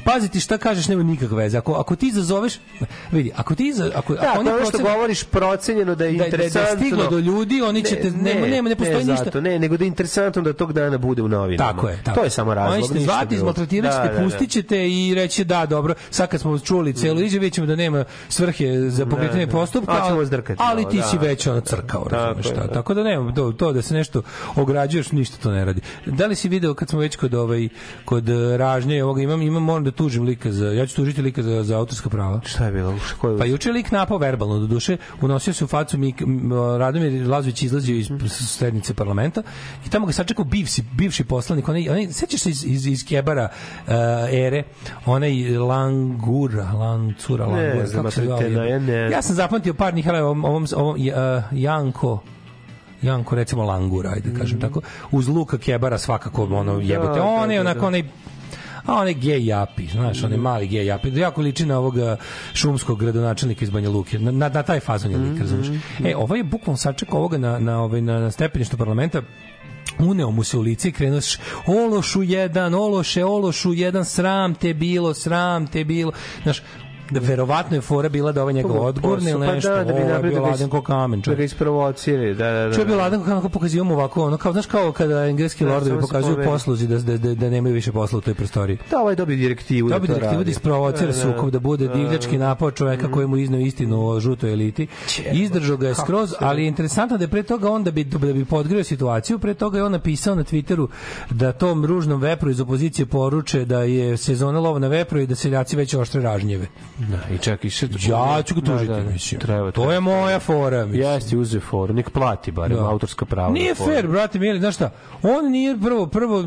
paziti šta kažeš nema nikakve veze. Ako ako ti izazoveš, vidi, ako ti ako Da, ako oni što govoriš procenjeno da je da, je- da, je interesantno. stiglo do ljudi, oni će te, nema, nema, ne postoji ne ništa. Zato, ne, nego da je interesantno da tog dana bude u novinama. Tako je, tako. To je samo razlog. Oni ćete zvati, izmaltretirat ćete, Da, da, da. pustit ćete i reći da, dobro, sad kad smo čuli celu izjavu, vidjet ćemo da nema svrhe za pokretanje da. postupka, ali, ali malo, ti da. si već ono crkao, razumeš šta. da. Tako da nema, to, to da se nešto ograđuješ, ništa to ne radi. Da li si video kad smo već kod ovaj kod eh, ražnje ovoga imam imam moram da tužim lika za ja ću tužiti lika za za autorska prava. Šta je bilo? Ko je Pa juče lik napao verbalno do duše, unosio se u facu Mik, Radomir Lazović izlazio iz sednice parlamenta i tamo ga sačekao bivši bivši poslanik, onaj onaj sećaš se iz iz, iz Kebara uh, ere, onaj Langura, Lancura, Ne Langura, znam, kako se ja ne. Ja sam zapamtio par njih, ali ovom, ovom, ovom uh, Janko Janko recimo Langura, ajde da kažem tako, uz Luka Kebara svakako ono jebote. da, On je da, onako da. onaj a onaj gej japi, znaš, onaj mali gej japi, da jako liči na ovog šumskog gradonačelnika iz Banja Luke. Na, na, na taj fazon je lik, razumiješ? E, ovaj je bukvalno sačekao ovoga na, na, ovaj, na, na stepeništu parlamenta, uneo mu se u lice i krenuo ološu jedan, ološe, ološu jedan, sram te bilo, sram te bilo. Znaš, da verovatno je fora bila da ovaj njega odgurne ili Pa nešto. da, da bi napravio da ladan ko kamen, Da čovjek. ga isprovocira, da, da, da. Čo je bio da. ladan kako pokazio mu ovako, ono kao, znaš kao kada engleski Da, lordovi pokazuju posluzi da, da, da, da nemaju više posla u toj prostoriji. Da, ovaj dobio direktivu Da bi to direktivu da isprovocira Da, da, sukob, da bude da, divljački napao čoveka koji mu izneo istinu o žutoj eliti. Izdržao ga je skroz, ali je interesantno da je pre toga on da bi, da bi podgrio situaciju, pre toga je on napisao na Twitteru da tom ružnom vepru iz opozicije poruče da je sezona lova na vepru i da seljaci već oštre ražnjeve. Da, i čak i še... Ja ću ga tužiti, Da, da, da. mislim. Treba, To je moja fora, mislim. Jeste, uzeo foru, nek plati barem Da. autorska prava. Nije na foru. fair, brate mili, znaš šta? On nije prvo prvo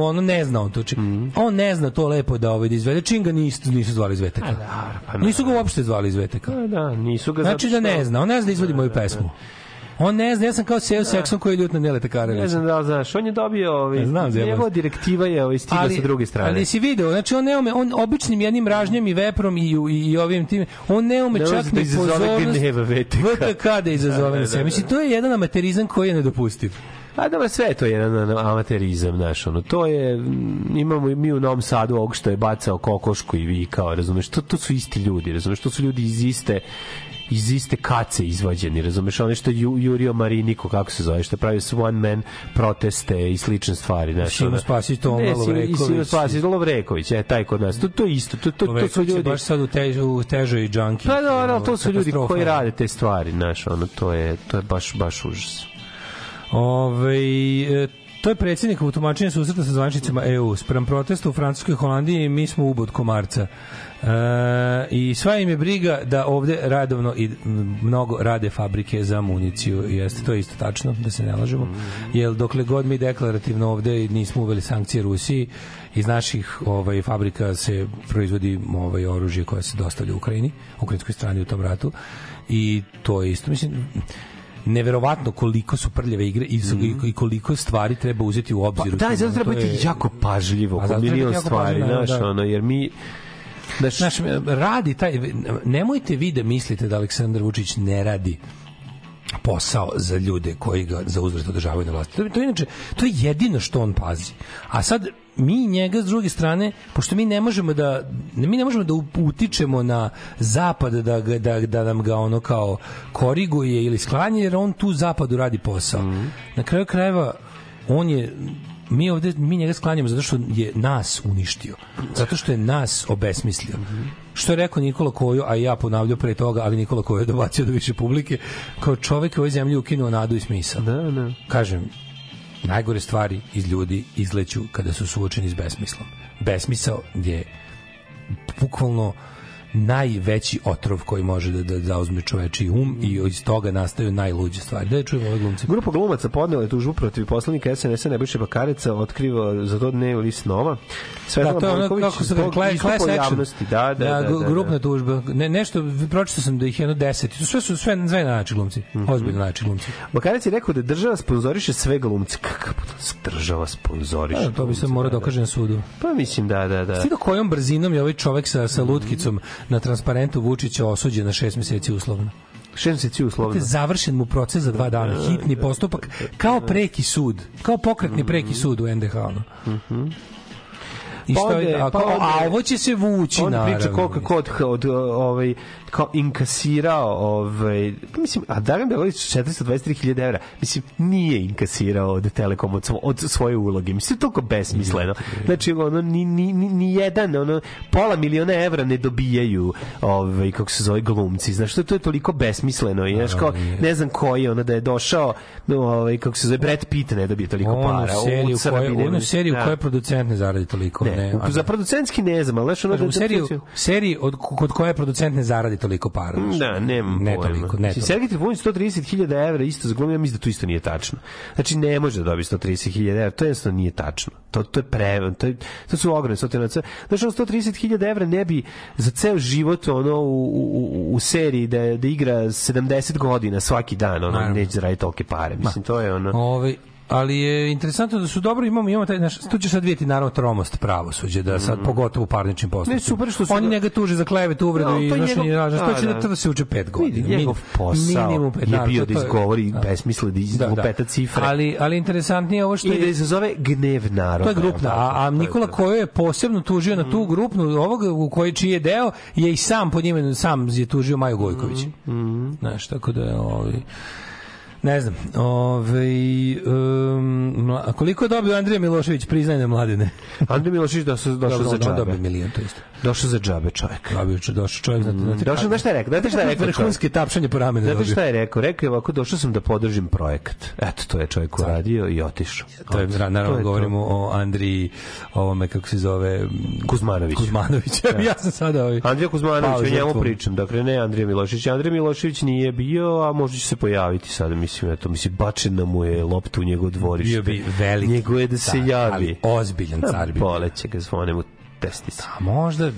ono ne zna on to. Či, Mhm. On ne zna to lepo da ovaj da izvede. Čim ga nisu nisu zvali iz VTK. pa nisu ga uopšte zvali iz VTK. Da, da, nisu ga Znači da ne zna, on ne zna da izvodi moju pesmu. On ne zna, ja sam kao Seo Sekson koji je ljut na Neleta Karevića. Ne znam da li znaš, on je dobio ovaj, Ne znam, njegova direktiva je ovaj, stigla sa druge strane. Ali si video, znači on ne ume, on običnim jednim ražnjem i veprom i, i, i ovim tim, on ne ume čak da ni pozornost VTK. Da izazove Da, na da, sebe. Mislim, to je jedan amaterizam koji je nedopustiv. A dobro, sve je to jedan amaterizam, znaš, ono, to je, mm, imamo mi u Novom Sadu ovog što je bacao kokošku i vikao, razumeš, to, to su isti ljudi, razumeš, to su ljudi iz iste, iz iste kace izvađeni, razumeš, ono što Ju- Jurio Mariniko, kako se zove, što je pravio su one man proteste i slične stvari, znaš. Simo ono. Spasić, Toma Ne, Lovreković. Simo Spasić, Lovreković, je, taj kod nas, to, to je isto, to, to, to su ljudi... baš sad u, tež, u težoj džanki. Pa dobro, ali to su ljudi koji rade te stvari, znaš, ono, to je, to je baš, baš užas. Ove, e, to je predsjednik u tumačenju susreta sa zvančnicama EU. Sprem protesta u Francuskoj i Holandiji mi smo ubod komarca. E, I sva im je briga da ovde radovno i mnogo rade fabrike za municiju. Jeste, to je isto tačno, da se ne lažemo. Jer dokle god mi deklarativno ovde nismo uveli sankcije Rusiji, iz naših ovaj fabrika se proizvodi ovaj oružje koje se dostavlja u Ukrajini, ukrajinskoj strani u tom ratu i to je isto mislim neverovatno koliko su prljave igre i, i koliko stvari treba uzeti u obzir. Pa, da, zato treba biti jako pažljivo, oko milion stvari, pažljivo, znaš, da. ono, jer mi... Znaš, Znaš, radi taj, nemojte vi da mislite da Aleksandar Vučić ne radi posao za ljude koji ga za uzvrat održavaju na vlasti. To, to inače, to je jedino što on pazi. A sad mi njega s druge strane, pošto mi ne možemo da mi ne možemo da utičemo na zapad da, ga, da, da nam ga ono kao koriguje ili sklanja jer on tu zapadu radi posao. Na kraju krajeva on je mi ovde mi njega sklanjamo zato što je nas uništio. Zato što je nas obesmislio. Što je rekao Nikola Kojo, a ja ponavljao pre toga, ali Nikola Kojo je dobacio do više publike, kao čovek u ovoj zemlji ukinuo nadu i smisao. Da, da. Kažem, najgore stvari iz ljudi izleću kada su suočeni s besmislom. Besmisao je bukvalno najveći otrov koji može da, da zauzme čoveči um i iz toga nastaju najluđe stvari. Da čujemo ove glumce. Grupa glumaca podnela je tužbu protiv poslanika SNS-a Nebojše Bakareca, otkriva za to dnevni list Nova. Da, to je ono, kako se kaže, class, class javnosti. Da, da, da, da, da, grupna tužba. Ne, nešto, pročitao sam da ih je jedno deset. To sve su sve, sve nači glumci. Mhm. Ozbiljno nači glumci. Bakarec je rekao da država sponzoriše sve glumce. Kakav država sponzoriše? Da, to bi se mora dokaže na sudu. Pa mislim da, da, da. Stiga kojom brzinom je ovaj čovek sa, sa lutkicom na transparentu Vučića osuđen na šest meseci uslovno. Šest meseci uslovno. Završen mu proces za dva dana, hitni postupak, kao preki sud, kao pokretni preki sud u NDH. ono. I Pa što je, a, pa a ovo će se vući, on naravno. priča koliko kod od ovaj kao inkasirao ovaj mislim a Dragan Belović 423.000 evra. Mislim nije inkasirao od Telekom od, od svoje uloge. Mislim to je toliko besmisleno. Znači ono ni, ni, ni, ni jedan ono pola miliona evra ne dobijaju ovaj kako se zove glumci. Znaš to, to je toliko besmisleno. I znaš kao ne znam koji ono da je došao no, ovaj kako se zove Brad Pitt ne dobije toliko Onu para. Seriju Srbiji koje, onu ništa. seriju Da. koje producent ne zaradi toliko. Ne, Ne, a za producentski ne znam, ali znaš ono Kažem, da... u seriju, seriji od, kod koje producent ne zaradi toliko para. znaš. Da, nemam ne pojma. toliko, ne toliko. Sergej Trifunović 130.000 evra isto za glumio, ja mislim da to isto nije tačno. Znači, ne može da dobije 130.000 evra, to jednostavno nije tačno. To, to je pre, to, je, to su ogromne stotine. Znači, ono 130.000 evra ne bi za ceo život ono, u, u, u, seriji da, da igra 70 godina svaki dan, ono, Naravno. neće zaraditi tolike pare. Mislim, to je ono... Ovaj ali je interesantno da su dobro imamo imamo taj naš tu će sad vidjeti naravno tromost pravosuđa da sad pogotovo u parničnim postupcima. Mm. Ne, super što su oni ga- njega tuže za klevetu, uvredu No, i je iznošenje njegov- laži. da, To će da, da. da se uče 5 godina. Vidi, njegov posao minimum pet, je naravno, bio to- da je- izgovori da. besmisle, da izlupeta cifre. Ali ali interesantnije je ovo što I da je izazove gnev naroda. To je grupna, a, a je Nikola to. Kojo je posebno tužio na tu grupnu, ovoga u kojoj čiji je deo, je i sam pod imenom, sam je tužio Maju Gojković. Znaš, tako da je ovaj, ne znam, ovaj, um, a koliko je dobio Andrija Milošević priznanje mladine? Andrej Milošić došao, došao Dobro, za džabe. dobio milion, to isto. Došao za džabe čovjek. Dobio, če- došao čovjek, znate, znate, Došao, znaš šta je rekao? Znate šta je rekao? čovjek? Vrhunske tapšanje po ramenu Znate dobio. šta je rekao? Rekao je ovako, došao sam da podržim projekat. Eto, to je čovjek uradio i otišao. To je, Eto, naravno, to je to. govorimo o Andriji, ovome, kako se zove... Kuzmanović. Kuzmanović. ja sam sada ovaj... Andrija Kuzmanović, o njemu pričam. Dakle, ne Andrija Milošić. Andrija Milošević nije bio, a možda će se pojaviti sada. Mislim, eto, mislim, bačena mu je lopta u njegov dvorište. Bio bi veliki Njegov je da se car, javi. ali ozbiljan car bi. Poleće ga zvone mu testice. A možda,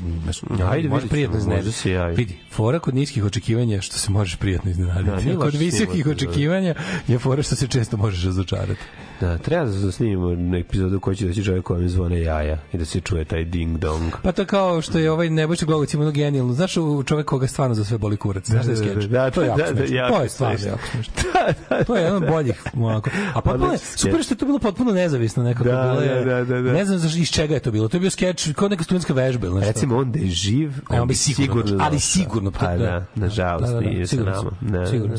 Ajde, može vidi, prijatno iznenaditi. Vidi, fora kod niskih očekivanja što se možeš prijatno Da, iznenaditi. nije kod visokih da. očekivanja je fora što se često možeš razočarati. Da, treba da snimimo epizodu u kojoj će doći čovjek kojem zvone jaja i da se čuje taj ding dong. Pa to kao što je ovaj Nebojša Glogovac ima ono genijalno. Znaš u čovek koga stvarno za sve boli kurac. Znaš da je skeč? da, to je jako da, da, To je stvarno smešno. jako. To je jedan od boljih onako. A potpuno je, super što je to bilo potpuno nezavisno nekako. Da, bilo je, da, da, da. Ne znam zaš- iz čega je to bilo. To je bio skeč kao neka studentska vežba ili nešto. Recimo, on da je živ, E, on bi sigurno, ali došao. sigurno. Pa da, nažalost, Da, da, da, nije sa sigurno nama. Sigurno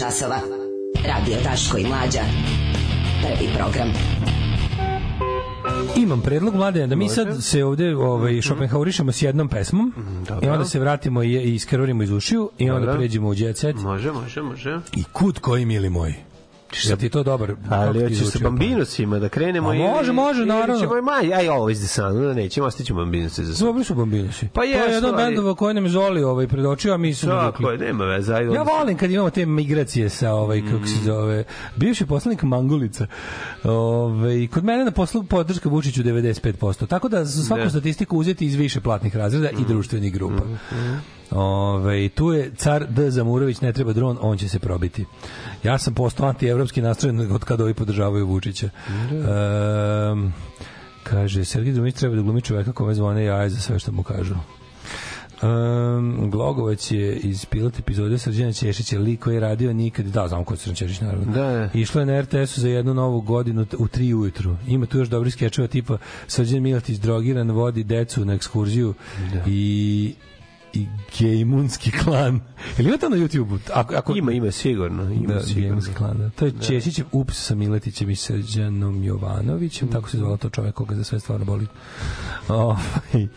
časova. Radio Daško i Mlađa. Prvi program. Imam predlog mlade da mi sad se ovde ovaj Schopenhauerišemo s jednom pesmom i onda se vratimo i, i iskrorimo iz ušiju i onda Dobro. pređemo u jet set. Može, može, može. I kut koji mili moji. Jel ti je to dobar? kako Ali ti hoćeš sa bambinosima da krenemo A može, može, naravno. Ćemo i maj, aj ovo iz desana, da nećemo, ostaćemo bambinosi za sve. Dobri su bambinosi. Pa to je jedan bendova koji nam je Zoli ovaj predočio, a mi smo Tako je, nema veze, ajde. Ja volim kad imamo te migracije sa ovaj kako Mm. se zove bivši poslanik Mangulica. Ovaj kod mene na poslu podrška Vučiću 95%. Tako da za svaku Da. Mm. statistiku uzeti iz više platnih razreda i društvenih grupa. Ove, tu je car D. Zamurović, ne treba dron, on će se probiti. Ja sam postao antievropski nastrojen od kada ovi podržavaju Vučića. Ehm, kaže, Sergij Drumić treba da glumi čoveka kome zvone jaje za sve što mu kažu. Um, Glogovac je iz pilot epizode Srđana Ćešića, lik koji je radio nikad, da, znam ko je Srđan Ćešić, naravno. Da, da. Išlo je na RTS-u za jednu novu godinu u tri ujutru. Ima tu još dobri skečeva tipa Srđan Milatić drogiran vodi decu na ekskurziju i i gejmunski klan. Ili ima to na YouTube-u? Ako, ako... Ima, ima, sigurno. Ima, Da, sigurno. gejmunski klan. Da. To je Češićev ups sa Miletićem i Srđanom Jovanovićem, tako se zvala to čovek koga za sve stvarno boli. Ovaj,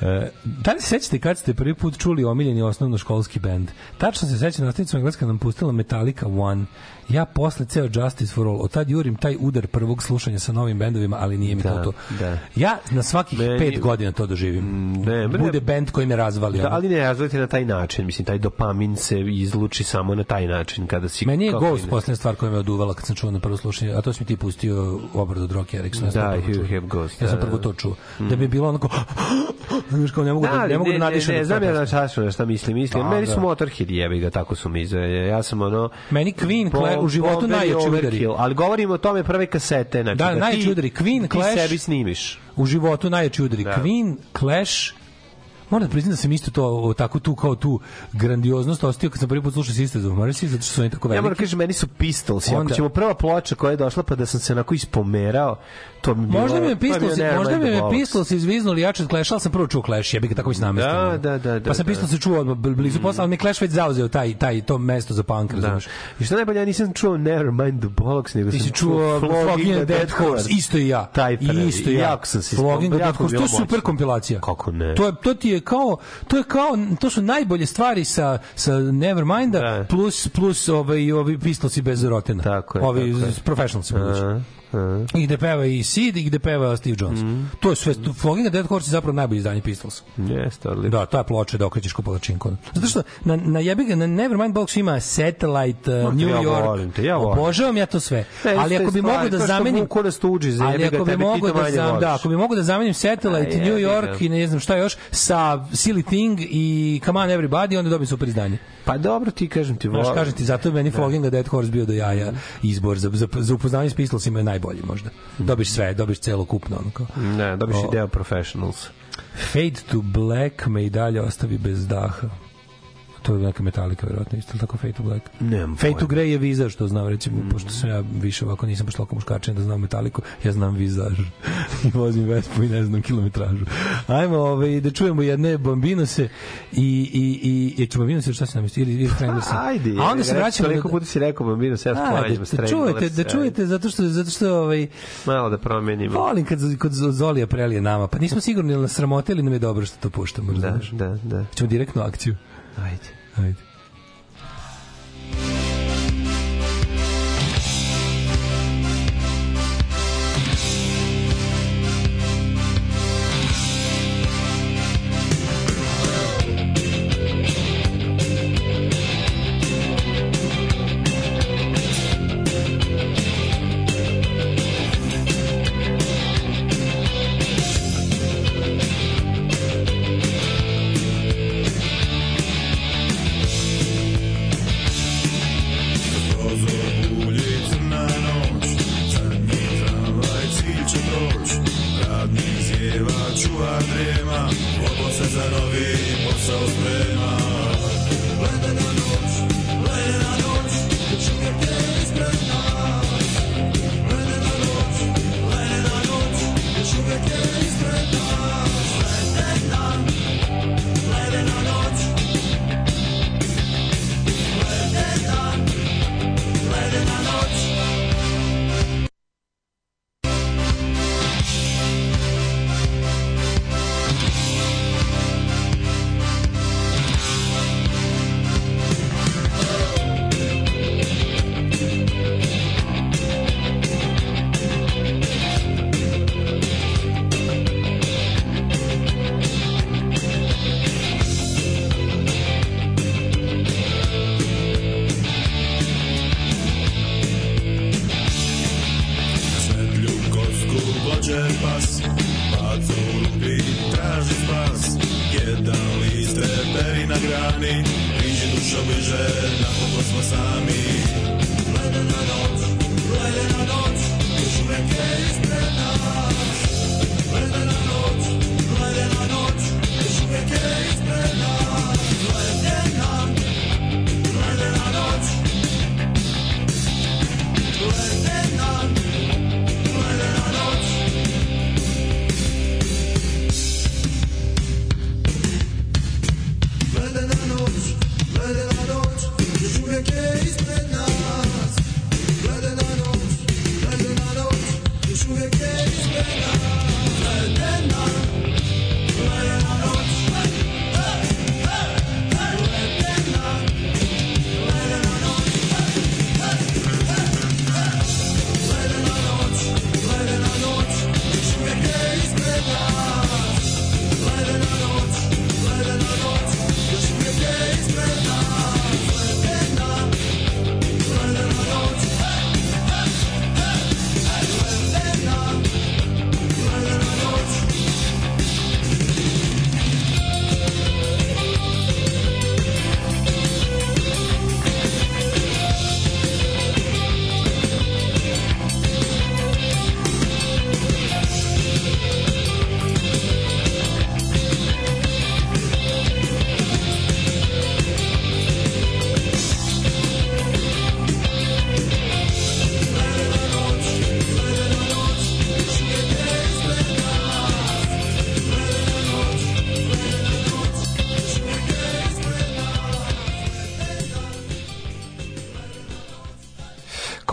E, da li se sećate kad ste prvi put čuli omiljeni osnovnoškolski bend? Tačno se sećam, nastavnica engleska nam pustila Metallica One. Ja posle ceo Justice for All, od tad jurim taj udar prvog slušanja sa novim bendovima, ali nije mi Da, to to. da. Ja na svakih Meni- pet godina to doživim. Ne, bre, Bude bend koji me razvali. Da, ono. ali ne razvojite na taj način. Mislim, taj dopamin se izluči samo na taj način. Kada si, Meni je Ghost poslednja stvar koja me oduvala kad sam čuo na prvo slušanje, a to si mi ti pustio obradu od Rocky Ericksona. ja sam Da, čuo. Have Ghost, Ja sam da, prvo da. to čuo. Da bi bilo onako, znaš kao ne mogu da, ali ne mogu da nadišem. ne, ne, znam ja da na šta mislim. Mislim, Da, meni da. su Motorhead jebi ga, tako su mi. Ja sam ono... Meni Queen, U životu najjači udari. Ali govorimo o tome prve kasete. Znači, Da, ti- najjači udari. Queen, ti Clash. sebi snimiš. U životu najjači udari. Da. Queen, Clash, Moram da priznam da sam isto to o, tako tu kao tu grandioznost ostio kad sam prvi put slušao Sisters of Mercy zato što su oni tako Ja veliki. moram kažem, meni su Pistols. Ako Onda- ćemo prva ploča koja je došla pa da sam se onako ispomerao, to mi bilo... Možda mi je Pistols, Nevermind možda mi the je. Pistols izviznuli jače od Clash, ali sam prvo čuo Clash, jebi ga tako i s namestom. Da, da, da, da, Pa sam da. Pistols se čuo odmah bl- blizu posla, ali mi Clash već zauzeo taj, taj, to mesto za punk, Da. razumeš? I što najbolje, ja nisam čuo Nevermind the Bollocks, nego Ti sam si čuo Flogging a Dead Horse, isto i ja. Taj isto i ja. Jako sam se Flogging jako Dead Horse, to je super kompilacija. Kako ne? To je to ti je kao to je kao to su najbolje stvari sa sa Neverminda Da. plus plus ovaj ovi Pistolsi bez rotena. Tako je, Ovi tako je. professionalsi budući. A, a. I gde peva i Sid i gde peva Steve Jones. To je sve, Flogging Dead Horse je zapravo najbolje izdanje Pistols. Jeste, odlično. Da, ta ploča da okrećeš ko palačinku. Zato što na, na jebi ga, na Nevermind Box ima Satellite, uh, New ja York. volim te, ja volim. Obožavam ja to sve. Ne, ali ako bi mogao da zamenim vuku na stuđi, za ali ako bi mogao da zam, da, ako bi mogao da zamenim Satellite, New York i ne znam šta još sa Silly Thing i Come on Everybody, onda dobim super izdanje. Pa dobro, ti kažem ti, Znaš, volim. kažem ti, zato je meni Flogging a Dead Horse bio do jaja izbor za, za, za upoznavanje s Pistolsima je najbolji možda. Dobiš sve, dobiš celo kupno. Ono kao. Ne, dobiš O. i deo Professionals. Fade to Black me i dalje ostavi bez daha. To je neka metalika, verovatno, isto tako Fade to Black. Nemam Fade to. Grey je vizaž, što znam, recimo, pošto sam ja više ovako, nisam baš toliko muškačen da znam metaliku, ja znam vizaž. I vozim Vespu i ne znam kilometražu. Ajmo ovaj, da čujemo jedne Bambinose i, i, i, ću Bambinose, šta se namesti, ili, ili Stranglersi. Ajde, A onda se vraćamo... Toliko puta si rekao Bambino, sad Ajde, sklanjamo da čujete, da čujete, zato što, zato što ovaj, Malo da promenimo. volim kad, kod Zolija prelije nama, pa nismo sigurni ili nas sramote ili nam je dobro što to puštamo, Da, da, da. Ćemo direktnu akciju. Ajde. Ajde.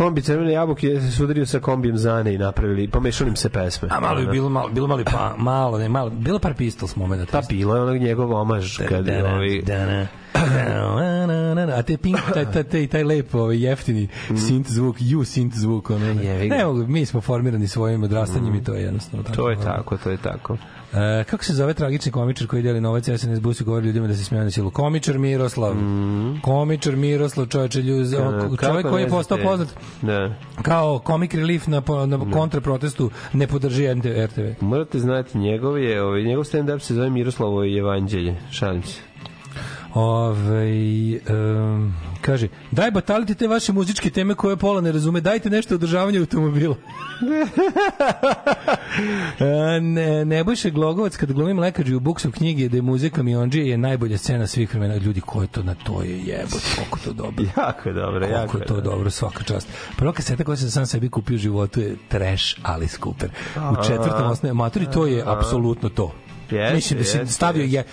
Kombi crvene jabuke se sudario sa kombijem Zane i napravili, pomešali im se pesme. A malo je bilo malo, bilo mali pa, malo, ne, malo, bilo par Pistols momenata. Pa bilo je onog njegov omaž kad je ovaj... A te pink, taj, taj, taj, taj lep, ovaj, jeftini synth zvuk, you synth zvuk, ono, ne mi smo formirani svojim odrastanjem i to je jednostavno tako. To je tako, to je tako. E, kako se zove tragični komičar koji deli novac SNS busu i govori ljudima da se smiju na silu? Komičar Miroslav. Komičar Miroslav, čovječe, ljuz, čovjek koji je ne postao poznat Da. kao komik relief na, na kontraprotestu ne podrži RTV. Morate znati, njegov je, ovaj, njegov stand-up se zove Miroslovo evanđelje. Šalim se. Ove, um, kaže, daj batalite te vaše muzičke teme koje pola ne razume, dajte nešto o održavanju automobila. E, ne, Nebojša Glogovac kad glumi mlekađu u buksu knjige da je muzika kamionđije je najbolja scena svih vremena. Ljudi, ko je to na to je jebot, koliko to dobro. Jako je dobro, jako Koliko je to dobro, svaka čast. Prva kaseta koja sam sam sebi kupio u životu je Trash Alice Cooper. U četvrtom osnovu, maturi, to je apsolutno to. Jeste, Mislim da se jeste, stavio je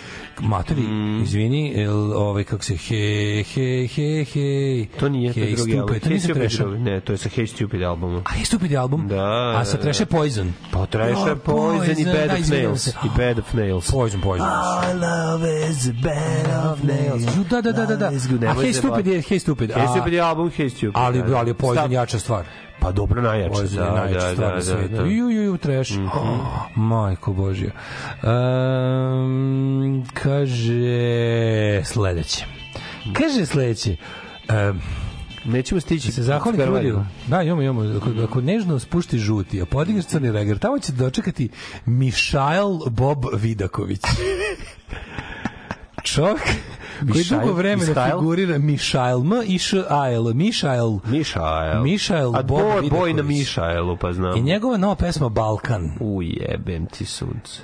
maturi, izvini, el, ovaj kako se he he he he. To nije to Hey drugi Stupid, album. to nije Hey drugi. Ne, to je sa Hey Stupid albumom. A je Stupid album? Da, A sa da, je da. Poison. Pa je Oh, Poison i Bed da, of Nails. se. I Bed of Nails. Poison, Poison. Our love is a bed of nails. Ju, Da, da, da, da, da. A Hey Stupid je Hey Stupid. Hey Stupid je album Hey Stupid. Ali, da, ali Poison jača stvar. Pa dobro, najjače. Je Da, najjača da, stvar da, na svetu. da. Mhm. Ju, ju, ju, trash. Oh, majko Božja. Um, kaže sledeće. Kaže sledeće. Um, Nećemo stići. se zahvali Karvalju. Krudiju. Da, imamo, imamo. Ako, ako nežno spušti žuti, a podigneš crni reger, tamo će dočekati Mišael Bob Vidaković. Čovjek koji dugo vremena figurira Mišael, M i Š A L, Mišael. Mišael. Mišael A Bob boj, boj na Mišaelu, pa znam. I njegova nova pesma Balkan. Ujebem ti sunce.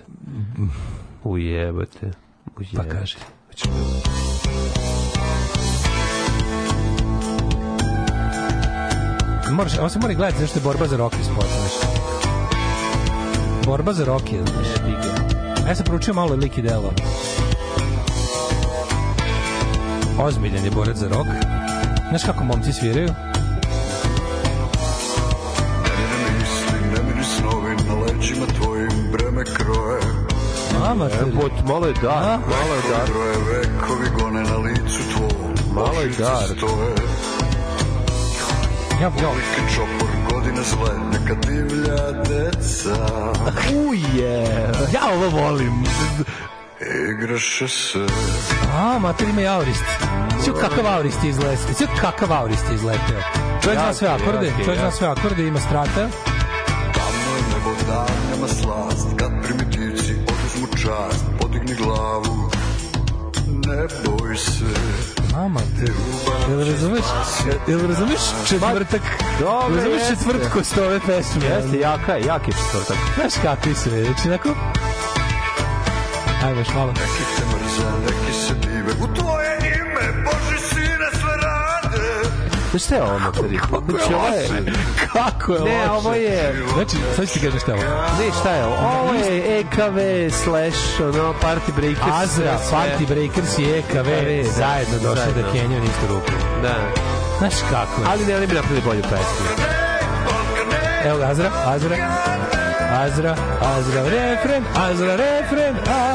Ujebate. Ujebate. Pa kaže. Moraš, ovo se mora gledati zašto je borba za Rocky spot, znaš. Borba za Rocky, znaš. A Ja sam proučio malo lik i delo. Ozbiljan je borac za rok. Znaš kako momci sviraju? Ne mislim, ne miri snovi na leđima tvojim breme kroje. Mama, te... Bot, malo je dar, malo je dar. Broje vekovi gone na licu tvom. Malo je dar. Stoje. Ja, ja. Veliki čopor godine zle, neka divlja deca. Uje. Ja ovo volim. Igraše se. A, mater ima i aurist. Sve kakav aurist je izleteo. Sve kakav aurist je izleteo. Čovjek zna Jaki, sve akorde, jaki, čovjek zna jaki. sve akorde, ima strata. Tamno je nebo dan, nema slast. Kad primitivci oduzmu čast, podigni glavu. Ne boj se. Mama te. Jel razumeš? Jel razumeš četvrtak? Dobro, razumeš jeste. četvrtkost ove pesme? Jeste, jaka je, jak je četvrtak. Znaš kakvi su, znači onako... Ajmo još malo. Neki te mrze, neki se dive. U tvoje ime, Boži sine, sve rade. Znaš šta je ovo, materi? Znači, ovo je... Kako je Ne, ovo je... Znači, sad ću ti kažem šta je ovo. Ne, šta je ovo? Ovo je EKV slash, ono, Party Breakers. Azra, sve. Party Breakers i EKV da. zajedno došli Zajedno. da na istu ruku. Da. Znaš kako je? Ali ne, oni bi napravili bolju pesmu. Evo ga, Azra, Azra. Azra, Azra, refren, Azra, refren, Azra,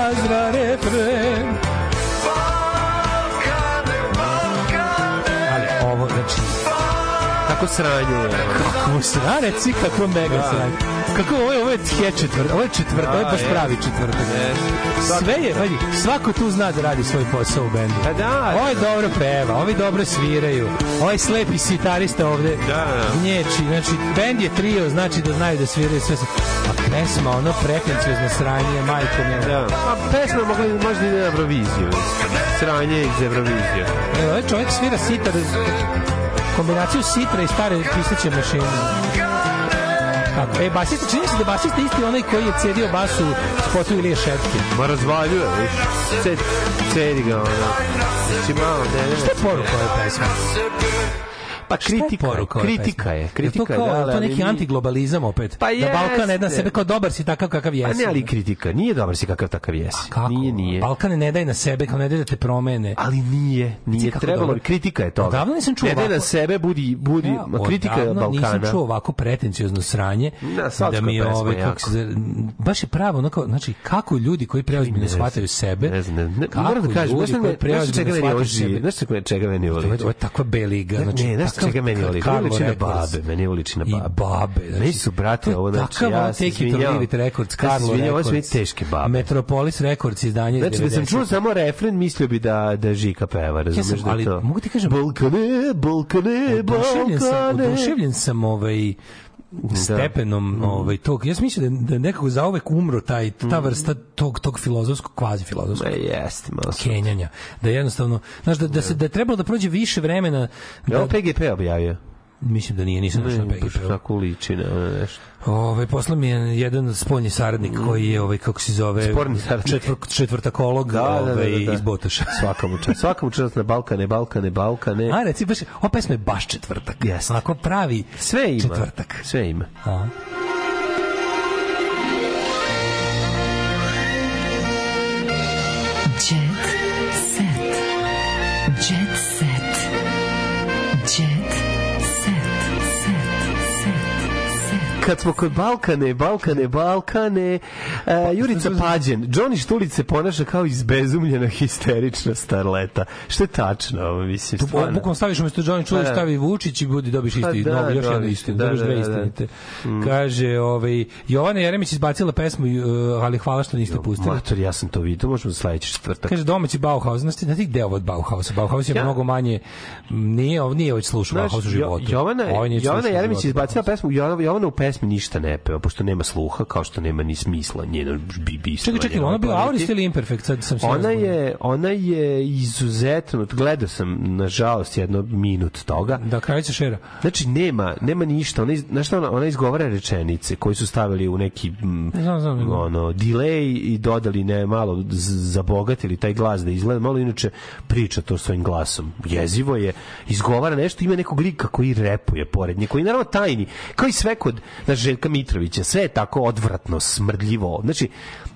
refren. Ali ovo, znači, Kako sranje je. kako sra, reci kako mega sranje. Kako ovo je, ovo je tje četvrt, ovo je četvrt, ovo je baš Da, pravi četvrtak. Sve je, vidi, svako tu zna da radi svoj posao u bendu. Pa da, Ovo je dobro peva, ovi dobro sviraju. Ovaj slepi sitarista ovde Da, da. gnječi. Znači, bend je trio, znači da znaju da sviraju sve. A pesma, ono pretenciozno sranje, majko mila. Da. A pesma mogla možda ide na Euroviziju. Sranje iz Eurovizije. Evo, ovaj čovjek svira sitar, kombinaciju sitra i stare pisaće mašine. Kako? E, basista, čini se da basista isti onaj koji je cedio basu spotu Ilije Šetke. Ma razvaljuje, viš. Ced, cedi ga, ono. Znači, malo, ne, ne. Šta je poruka ove pesme? Pa kritika, je, poruka ove kritika je, Je kritika to je, kao, da, je to neki mi- antiglobalizam opet. Pa da Balkan ne da jeste. sebe kao dobar si takav kakav Pa jesi. ne, ali kritika. Nije dobar si kakav takav jesi. Kako? Nije, nije. Balkan ne daje na sebe, kao ne daje da te promene. Ali nije, nije trebalo. dobro. Kritika je toga. Odavno nisam čuo Ne daj na ovako- sebe, budi, budi, Ja kritika je odavno Balkana. nisam čuo ovako pretenciozno sranje Da, slatko da mi je pesma, ovaj, kako se, baš je pravo, ono kao, znači, kako ljudi koji preozbiljno Ne shvataju sebe, Ne znam, ne, ne, moram da kažem, znaš čega meni ovo živi? Znaš čega- meni ovo liči? ovo je takva beliga, znači, ne, znaš takav čega meni ovo liči? Carlo Meni liči na Records. babe, meni uliči na I babe. babe. Znači, Meni su, brate, to ovo, znači, takav ja se leave it Records, Carlo izvinjavam, ovo su mi Records. teške babe. Metropolis Records izdanje iz Znači, da sam 90. čuo samo refren, mislio bi da, da Žika peva, razumeš sam, da je ali to? mogu ti kažem- Balkane, Balkane, oduševljen sam, Balkane. oduševljen sam ovaj stepenom ovaj tog ja sam mislio da, da nekako zauvek umro taj ta vrsta tog tog filozofskog kvazi filozofskog Ma jeste, malo kenjanja da jednostavno znaš da da se da je trebalo da prođe više vremena Da. da, PGP objavio? Mislim da nije nisam došao na Ne, PGP tako liči na nešto. Ovaj posla mi je jedan spoljni saradnik koji je ovaj kako se zove Sporni saradnik. četvr, četvrtakolog Da, da, da, ovaj, da, da. iz Botoša. Svakamu čast. Svakamu čast na Balkane, Balkane, Balkane. A reci baš, ova pesma je baš četvrtak. Jeste. Onako pravi Sve ima. četvrtak. Sve ima. A. Kad smo kod Balkane, Balkane, Balkane, uh, Jurica Pađen, Johnny Štulic se ponaša kao izbezumljena histerična starleta. Što je tačno, mislim, stvarno. bukvalno staviš umesto Johnny Pa da. stavi Vučić i budi dobiš Pa isti, da, novo, još jednu istinu, da, dobiš da, dve da, da. istinite. Mm. Kaže, ovaj, Jovana Jeremić izbacila pesmu, uh, ali hvala što niste pustili. Mator, ja sam to vidio, možemo sledeći četvrtak. Kaže domaći Bauhaus, znaš ti, znaš ti gde ovo od Bauhausa? Bauhaus je Ja- mnogo manje, nije, nije već slušao Bauhaus u životu. Jovana, Ovaj Jovana Jeremić izbacila pesmu, Jovana, Jovana u pesmi ništa ne peva, pošto nema sluha, kao što nema ni smisla njeno bi, Čekaj, čekaj, ona bila Auris ili Imperfect? Sad sam se Ona je, ona je izuzetno, gledao sam nažalost jedno minut toga. Da, kraljica šera. Znači nema, nema ništa. Ona iz, znaš ona, ona izgovara rečenice koje su stavili u neki mm, Znam, znam, znam. ono delay i dodali ne malo zabogatili taj glas da izgleda malo inače priča to svojim glasom. Jezivo je, izgovara nešto, ima nekog lika koji repuje pored nje, koji naravno tajni, kao i sve kod znaš, Željka Mitrovića, sve je tako odvratno, smrdljivo. Znači,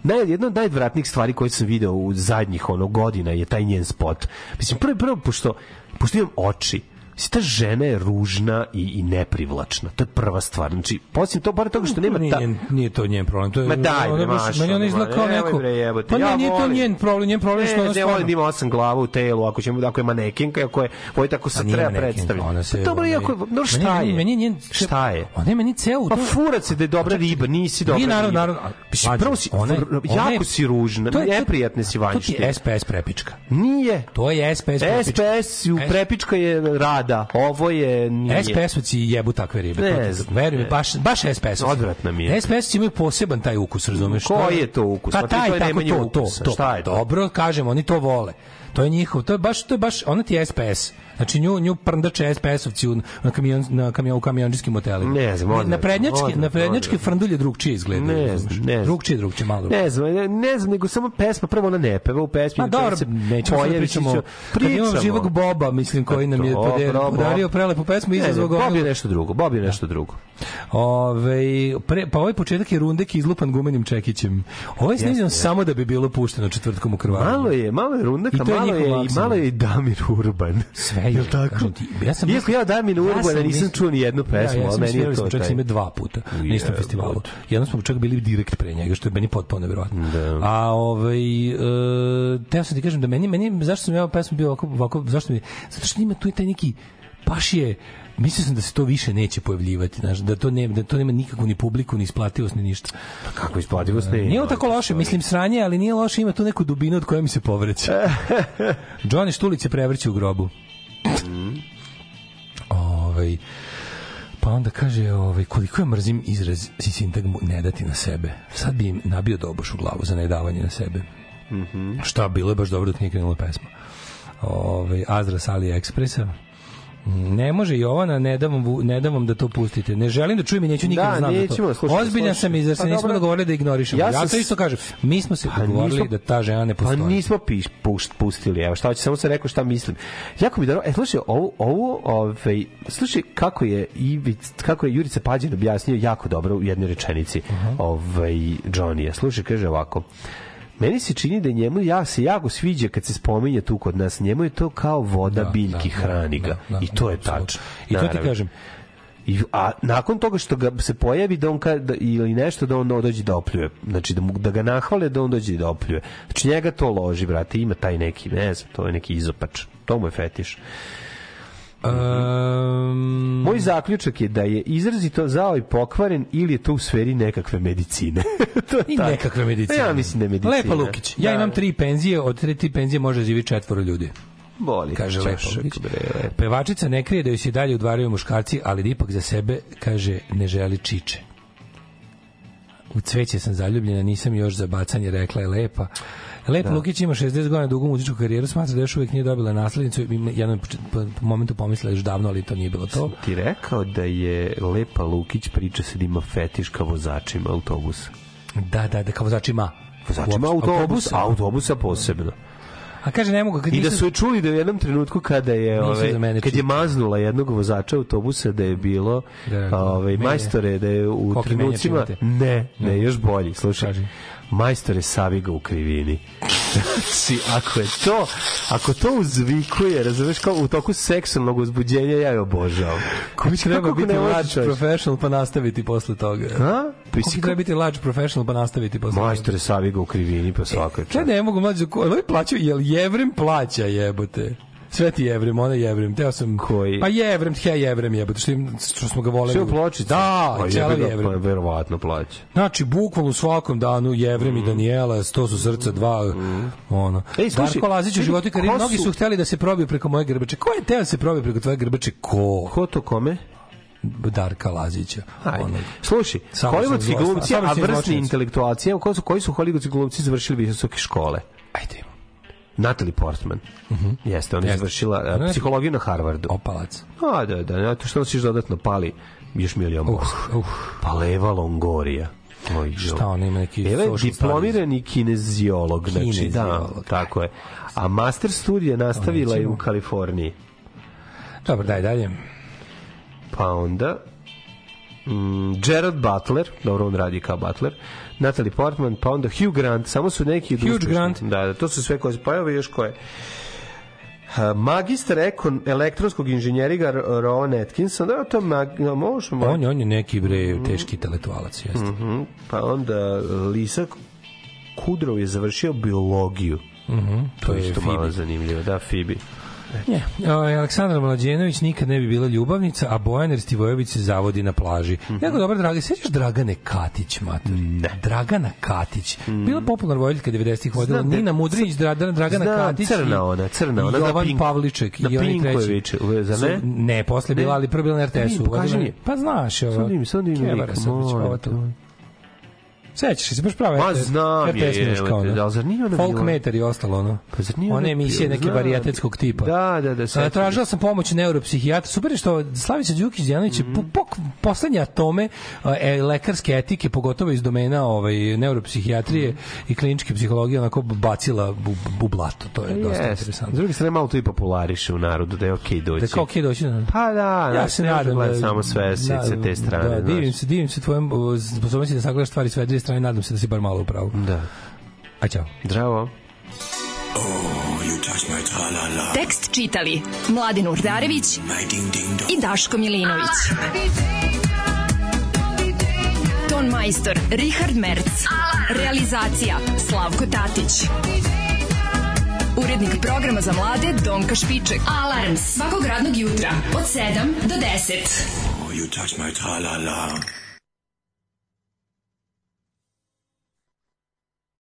naj, jedna od najodvratnijih stvari koje sam video u zadnjih ono godina je taj njen spot. Mislim, prvo, prvo pošto, pošto imam oči, ta žena je ružna i, i neprivlačna. To je prva stvar. Znači, poslije to, bar toga što nema nije, ta... njen, nije to njen problem. To je, Ma daj, ona mašo, Meni ona izgleda kao neko... bre, jebote. Pa ne, Ja nije to volim. njen problem. Njen problem je što Ne, ona ne, stvarno... volim da ima osam glava u telu, ako, ćemo, ako je manekinka, ako je, ovo je tako se Pa nije treba predstaviti. ona se, Pa dobro, iako, no šta meni- je? meni je njen- šta je? Ona je meni ceo... Pa to- furac se da je dobra riba, nisi dobra Nije, naravno, riba. naravno, mlađe, prvo si, ona je- je- jako si ružna, to je- to- neprijatne si To ti je SPS prepička. Nije. To je SPS prepička. SPS prepička je rada, ovo je nije. SPS-ovci jebu takve ribe. Ne to Veruj mi, baš, baš SPS-ovci. Odvratna mi je. SPS imaju poseban taj ukus, razumeš? Koji je to ukus? Pa Pa taj, tako to, to, to. Šta je to? Dobro, kažem, oni to vole. To je njihov, to je baš, to je baš, ona ti je SPS. Znači nju, nju prndače SPS-ovci u, na, kamion, na kamion, u kamionđiskim motelima. Ne znam, Na odvratno, prednjačke, na prednjačke odvratno. frndulje drugčije izgledaju. Ne znam, ne znam. Drugčije, drugčije, malo drugčije. Ne znam, ne, ne znam, nego samo pesma, prvo ona ne peva u pesmi. Pa dobro, nećemo sad pričamo. Kad imamo živog Boba, mislim, koji nam je Bob. podario prelepu pesmu, ne, izazvao Bob je nešto drugo, Bob je nešto drugo. Ove, pre, pa ovaj početak je rundek izlupan gumenim čekićem. Ovo je snimljeno samo da bi bilo pušteno četvrtkom u krvaru. Malo je, malo je I Rundaka, to je malo je, i malo je i Damir Urban. Sve je, Jel tako? ja sam Iako ja Damir Urbana sam nisam čuo ni jednu pesmu, ja, ja sam meni je svirali to čak s njime dva puta na istom festivalu. Jednom smo čak bili direkt pre njega, što je meni potpuno nevjerojatno. Da. A ovaj e, teo sam ti kažem da meni meni zašto sam ja pesmu bio ovako, ovako zašto mi zato što ima tu i taj neki baš je Mislio sam da se to više neće pojavljivati, znaš, da to ne da to nema nikakvu ni publiku, ni isplativost, ni ništa. Kako isplativost ne Nije tako loše, mislim sranje, ali nije loše, ima tu neku dubinu od koje mi se povreće. Johnny Štulić se prevrće u grobu. ovaj, pa onda kaže ovaj, koliko je mrzim izraz i sintagmu ne dati na sebe. Sad bi im nabio doboš u glavu za nedavanje na sebe. Šta, bilo je baš dobro dok nije krenula pesma. Ovaj, Azra s AliExpressa. Ne može Jovana, ne dam, vam, ne dam vam da to pustite. Ne želim da čujem i neću nikad Da, da, znam da nećemo, to. slušaj, Ozbiljan slušaj. sam i zar se Pa nismo dogovorili da ignorišemo. Ja Ja, to isto kažem. Mi smo se Pa dogovorili nismo- da ta žena ne Pa postoji. nismo piš, pušt, pustili, evo šta hoće, samo sam rekao šta mislim. Jako mi dobro, e, slušaj, ovo, ovo ovaj, slušaj kako je, Ivic, kako je Jurica Pađin objasnio jako dobro u jednoj rečenici ovaj, Johnny. Slušaj, kaže ovako, Meni se čini da njemu ja se jako sviđa kad se spominje tu kod nas. Njemu je to kao voda Da, biljki da, hrani ga. da, da, I to je tačno. I to ti kažem. I, a nakon toga što ga se pojavi da on ka, da, ili nešto da on dođe da opljuje. Znači da, mu, da ga nahvale da on dođe da opljuje. Znači njega to loži, brate. Ima taj neki, ne znam, to je neki izopač. To mu je fetiš. Um, Moj zaključak je da je izrazito zao i pokvaren ili je to u sferi nekakve medicine. to je I tako. nekakve medicine. Ja mislim da je medicina. Lepa Lukić. Ja Da. imam tri penzije, od tri, tri penzije može živi četvoro ljudi. Boli. Kaže Lepa ćošak, Lukić. bre, lepo. Pevačica ne krije da joj se dalje udvaraju muškarci, ali da ipak za sebe, kaže, ne želi čiče. U cveće sam zaljubljena, nisam još za bacanje, rekla je Lepa. Lepa Da. Lukić ima 60 godina dugu muzičku karijeru, smatra da još uvijek nije dobila naslednicu. Jednom po, po, momentu pomislila još davno, ali to nije bilo to. Ti rekao da je Lepa Lukić priča se da ima fetiš ka vozačima autobusa. Da, da, da, kao vozač ima. Vozačima Uopšte, autobusa, autobusa posebno. A kaže, ne mogu, kad I da su je čuli da u jednom trenutku kada je mene kad je maznula jednog vozača autobusa da je bilo Da, ove, menja. majstore da je u trenucima ne, ne, Ne. još bolji slušaj majstore saviga u krivini znači ako je to ako to uzvikuje razumeš kao u toku seksualnog uzbuđenja ja je obožavam Koji Znači, treba kako biti large professional pa nastaviti posle toga. A? Pa Koji treba biti large professional pa nastaviti posle toga. majstore saviga u krivini pa svaka Kaj čast ne mogu mlađe, ko- ovi plaćaju, jel Jevrem plaća jebote? Sveti Jevrem, ona Jevrem, teo sam... Koji? Pa Jevrem, tja Jevrem jebote, što, im, što smo ga voleli. sve u pločici Da, pa cela ga, Jevrem. pa verovatno plaća Znači, bukvalno u svakom danu Jevrem i Danijela, to su srca dva, ono. Mhm. Ej, slušaj, Darko Lazić u životu ko mnogi su- hteli da se probiju preko moje grbače. Ko je teo da se probije preko tvoje grbače? Ko? ko to kome? Darka Lazića. Ajde. Onog. Slušaj, hollywoodski glumci, a vrsni intelektualci, evo ko su, koji su hollywoodski glumci završili visoke škole? Ajde. Natalie Portman. Jeste, ona je završila uh, je- psihologiju na Harvardu. Opalac. A, da, da, zato što nosiš dodatno pali još milion Uh, uh. Pa Leva Longorija. Oj. Šta ona ima neki Eva je diplomirani kineziolog, znači da, Kineziolog. tako je. A master studije nastavila je u Kaliforniji. Dobro, daj dalje. Pa onda mm, Gerard Butler, dobro on radi kao Butler, Natalie Portman, pa onda Hugh Grant, samo su neki Hugh uspešnih. Grant. Da, da, to su sve koje, pa evo još koje. Magistar ekon, elektronskog inženjeriga Rowan Atkinson, da, to mag, no, možemo. On je, on je neki bre teški intelektualac, jeste. Mhm, Pa onda Lisa Kudrov je završio biologiju. Mhm, To, to je isto Phoebe. malo zanimljivo. Da, Fibi. Ne, ovaj, Aleksandra Mlađenović nikad ne bi bila ljubavnica, a Bojan Erstivojević se zavodi na plaži. Mhm. Jako dobro, Draga, sećaš Dragane Katić, mater? Ne. Dragana Katić. Bila popularna voditeljka 90-ih vodila. Znam da- Nina Mudrinić, Dragana, Dragana Znam, Katić. crna ona, crna ona, Jovan Pink- Pavliček. i Pinkojeviću, treći. zar ne? Su- Ne, posle je bila, Ne. ali prvo bila na vidim, RTS-u. mi. Pa znaš, ovo. Sad vidim, sad vidim Kevara ova te. tu. Sećaš se, baš prava Ma, znam je, RTS evo te, ono. ali zar nije ona Folk meter i ostalo, ono. Pa zar nije ona emisije neke znam. varijetetskog tipa. Da, da, da, sećam tražila sam pomoć neuropsihijatra. Super je što Slavica Đukić Đanović je po, po, poslednje atome e, lekarske etike, pogotovo iz domena ovaj, neuropsihijatrije i kliničke psihologije, onako bacila u, u blato. To je dosta Jest. interesantno. S druge strane, malo to i populariše u narodu, da je okej doći. Da kao okej doći na... Pa da, Ja se nadam da... da Samo sve sa sa te strane. Da, divim se, divim se tvojom sposobnosti da sagledaš stvari sve dvije strane, nadam se da si bar malo u pravu. Da. A ćao. Zdravo. Tekst čitali Mladin Urdarević i Daško Milinović. Ton majstor Richard Merc. Realizacija Slavko Tatić. Urednik programa za mlade Donka Špiček. Alarms svakog radnog jutra od 7 do 10. You touch my tra-la-la.